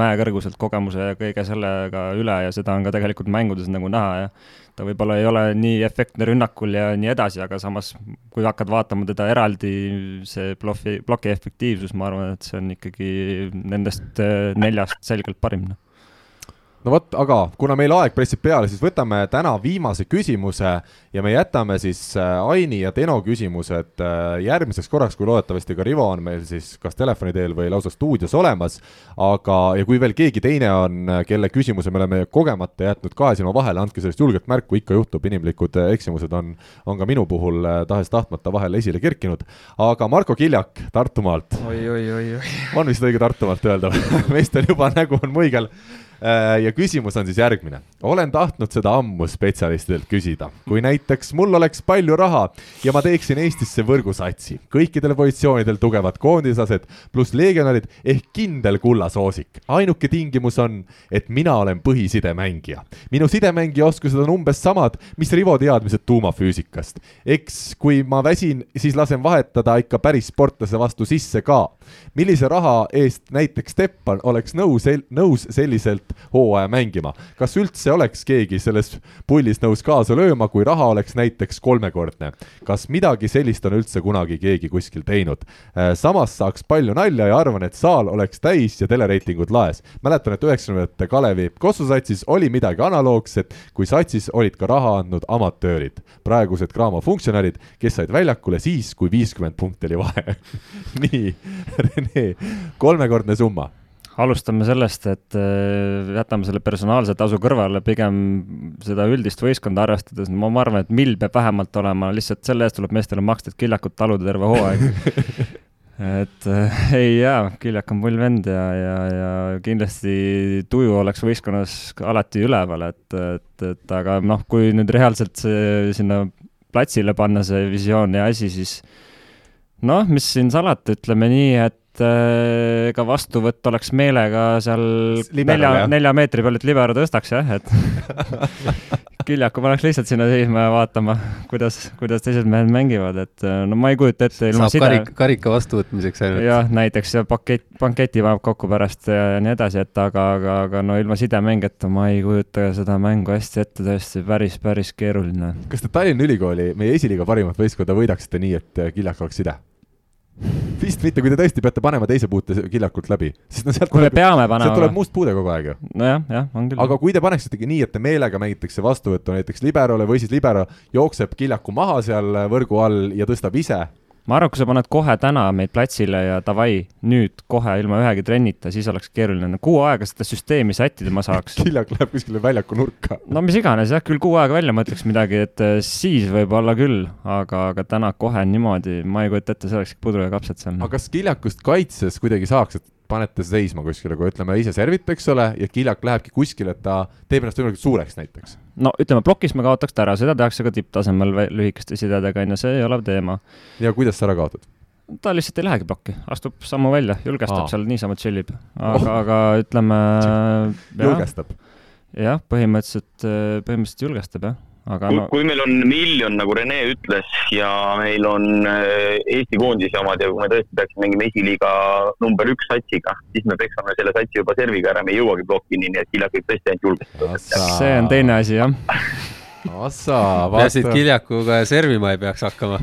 mäekõrguselt kogemuse ja kõige sellega üle ja seda on ka tegelikult mängudes nagu näha ja ta võib-olla ei ole nii efektne rünnakul ja nii edasi, aga samas, kui hakkad vaatama teda eraldi, see ploki, ploki efektiivsus, ma arvan, et see on ikkagi nendest äh, neljast selgelt parim noh no vot, aga kuna meil aeg pressib peale, siis võtame täna viimase küsimuse ja me jätame siis äh, Aini ja Deno küsimused äh, järgmiseks korraks, kui loodetavasti ka Rivo on meil siis kas telefoni teel või lausa stuudios olemas. aga, ja kui veel keegi teine on, äh, kelle küsimuse me oleme kogemata jätnud kahe silma vahele, andke sellest julgelt märku, ikka juhtub, inimlikud eksimused on, on ka minu puhul tahes-tahtmata vahel esile kerkinud. aga Marko Kiljak Tartumaalt. oi, oi, oi, oi. on vist õige Tartumaalt öelda (laughs) meestel juba nägu on muigel ja küsimus on siis järgmine. olen tahtnud seda ammu spetsialistidelt küsida. kui näiteks mul oleks palju raha ja ma teeksin Eestisse võrgusatsi, kõikidel positsioonidel tugevad koondislased pluss legionärid ehk kindel kullasoosik. ainuke tingimus on, et mina olen põhisidemängija. minu sidemängija oskused on umbes samad, mis Rivo teadmised tuumafüüsikast. eks kui ma väsin, siis lasen vahetada ikka päris sportlase vastu sisse ka. millise raha eest näiteks Steppan oleks nõus, nõus selliselt hooaja mängima. kas üldse oleks keegi selles pullis nõus kaasa lööma, kui raha oleks näiteks kolmekordne? kas midagi sellist on üldse kunagi keegi kuskil teinud? Äh, samas saaks palju nalja ja arvan, et saal oleks täis ja telereitingud laes. mäletan, et üheksakümnendate Kalevi Kossusatsis oli midagi analoogset, kui satsis olid ka raha andnud amatöörid, praegused Graamo funktsionärid, kes said väljakule siis, kui viiskümmend punkti oli vahe (laughs) nii, Rene, kolmekordne summa alustame sellest, et äh, jätame selle personaalse tasu kõrvale, pigem seda üldist võistkonda arvestades, ma arvan, et mill peab vähemalt olema, lihtsalt selle eest tuleb meestele maksta, et Killakut taluda terve hooaeg. (laughs) Et äh, ei jaa, Kiljak on pull vend ja, ja, ja kindlasti tuju oleks võistkonnas alati üleval, et, et, et aga noh, kui nüüd reaalselt see sinna platsile panna, see visioon ja asi, siis noh, mis siin salata, ütleme nii, et et äh, ega vastuvõtt oleks meelega seal Liberal, nelja, nelja meetri peal, et libero tõstaks jah, et (laughs) Küljaku paneks lihtsalt sinna seisma ja vaatama, kuidas, kuidas teised mehed mängivad, et äh, no ma ei kujuta ette ilma saab side... karik, karika vastuvõtmiseks ainult. jah, näiteks ja pakett, banketi paneb kokku pärast ja, ja nii edasi, et aga, aga, aga no ilma sidemängijata ma ei kujuta seda mängu hästi ette, tõesti päris, päris keeruline. kas te Tallinna Ülikooli, meie esiliiga parimat võistkonda võidaksite nii, et Kiljak oleks side? Vist mitte, kui te tõesti peate panema teise puute kiljakult läbi, sest no sealt kui me peame panema. sealt tuleb must puude kogu aeg ju. nojah, jah, on küll. aga kui te paneksitegi nii, et te meelega mängitakse vastuvõttu näiteks liberole või siis libero jookseb kiljaku maha seal võrgu all ja tõstab ise ma arvan, kui sa paned kohe täna meid platsile ja davai, nüüd kohe ilma ühegi trennita, siis oleks keeruline. no kuu aega seda süsteemi sättida ma saaks. (laughs) Kiljak läheb kuskile väljaku nurka. no mis iganes jah, küll kuu aega välja mõtleks midagi, et äh, siis võib-olla küll, aga, aga täna kohe niimoodi, ma ei kujuta ette, see oleks pudru ja kapsad seal. aga kas Kiljakust kaitses kuidagi saaks, et panete seisma kuskile, kui ütleme ise servite, eks ole, ja Kiljak lähebki kuskile, et ta teeb ennast võimalikult suureks näiteks? no ütleme, plokis me kaotaks ta ära, seda tehakse ka tipptasemel lühikeste sidedega, on ju, see ei ole teema. ja kuidas sa ära kaotad? ta lihtsalt ei lähegi plokki, astub sammu välja, julgestab Aa. seal niisama chill ib, aga oh., aga ütleme. (laughs) julgestab? jah, põhimõtteliselt, põhimõtteliselt julgestab jah aga kui, no... kui meil on miljon, nagu Rene ütles, ja meil on äh, Eesti koondise omad ja kui me tõesti peaksime mängima esiliiga number üks satsiga, siis me peksame selle satsi juba serviga ära, me ei jõuagi plokini, nii et Kiljak võib tõesti ainult julgestada. see on teine asi, jah Assa, peaasi, et Kiljakuga servima ei peaks hakkama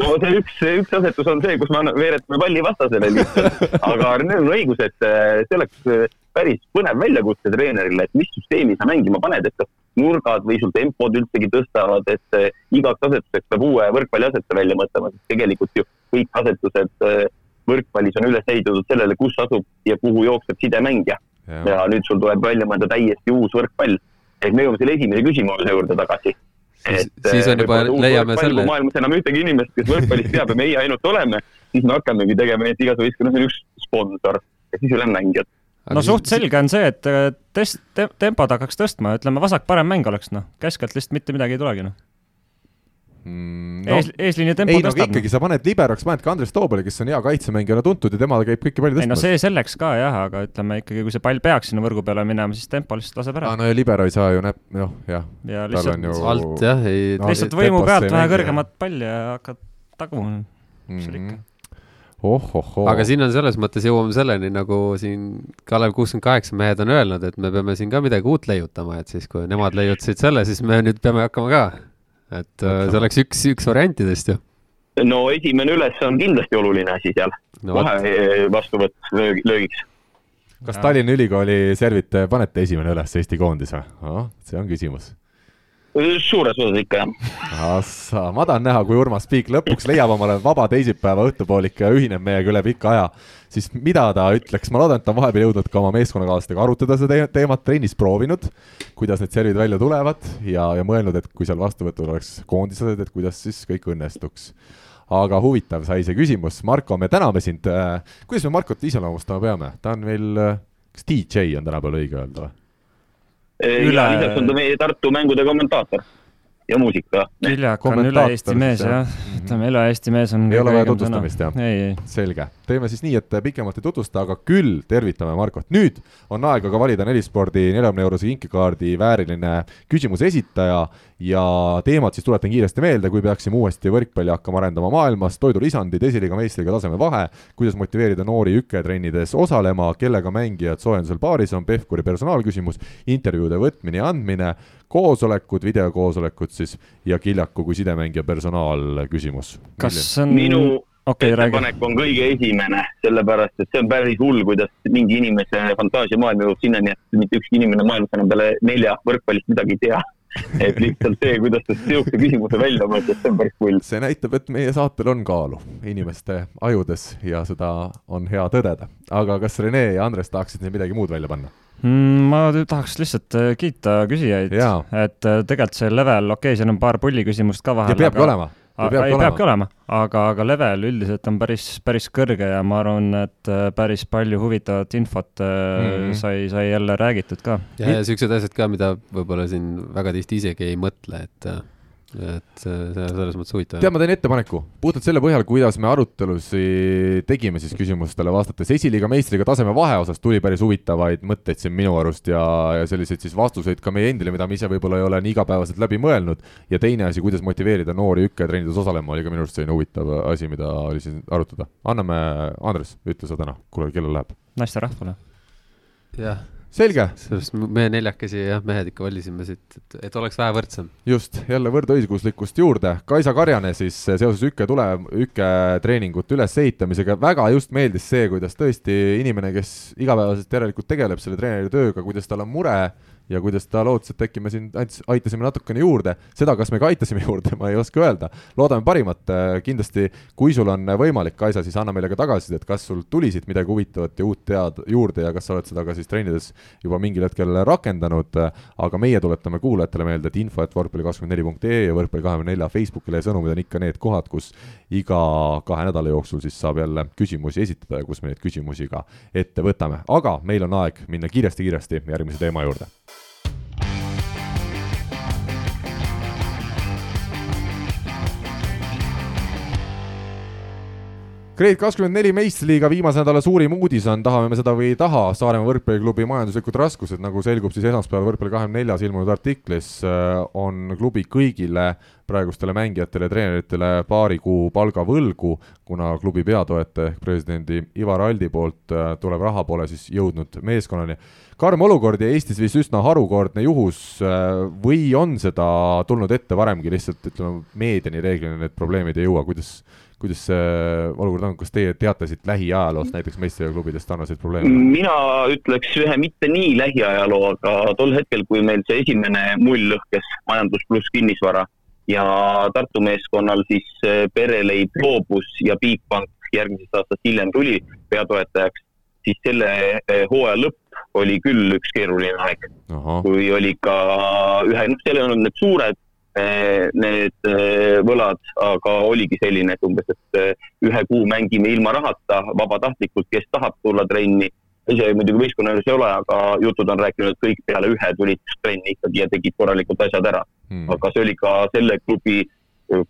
no see üks, üks asetus on see, kus me veeretame palli vastasele lihtsalt. aga Renel on õigus, et äh, see oleks äh, päris põnev väljakutse treenerile, et mis süsteemi sa mängima paned, et kas nurgad või sul tempod üldsegi tõstavad, et äh, igaks asetuseks peab uue võrkpalliasetse välja mõtlema, sest tegelikult ju kõik asetused võrkpallis on üles ehitatud sellele, kus asub ja kuhu jookseb sidemängija. ja nüüd sul tuleb välja mõelda täiesti uus võrkpall et me jõuame selle esimese küsimuse juurde tagasi. et siis on juba, leiame selle. maailmas enam ühtegi inimest, kes võrkpallist teab ja meie ainult oleme, siis me hakkamegi tegema et igas võistkonnas on üks sponsor ja siis ülejäänud mängijad no suht selge on see, et test te,, tempod hakkaks tõstma, ütleme vasak-parem mäng oleks noh, keskelt lihtsalt mitte midagi ei tulegi noh mm,. No, Ees, eesliini tempo ei, tõstab. ikkagi sa paned liberoks, paned ka Andres Toobali, kes on hea kaitsemängijana tuntud ja tema käib kõiki palju tõstmas. ei no see selleks ka jah, aga ütleme ikkagi, kui see pall peaks sinna võrgu peale minema, siis tempo lihtsalt laseb ära. no ja libero ei saa ju näpp, noh jah. ja lihtsalt ju... alt jah, ei no, lihtsalt võimu pealt vähe kõrgemat palli ja hakkad taguma, mis seal ikka ohohoo. aga siin on selles mõttes jõuame selleni, nagu siin Kalev kuuskümmend kaheksa mehed on öelnud, et me peame siin ka midagi uut leiutama, et siis kui nemad leiutasid selle, siis me nüüd peame hakkama ka. et. Äh, see oleks üks, üks variantidest ju. no esimene üles on kindlasti oluline asi seal no,, kohe vastuvõtt löögiks. kas. Tallinna Ülikooli servit panete esimene üles Eesti koondis või? see on küsimus suures osas ikka, jah. Assa, ma tahan näha, kui Urmas Piik lõpuks leiab omale vaba teisipäeva õhtupoolik ja ühineb meiega üle pika aja, siis mida ta ütleks, ma loodan, et ta on vahepeal jõudnud ka oma meeskonnakaaslastega arutada seda teemat, trennis proovinud, kuidas need servid välja tulevad ja, ja mõelnud, et kui seal vastuvõtul oleks koondised, et kuidas siis kõik õnnestuks. Aga huvitav sai see küsimus, Marko, me täname sind, kuidas me Markot iseloomustama peame, ta on meil, kas DJ on tänapäeval õige öelda või? Üle... ja lisaks on ta meie Tartu mängude kommentaator ja muusika. Kiljak on üle Eesti mees jah, ütleme üle Eesti mees on. ei ole vaja tutvustamist jah? selge, teeme siis nii, et pikemalt ei tutvusta, aga küll tervitame Markot. nüüd on aeg aga valida Nelispordi neljakümne eurose kinkekaardi vääriline küsimuse esitaja ja teemad siis tuletan kiiresti meelde, kui peaksime uuesti võrkpalli hakkama arendama maailmas, toidulisandid, esiliiga, meistriga taseme vahe, kuidas motiveerida noori üketrennides osalema, kellega mängijad soojendusel paaris on, Pevkuri personaalküsimus, intervjuude võtmine ja andmine, koosolekud, videokoosolekud siis ja Kiljaku kui sidemängija personaalküsimus. kas on minu okay, ettepanek räägi. on kõige esimene, sellepärast et see on päris hull, kuidas mingi inimese fantaasiamaailm jõuab sinnani, et mitte ükski inimene maailmas enam peale nelja võrkpallist midagi ei tea et lihtsalt see, kuidas ta sihukese küsimuse välja mõtles, see on päris pull. see näitab, et meie saatel on kaalu inimeste ajudes ja seda on hea tõdeda. aga kas Rene ja Andres tahaksid siin midagi muud välja panna? Mm, ma tahaks lihtsalt äh, kiita küsijaid, et äh, tegelikult see level, okei okay,, siin on paar pulli küsimust ka vahel. ja peabki aga... olema ei, peabki olema, aga, aga level üldiselt on päris, päris kõrge ja ma arvan, et äh, päris palju huvitavat infot mm -hmm. sai, sai jälle räägitud ka. ja, ja siuksed asjad ka, mida võib-olla siin väga tihti isegi ei mõtle, et äh, et see selles mõttes huvitav. tead, ma teen ettepaneku, puhtalt selle põhjal, kuidas me arutelusi tegime siis küsimustele vastates, esiliiga meistriga taseme vahe osas tuli päris huvitavaid mõtteid siin minu arust ja, ja selliseid siis vastuseid ka meie endile, mida me ise võib-olla ei ole nii igapäevaselt läbi mõelnud. ja teine asi, kuidas motiveerida noori üketrennides osalema, oli ka minu arust selline huvitav asi, mida oli siin arutada. anname, Andres, ütle sa täna, kuule, kellele läheb? naisterahvale. jah selge. sellest me neljakesi jah, mehed ikka valisime siit, et, et oleks vähe võrdsem. just, jälle võrdõiguslikkust juurde. Kaisa Karjane siis seoses Ükke tule, Ükke treeningute ülesehitamisega, väga just meeldis see, kuidas tõesti inimene, kes igapäevaselt järelikult tegeleb selle treeneri tööga, kuidas tal on mure ja kuidas ta lootis, et äkki me siin aitasime natukene juurde, seda, kas me ka aitasime (laughs) juurde, ma ei oska öelda. loodame parimat, kindlasti kui sul on võimalik, Kaisa, siis anna meile ka tagasisidet, kas sul tuli siit midagi huvitavat ja uut tead juurde ja kas sa oled seda ka siis trennides juba mingil hetkel rakendanud, aga meie tuletame kuulajatele meelde, et info, et võrkpalli24.ee ja võrkpalli24 Facebookile sõnumid on ikka need kohad, kus iga kahe nädala jooksul siis saab jälle küsimusi esitada ja kus me neid küsimusi ka ette võtame, aga meil on aeg minna kiiresti-kiiresti järgmise teema juurde Grade kakskümmend neli meistriliiga viimase nädala suurim uudis on, tahame me seda või ei taha, Saaremaa võrkpalliklubi majanduslikud raskused, nagu selgub siis esmaspäeval Võrkpalli kahekümne neljas ilmunud artiklis, äh, on klubi kõigile praegustele mängijatele ja treeneritele paari kuu palga võlgu, kuna klubi peatoetaja ehk presidendi Ivar Aldi poolt äh, tulev raha pole siis jõudnud meeskonnani. karm olukord ja Eestis vist üsna harukordne juhus äh, või on seda tulnud ette varemgi, lihtsalt ütleme, meediani reeglina need probleemid ei jõua, kuidas kuidas see olukord on, kas teie teate siit lähiajaloost näiteks meistriklubidest sarnaseid probleeme? mina ütleks ühe mitte nii lähiajaloo, aga tol hetkel, kui meil see esimene mull lõhkes, majandus pluss kinnisvara ja Tartu meeskonnal siis pereleib loobus ja Bigbank järgmisest aastast hiljem tuli peatoetajaks, siis selle eh, hooaja lõpp oli küll üks keeruline aeg. kui oli ka ühe, noh, seal ei olnud need suured need eh, võlad, aga oligi selline, et umbes, et eh, ühe kuu mängime ilma rahata vabatahtlikult, kes tahab tulla trenni. ise muidugi võistkonna juures ei ole, aga jutud on rääkinud, et kõik peale ühe tulid trenni ikkagi ja tegid korralikult asjad ära. Hmm.. aga see oli ka selle klubi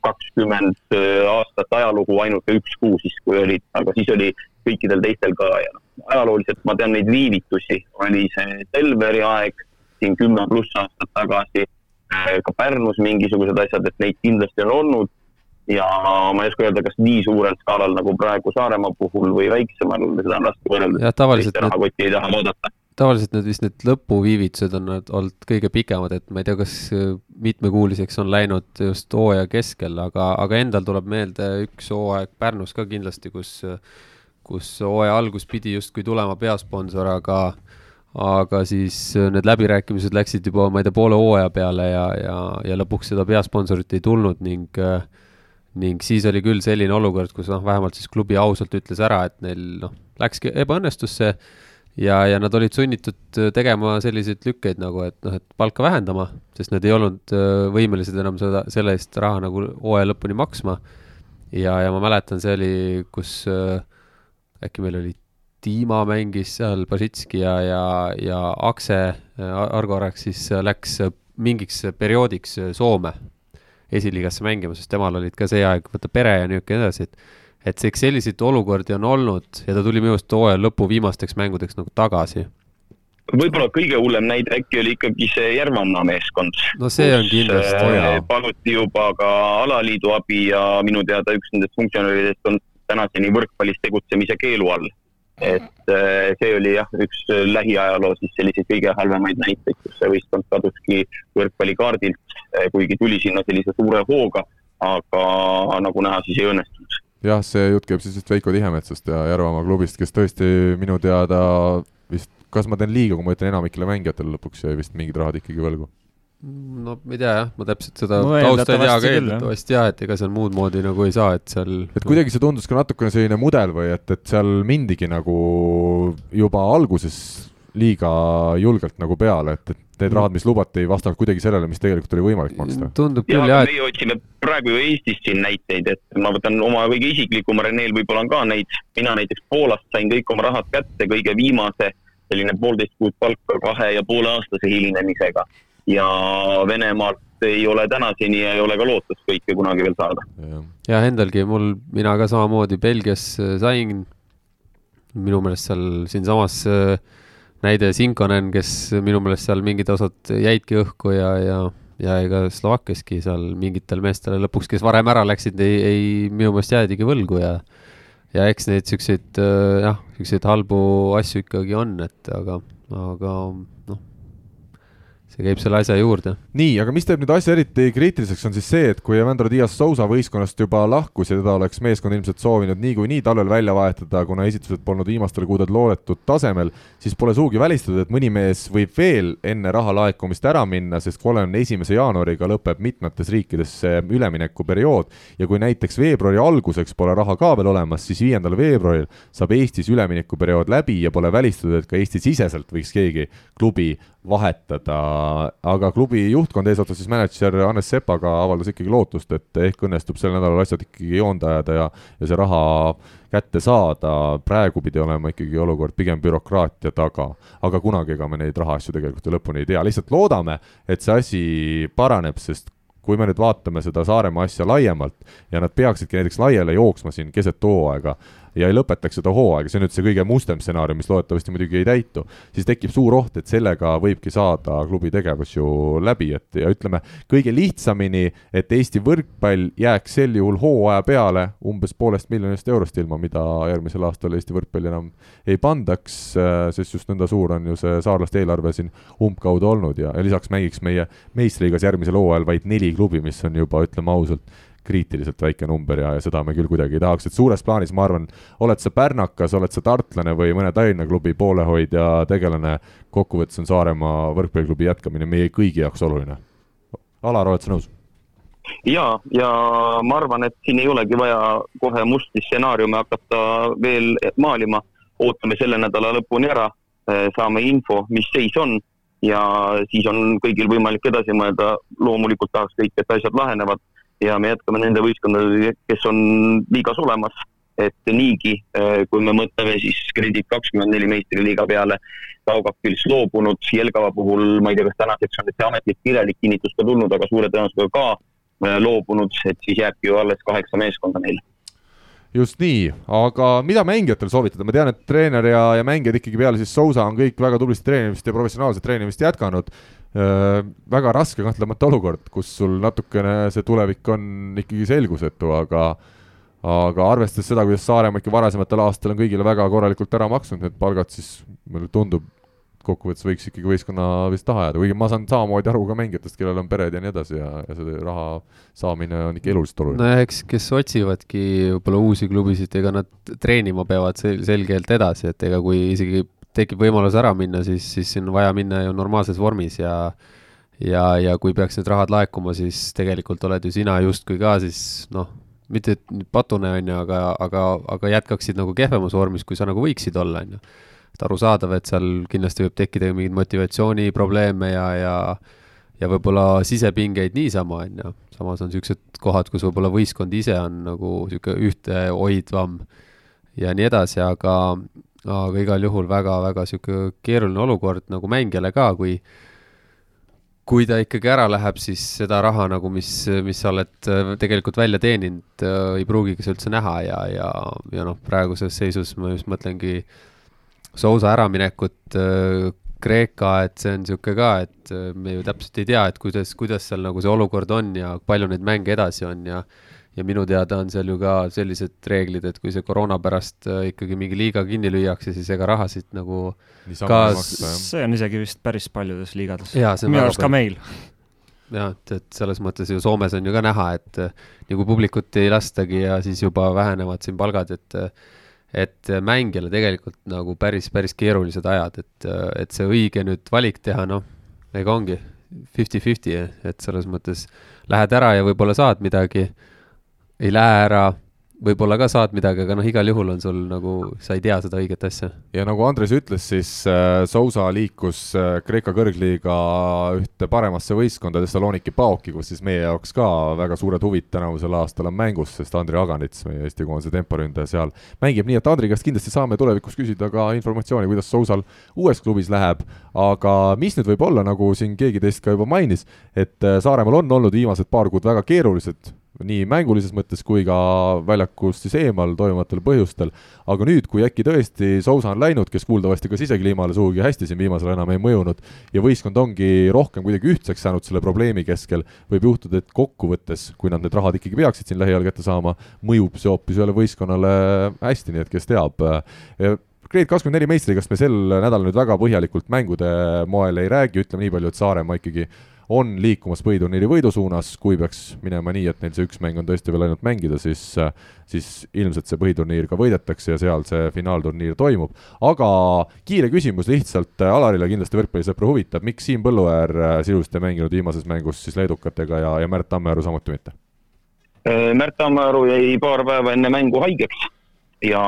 kakskümmend aastat ajalugu ainult üks kuu siis, kui olid, aga siis oli kõikidel teistel ka ja noh, ajalooliselt ma tean neid viivitusi, oli see Selveri aeg siin kümme pluss aastat tagasi, ka Pärnus mingisugused asjad, et neid kindlasti on olnud ja ma ei oska öelda, kas nii suurel skaalal nagu praegu Saaremaa puhul või väiksemal, seda on raske võrrelda. jah, tavaliselt rahakotti ei taha vaadata. tavaliselt need vist need lõpuviivitused on olnud kõige pikemad, et ma ei tea, kas äh, mitmekuuliseks on läinud just hooaja keskel, aga, aga endal tuleb meelde üks hooaeg Pärnus ka kindlasti, kus kus hooaja algus pidi justkui tulema peasponsor, aga aga siis need läbirääkimised läksid juba, ma ei tea, poole hooaja peale ja, ja, ja lõpuks seda peasponsorit ei tulnud ning äh, ning siis oli küll selline olukord, kus noh, vähemalt siis klubi ausalt ütles ära, et neil noh, läkski ebaõnnestusse ja, ja nad olid sunnitud äh, tegema selliseid lükkeid nagu, et noh, et palka vähendama, sest nad ei olnud äh, võimelised enam seda, selle eest raha nagu hooaja lõpuni maksma. ja, ja ma mäletan, see oli, kus äh, äkki meil oli Dima mängis seal, Basitski ja, ja, ja Akse, Argo Arek siis läks mingiks perioodiks Soome esiliigasse mängima, sest temal olid ka see aeg, vaata pere ja niisugune edasi, et et eks selliseid olukordi on olnud ja ta tuli minu arust hooaja lõpu viimasteks mängudeks nagu tagasi. võib-olla kõige hullem näide äkki oli ikkagi see Järvanmaa meeskond. no see on kindlasti äh,. paluti juba ka alaliidu abi ja minu teada üks nendest funktsionääridest on tänaseni võrkpallis tegutsemise keelu all et äh, see oli jah, üks lähiajaloo siis selliseid kõige halvemaid näiteid, kus see võistkond kaduski võrkpallikaardilt, äh, kuigi tuli sinna sellise suure hooga, aga nagu näha, siis ei õnnestunud. jah, see jutt käib siis vist Veiko Tihemetsast ja Järvamaa klubist, kes tõesti minu teada vist, kas ma teen liiga, kui ma ütlen enamikele mängijatele lõpuks jäi vist mingid rahad ikkagi võlgu no ma ei tea jah, ma täpselt seda no, tausta ei tea, aga eeldatavasti jah, et ega seal muud moodi nagu ei saa, et seal et kuidagi see tundus ka natukene selline mudel või et, et seal mindigi nagu juba alguses liiga julgelt nagu peale, et, et need rahad, mis lubati, ei vastanud kuidagi sellele, mis tegelikult oli võimalik maksta. tundub küll jah, meie otsime praegu ju Eestis siin näiteid, et ma võtan oma kõige isiklikuma, Reneel võib-olla on ka neid, mina näiteks Poolast sain kõik oma rahad kätte kõige viimase selline poolteist kuud palka kahe ja poole aastase hilinemisega ja Venemaalt ei ole tänaseni ja ei ole ka lootust kõike kunagi veel saada. jah, endalgi mul, mina ka samamoodi Belgias äh, sain, minu meelest seal siinsamas äh, näide Sinkonen, kes minu meelest seal mingid osad jäidki õhku ja, ja, ja ega Slovakkiaski seal mingitele meestele lõpuks, kes varem ära läksid, ei, ei minu meelest jäädigi võlgu ja ja eks neid siukseid äh, jah, siukseid halbu asju ikkagi on, et aga, aga see käib selle asja juurde. nii, aga mis teeb nüüd asja eriti kriitiliseks, on siis see, et kui Evandro Dias Sousa võistkonnast juba lahkus ja teda oleks meeskond ilmselt soovinud niikuinii talvel välja vahetada, kuna esitused polnud viimastel kuudel loodetud tasemel, siis pole sugugi välistatud, et mõni mees võib veel enne raha laekumist ära minna, sest kolmekümne esimese jaanuariga lõpeb mitmetes riikides see üleminekuperiood ja kui näiteks veebruari alguseks pole raha ka veel olemas, siis viiendal veebruaril saab Eestis üleminekuperiood läbi ja pole välistatud, et ka Eesti-siseselt võiks keegi klubi vahetada, aga klubi juhtkond eesotsas siis mänedžer Hannes Sepaga avaldas ikkagi lootust, et ehk õnnestub sel nädalal asjad ikkagi joonde ajada ja, ja see raha kätte saada, praegu pidi olema ikkagi olukord pigem bürokraatia taga. aga kunagi ega me neid rahaasju tegelikult ju lõpuni ei tea, lihtsalt loodame, et see asi paraneb, sest kui me nüüd vaatame seda Saaremaa asja laiemalt ja nad peaksidki näiteks laiali jooksma siin keset hooaega, ja ei lõpetaks seda hooaega, see on nüüd see kõige mustem stsenaarium, mis loodetavasti muidugi ei täitu, siis tekib suur oht, et sellega võibki saada klubi tegevus ju läbi, et ja ütleme, kõige lihtsamini, et Eesti võrkpall jääks sel juhul hooaja peale umbes poolest miljonist eurost ilma, mida järgmisel aastal Eesti võrkpalli enam ei pandaks, sest just nõnda suur on ju see saarlaste eelarve siin umbkaudu olnud ja, ja lisaks mängiks meie meistriliigas järgmisel hooajal vaid neli klubi, mis on juba, ütleme ausalt, kriitiliselt väike number ja, ja seda me küll kuidagi ei tahaks, et suures plaanis ma arvan, oled sa pärnakas, oled sa tartlane või mõne Tallinna klubi poolehoidja tegelane, kokkuvõttes on Saaremaa võrkpalliklubi jätkamine meie kõigi jaoks oluline. Alar, oled sa nõus? ja, ja ma arvan, et siin ei olegi vaja kohe musti stsenaariume hakata veel maalima, ootame selle nädala lõpuni ära, saame info, mis seis on. Ja siis on kõigil võimalik edasi mõelda, loomulikult tahaks kõik, et asjad lahenevad ja me jätkame nende võistkondadega, kes on liigas olemas, et niigi, eh, kui me mõtleme siis Kredit kakskümmend neli meistriliiga peale, Taugapils loobunud, Jelgava puhul ma ei tea, kas tänaseks on see ametlik kirjalik kinnitus ka tulnud, aga suure tõenäosusega ka loobunud, et siis jääbki ju alles kaheksa meeskonda meil just nii, aga mida mängijatel soovitada, ma tean, et treener ja, ja mängijad ikkagi peale siis Sousa on kõik väga tublisti treenimist ja professionaalset treenimist jätkanud. Väga raske kahtlemata olukord, kus sul natukene see tulevik on ikkagi selgusetu, aga aga arvestades seda, kuidas Saaremaa ikka varasematel aastatel on kõigile väga korralikult ära maksnud need palgad, siis mulle tundub, kokkuvõttes võiks ikkagi võistkonna vist taha jääda, kuigi ma saan samamoodi aru ka mängijatest, kellel on pered ja nii edasi ja, ja see raha saamine on ikka eluliselt oluline. no eks, kes otsivadki võib-olla uusi klubisid, ega nad treenima peavad sel-, selgelt edasi, et ega kui isegi tekib võimalus ära minna, siis, siis on vaja minna ju normaalses vormis ja ja, ja kui peaks need rahad laekuma, siis tegelikult oled ju sina justkui ka siis noh, mitte patune, on ju, aga, aga, aga jätkaksid nagu kehvemas vormis, kui sa nagu võiksid olla, on ju. Et arusaadav, et seal kindlasti võib tekkida mingeid motivatsiooniprobleeme ja, ja ja võib-olla sisepingeid niisama, on ju, samas on niisugused kohad, kus võib-olla võistkond ise on nagu niisugune ühtehoidvam ja nii edasi, aga aga igal juhul väga-väga niisugune keeruline olukord nagu mängijale ka, kui kui ta ikkagi ära läheb, siis seda raha nagu, mis, mis sa oled äh, tegelikult välja teeninud, äh, ei pruugigi sa üldse näha ja, ja, ja noh, praeguses seisus ma just mõtlengi Sousa äraminekut äh, Kreeka, et see on niisugune ka, et me ju täpselt ei tea, et kuidas, kuidas seal nagu see olukord on ja palju neid mänge edasi on ja ja minu teada on seal ju ka sellised reeglid, et kui see koroona pärast äh, ikkagi mingi liiga kinni lüüakse, siis ega rahasid nagu ka see on isegi vist päris paljudes liigades. minu arust ka meil. Jah, et, et selles mõttes ju Soomes on ju ka näha, et nagu publikut ei lastagi ja siis juba vähenevad siin palgad, et et mängijale tegelikult nagu päris, päris keerulised ajad, et, et see õige nüüd valik teha, noh, ega ongi fifty-fifty, et selles mõttes lähed ära ja võib-olla saad midagi, ei lähe ära võib-olla ka saad midagi, aga noh, igal juhul on sul nagu, sa ei tea seda õiget asja. ja nagu Andres ütles, siis äh, Sousa liikus äh, Kreeka kõrgliiga ühte paremasse võistkonda Thessaloniki Paoki, kus siis meie jaoks ka väga suured huvid tänavusel aastal on mängus, sest Andri Aganits, meie Eesti koondise temporündaja seal, mängib nii, et Andri käest kindlasti saame tulevikus küsida ka informatsiooni, kuidas Sousal uues klubis läheb, aga mis nüüd võib olla, nagu siin keegi teist ka juba mainis, et äh, Saaremaal on olnud viimased paar kuud väga keerulised nii mängulises mõttes kui ka väljakust siis eemal toimuvatel põhjustel. aga nüüd, kui äkki tõesti Sousa on läinud, kes kuuldavasti ka sisekliimale sugugi hästi siin viimasel enam ei mõjunud, ja võistkond ongi rohkem kuidagi ühtseks saanud selle probleemi keskel, võib juhtuda, et kokkuvõttes, kui nad need rahad ikkagi peaksid siin lähiajal kätte saama, mõjub see hoopis ühele võistkonnale hästi, nii et kes teab. Grade kakskümmend neli meistrikast me sel nädalal nüüd väga põhjalikult mängude moel ei räägi, ütleme nii palju, et Saaremaa ikkagi on liikumas põhiturniiri võidu suunas, kui peaks minema nii, et neil see üks mäng on tõesti veel ainult mängida, siis siis ilmselt see põhiturniir ka võidetakse ja seal see finaalturniir toimub. aga kiire küsimus lihtsalt Alarile kindlasti võrkpallisõpru huvitab, miks Siim Põlluäär sisuliselt ei mänginud viimases mängus siis leedukatega ja, ja Märt Tammearu samuti mitte? Äh, Märt Tammearu jäi paar päeva enne mängu haigeks ja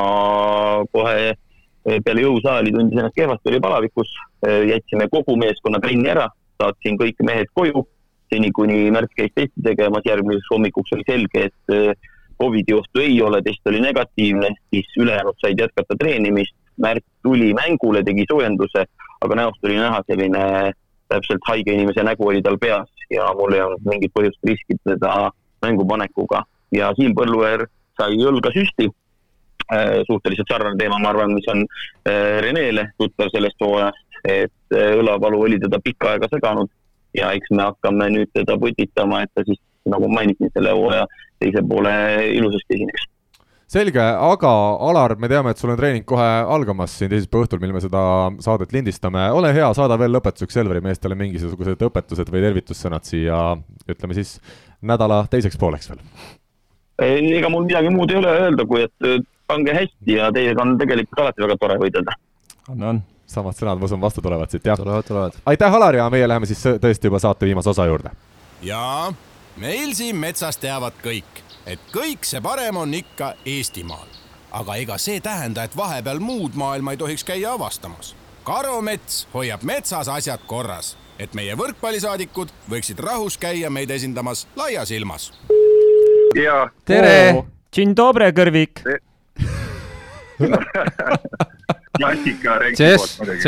kohe äh, peale jõusaali tundis ennast kehvasti, oli palavikus, äh, jätsime kogu meeskonna trenni ära saatsin kõik mehed koju, seni kuni Märt käis testi tegemas, järgmiseks hommikuks oli selge, et äh, Covidi ohtu ei ole, test oli negatiivne, siis ülejäänud said jätkata treenimist. Märt tuli mängule, tegi soojenduse, aga näost oli näha selline täpselt haige inimese nägu oli tal peas ja mul ei olnud mingit põhjust riskida teda mängupanekuga. Ja Siim Põlluäär sai õlgasüsti äh, suhteliselt sarnane teema, ma arvan, mis on äh, Renele tuttav sellest hooajast, et õlavalu oli teda pikka aega seganud ja eks me hakkame nüüd teda putitama, et ta siis, nagu mainisin, selle hooaja teise poole ilusasti esineks selge, aga Alar, me teame, et sul on treening kohe algamas siin teisipäeva õhtul, mil me seda saadet lindistame. ole hea, saada veel lõpetuseks Selveri meestele mingisugused õpetused või tervitussõnad siia, ütleme siis nädala teiseks pooleks veel. ega mul midagi muud ei ole öelda, kui et pange hästi ja teiega on tegelikult alati väga tore võidelda. on, on samad sõnad, ma usun, vastu tulevad siit, jah. tulevad, tulevad. aitäh, Alar, ja meie läheme siis tõesti juba saate viimase osa juurde. jaa, meil siin metsas teavad kõik, et kõik see parem on ikka Eestimaal. aga ega see tähenda, et vahepeal muud maailma ei tohiks käia avastamas. karumets hoiab metsas asjad korras, et meie võrkpallisaadikud võiksid rahus käia meid esindamas laias ilmas. jaa. tere! Dzień dobry, kõrvik (laughs) klassika Renki poolt muidugi.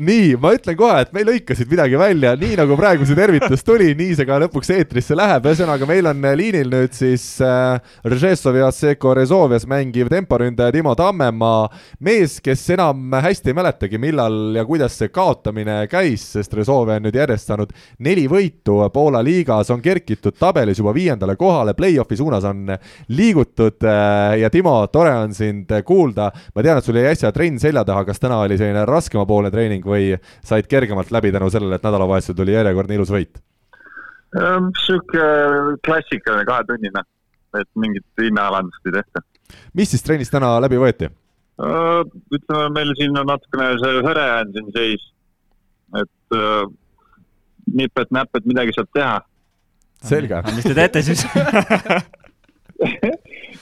Nii, ma ütlen kohe, et meil lõikasid midagi välja, nii nagu praegu see tervitus tuli, nii see ka lõpuks eetrisse läheb, ühesõnaga meil on liinil nüüd siis äh, Rzešovi Asseco Rezovias mängiv temporündaja Timo Tammemaa, mees, kes enam hästi ei mäletagi, millal ja kuidas see kaotamine käis, sest Rezovia on nüüd järjest saanud neli võitu Poola liigas, on kerkitud tabelis juba viiendale kohale, play-off'i suunas on liigutud äh, ja Timo, tore on sind kuulda, ma tean, et sul jäi äsja trenn selja taha, kas täna oli selline raskemapoolne treening või said kergemalt läbi tänu sellele, et nädalavahetusel tuli järjekordne ilus võit? Ehm, sihuke klassikaline kahetunnine, et mingit hinnealandust ei tehta. mis siis trennis täna läbi võeti? Ehm, ütleme, meil siin on natukene see hõre on siin seis, et ehm, nipet-näpet midagi saab teha. selge. mis te teete siis (laughs)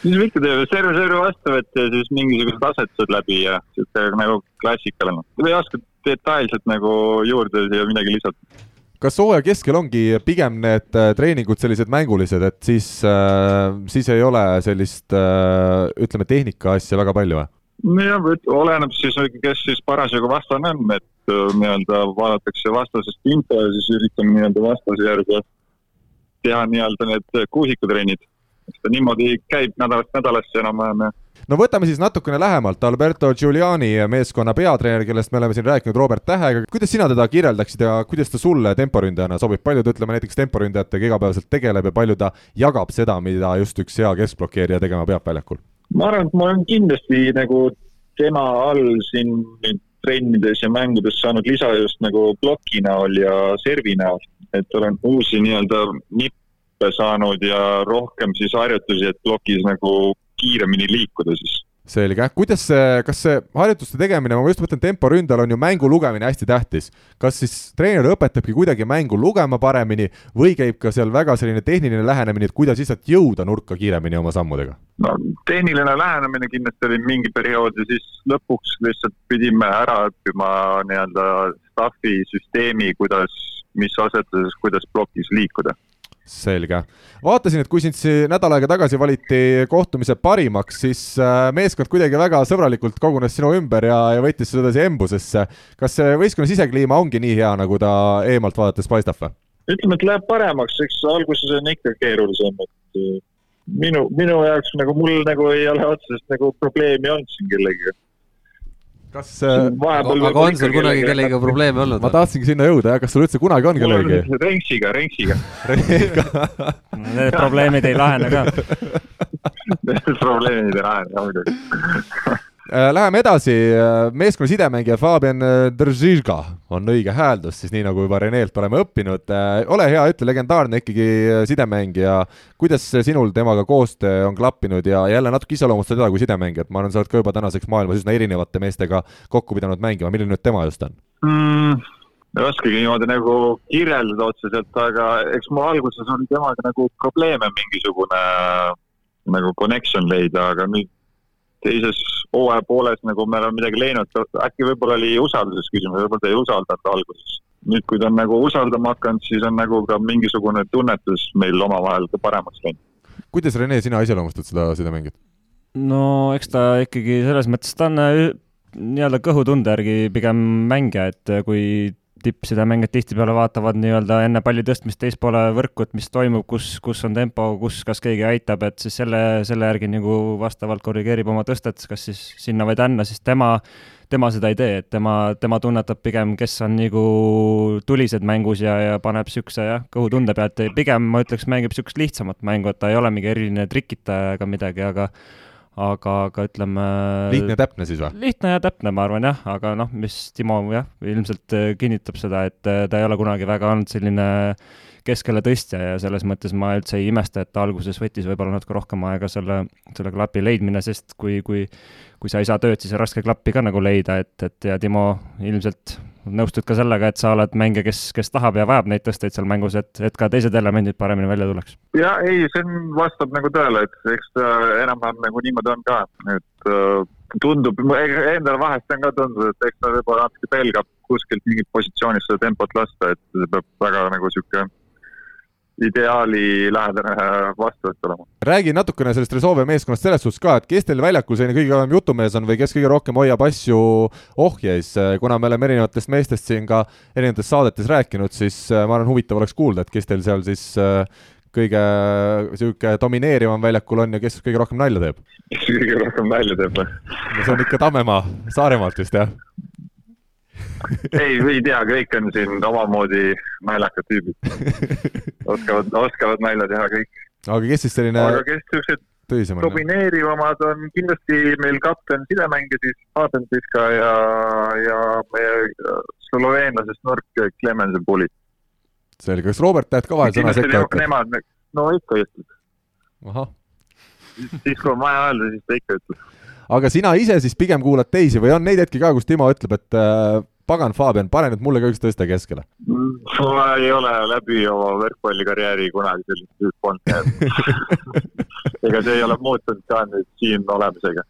mis me ikka teeme, serv servi vastu võtta ja siis mingisugused asetused läbi ja sihuke nagu klassikaline. ei oska detailselt nagu juurde siia midagi lisada. kas hooaja keskel ongi pigem need äh, treeningud sellised mängulised, et siis äh,, siis ei ole sellist äh, ütleme, tehnika asja väga palju või? nojah, oleneb siis, kes siis parasjagu vastane on, et nii-öelda vaadatakse vastasest info ja siis üritame nii-öelda vastase järgi teha nii-öelda need kuusikutrennid ta niimoodi käib nädalast nädalasse enam-vähem ja no võtame siis natukene lähemalt Alberto Giuliani meeskonna peatreener, kellest me oleme siin rääkinud, Robert Tähega. kuidas sina teda kirjeldaksid ja kuidas ta sulle temporündajana sobib, palju ta ütleme näiteks temporündajatega igapäevaselt tegeleb ja palju ta jagab seda, mida just üks hea keskblokeerija tegema peab väljakul? ma arvan, et ma olen kindlasti nagu tema all siin nüüd trennides ja mängudes saanud lisa just nagu ploki näol ja servi näol, et olen uusi nii-öelda nippe õppe saanud ja rohkem siis harjutusi, et plokis nagu kiiremini liikuda siis selge, kuidas see, kas see harjutuste tegemine, ma just mõtlen, temporündajal on ju mängu lugemine hästi tähtis. kas siis treener õpetabki kuidagi mängu lugema paremini või käib ka seal väga selline tehniline lähenemine, et kuidas lihtsalt jõuda nurka kiiremini oma sammudega? no tehniline lähenemine kindlasti oli mingi periood ja siis lõpuks lihtsalt pidime ära õppima nii-öelda staff'i süsteemi, kuidas, mis asetuses, kuidas plokis liikuda selge. vaatasin, et kui sind siin nädal aega tagasi valiti kohtumise parimaks, siis äh, meeskond kuidagi väga sõbralikult kogunes sinu ümber ja, ja võttis seda siia embusesse. kas see võistkonna sisekliima ongi nii hea, nagu ta eemalt vaadates paistab või? ütleme, et läheb paremaks, eks alguses on ikka keerulisem, et äh, minu, minu jaoks nagu mul nagu ei ole otseselt nagu probleemi olnud siin kellegagi kas äh, aga, on sul kunagi kellegagi probleeme olnud? ma tahtsingi sinna jõuda, jah, kas sul üldse kunagi on kellegagi? Renksiga, Renksiga (laughs) Need probleemid ei lahene ka. Need probleemid ei lahene ka muidugi läheme edasi, äh, meeskonna sidemängija Fabian äh, Držižga on õige hääldus, siis nii nagu juba Reneelt oleme õppinud. ole hea, ütle, legendaarne ikkagi sidemängija, kuidas sinul temaga koostöö on klappinud ja jälle natuke iseloomustada teda kui sidemängijat, ma arvan, sa oled ka juba tänaseks maailmas üsna erinevate meestega kokku pidanud mängima, milline nüüd tema just on mm,? ei oskagi niimoodi nagu kirjeldada otseselt, aga eks mul alguses oli temaga nagu probleeme mingisugune nagu connection leida, aga nüüd teises hooaja pooles nagu me oleme midagi leidnud, äkki võib-olla oli usalduses küsimus, võib-olla ta ei usaldanud alguses. nüüd, kui ta on nagu usaldama hakanud, siis on nagu ka mingisugune tunnetus meil omavahel ka paremaks läinud. kuidas, Rene, sina iseloomustad seda sidemängijat? no eks ta ikkagi selles mõttes, ta on äh, nii-öelda kõhutunde järgi pigem mängija, et äh, kui tippsidemängijad tihtipeale vaatavad nii-öelda enne palli tõstmist teispoole võrku, et mis toimub, kus, kus on tempo, kus, kas keegi aitab, et siis selle, selle järgi nagu vastavalt korrigeerib oma tõstet, kas siis sinna või tänna, siis tema, tema seda ei tee, et tema, tema tunnetab pigem, kes on nagu tulised mängus ja, ja paneb niisuguse jah, kõhutunde pealt, pigem ma ütleks, mängib niisugust lihtsamat mängu, et ta ei ole mingi eriline trikitaja ega midagi, aga aga, aga ütleme. lihtne ja täpne siis või? lihtne ja täpne, ma arvan jah, aga noh, mis Timo jah, ilmselt äh, kinnitab seda, et äh, ta ei ole kunagi väga olnud selline keskele tõstja ja selles mõttes ma üldse ei imesta, et ta alguses võttis võib-olla natuke rohkem aega selle, selle klapi leidmine, sest kui, kui kui sa ei saa tööd, siis on raske klappi ka nagu leida, et, et ja Timo ilmselt nõustud ka sellega, et sa oled mängija, kes, kes tahab ja vajab neid tõsteid seal mängus, et, et ka teised elemendid paremini välja tuleks. ja ei, see vastab nagu tõele, et eks ta enam-vähem nagu niimoodi on ka, et äh, tundub, endale vahest on ka tundunud, et eks ta võib-olla natuke pelgab kuskilt mingit positsioonist seda tempot lasta, et see peab väga nagu sihuke ideaali lähedane vastuvõtt olema. räägi natukene sellest Resolve meeskonnast selles suhtes ka, et kes teil väljakul selline kõige kõvem jutumees on või kes kõige rohkem hoiab asju ohjeis, kuna me oleme erinevatest meestest siin ka erinevates saadetes rääkinud, siis ma arvan, huvitav oleks kuulda, et kes teil seal siis kõige niisugune domineerivam väljakul on ja kes kõige rohkem nalja teeb? kes kõige rohkem nalja teeb või? see on ikka Tammemaa, Saaremaalt vist, jah? (laughs) ei, ei tea, kõik on siin omamoodi naljakad tüübid. (laughs) oskavad, oskavad nalja teha kõik. aga kes siis selline aga kes niisugused tõsisemad? domineerivamad on kindlasti meil kapten sidemängija siis Fabian Piska ja, ja meie sloveenlasest nurk Clemensen Pulit. selge, kas Robert tahad ka vahel sõna sekka öelda? Nemad, no ikka ütleb. ahah. siis, kui on vaja öelda, siis ta ikka ütleb. Aga sina ise siis pigem kuulad teisi või on neid hetki ka, kus Timo ütleb, et äh, pagan, Fabian, pane nüüd mulle ka üks tõste keskele. ma ei ole läbi oma võrkpallikarjääri kunagi sellist tüüpi olnud, ega see ei ole muutunud ka nüüd siin olemisega.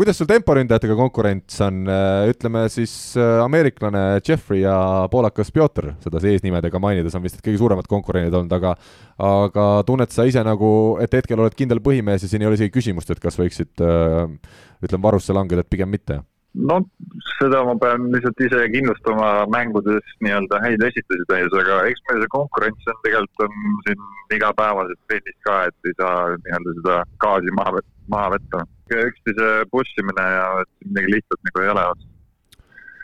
Kuidas sul temporündajatega konkurents on, ütleme siis äh, ameeriklane Jeffrey ja poolakas Pjotr, seda eesnimedega mainides on vist kõige suuremad konkurendid olnud, aga aga tunned sa ise nagu, et hetkel oled kindel põhimees ja siin ei ole isegi küsimust, et kas võiksid äh, ütleme, varusse langeda, et pigem mitte? no seda ma pean lihtsalt ise kindlustama mängudes nii-öelda häid esitusi tehes, aga eks meil see konkurents on tegelikult on siin igapäevases trennis ka, et ei saa nii-öelda seda gaasi maha, maha võtta. Üksteise push imine ja midagi lihtsat nagu ei ole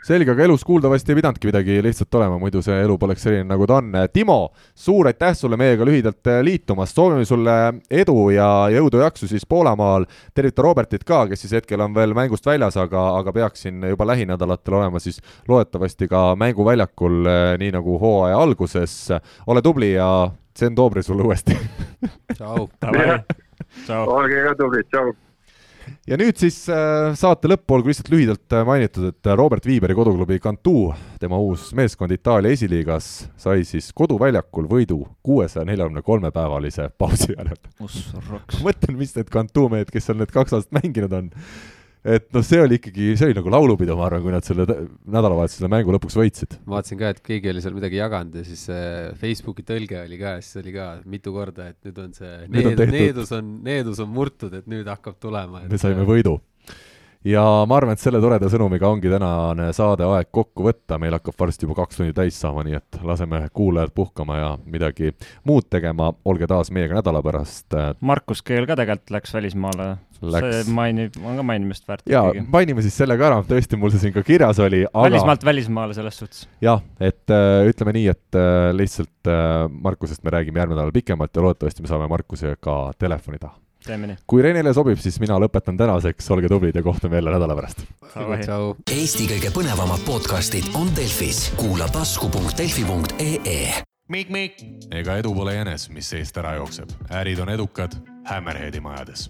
selge, aga elus kuuldavasti ei pidanudki midagi lihtsalt olema, muidu see elu poleks selline, nagu ta on. Timo, suur aitäh sulle meiega lühidalt äh, liitumast, soovime sulle edu ja jõudu-jaksu siis Poolamaal. tervita Robertit ka, kes siis hetkel on veel mängust väljas, aga, aga peaks siin juba lähinädalatel olema siis loodetavasti ka mänguväljakul, äh, nii nagu hooaja alguses. ole tubli ja Sten Toobri sulle uuesti tšau. (laughs) olge ka tublid, tšau ja nüüd siis äh, saate lõpp olgu lihtsalt lühidalt äh, mainitud, et äh, Robert Viiberi koduklubi Cantu, tema uus meeskond Itaalia esiliigas, sai siis koduväljakul võidu kuuesaja neljakümne kolme päevalise pausi järel. mõtlen, mis need Cantu mehed, kes seal need kaks aastat mänginud on et noh, see oli ikkagi, see oli nagu laulupidu, ma arvan, kui nad selle nädalavahetusel selle mängu lõpuks võitsid. ma vaatasin ka, et keegi oli seal midagi jaganud ja siis Facebooki tõlge oli ka ja siis oli ka mitu korda, et nüüd on see need, needus on, needus on murtud, et nüüd hakkab tulema. me saime võidu ja ma arvan, et selle toreda sõnumiga ongi tänane saade aeg kokku võtta, meil hakkab varsti juba kaks tundi täis saama, nii et laseme kuulajad puhkama ja midagi muud tegema, olge taas meiega nädala pärast. Markus Keel ka tegelikult läks välismaale. see mainib, on ka mainimist väärt jaa, mainime siis selle ka ära, tõesti, mul see siin ka kirjas oli, aga välismaalt välismaale selles suhtes. jah, et äh, ütleme nii, et äh, lihtsalt äh, Markusest me räägime järgmine nädal pikemalt ja loodetavasti me saame Markusega telefoni taha. Kui Renele sobib, siis mina lõpetan tänaseks, olge tublid ja kohtume jälle nädala pärast. Eesti kõige põnevamad podcastid on Delfis, kuula tasku.delfi.ee. ega edu pole jänes, mis seest ära jookseb, ärid on edukad Hammerheadi majades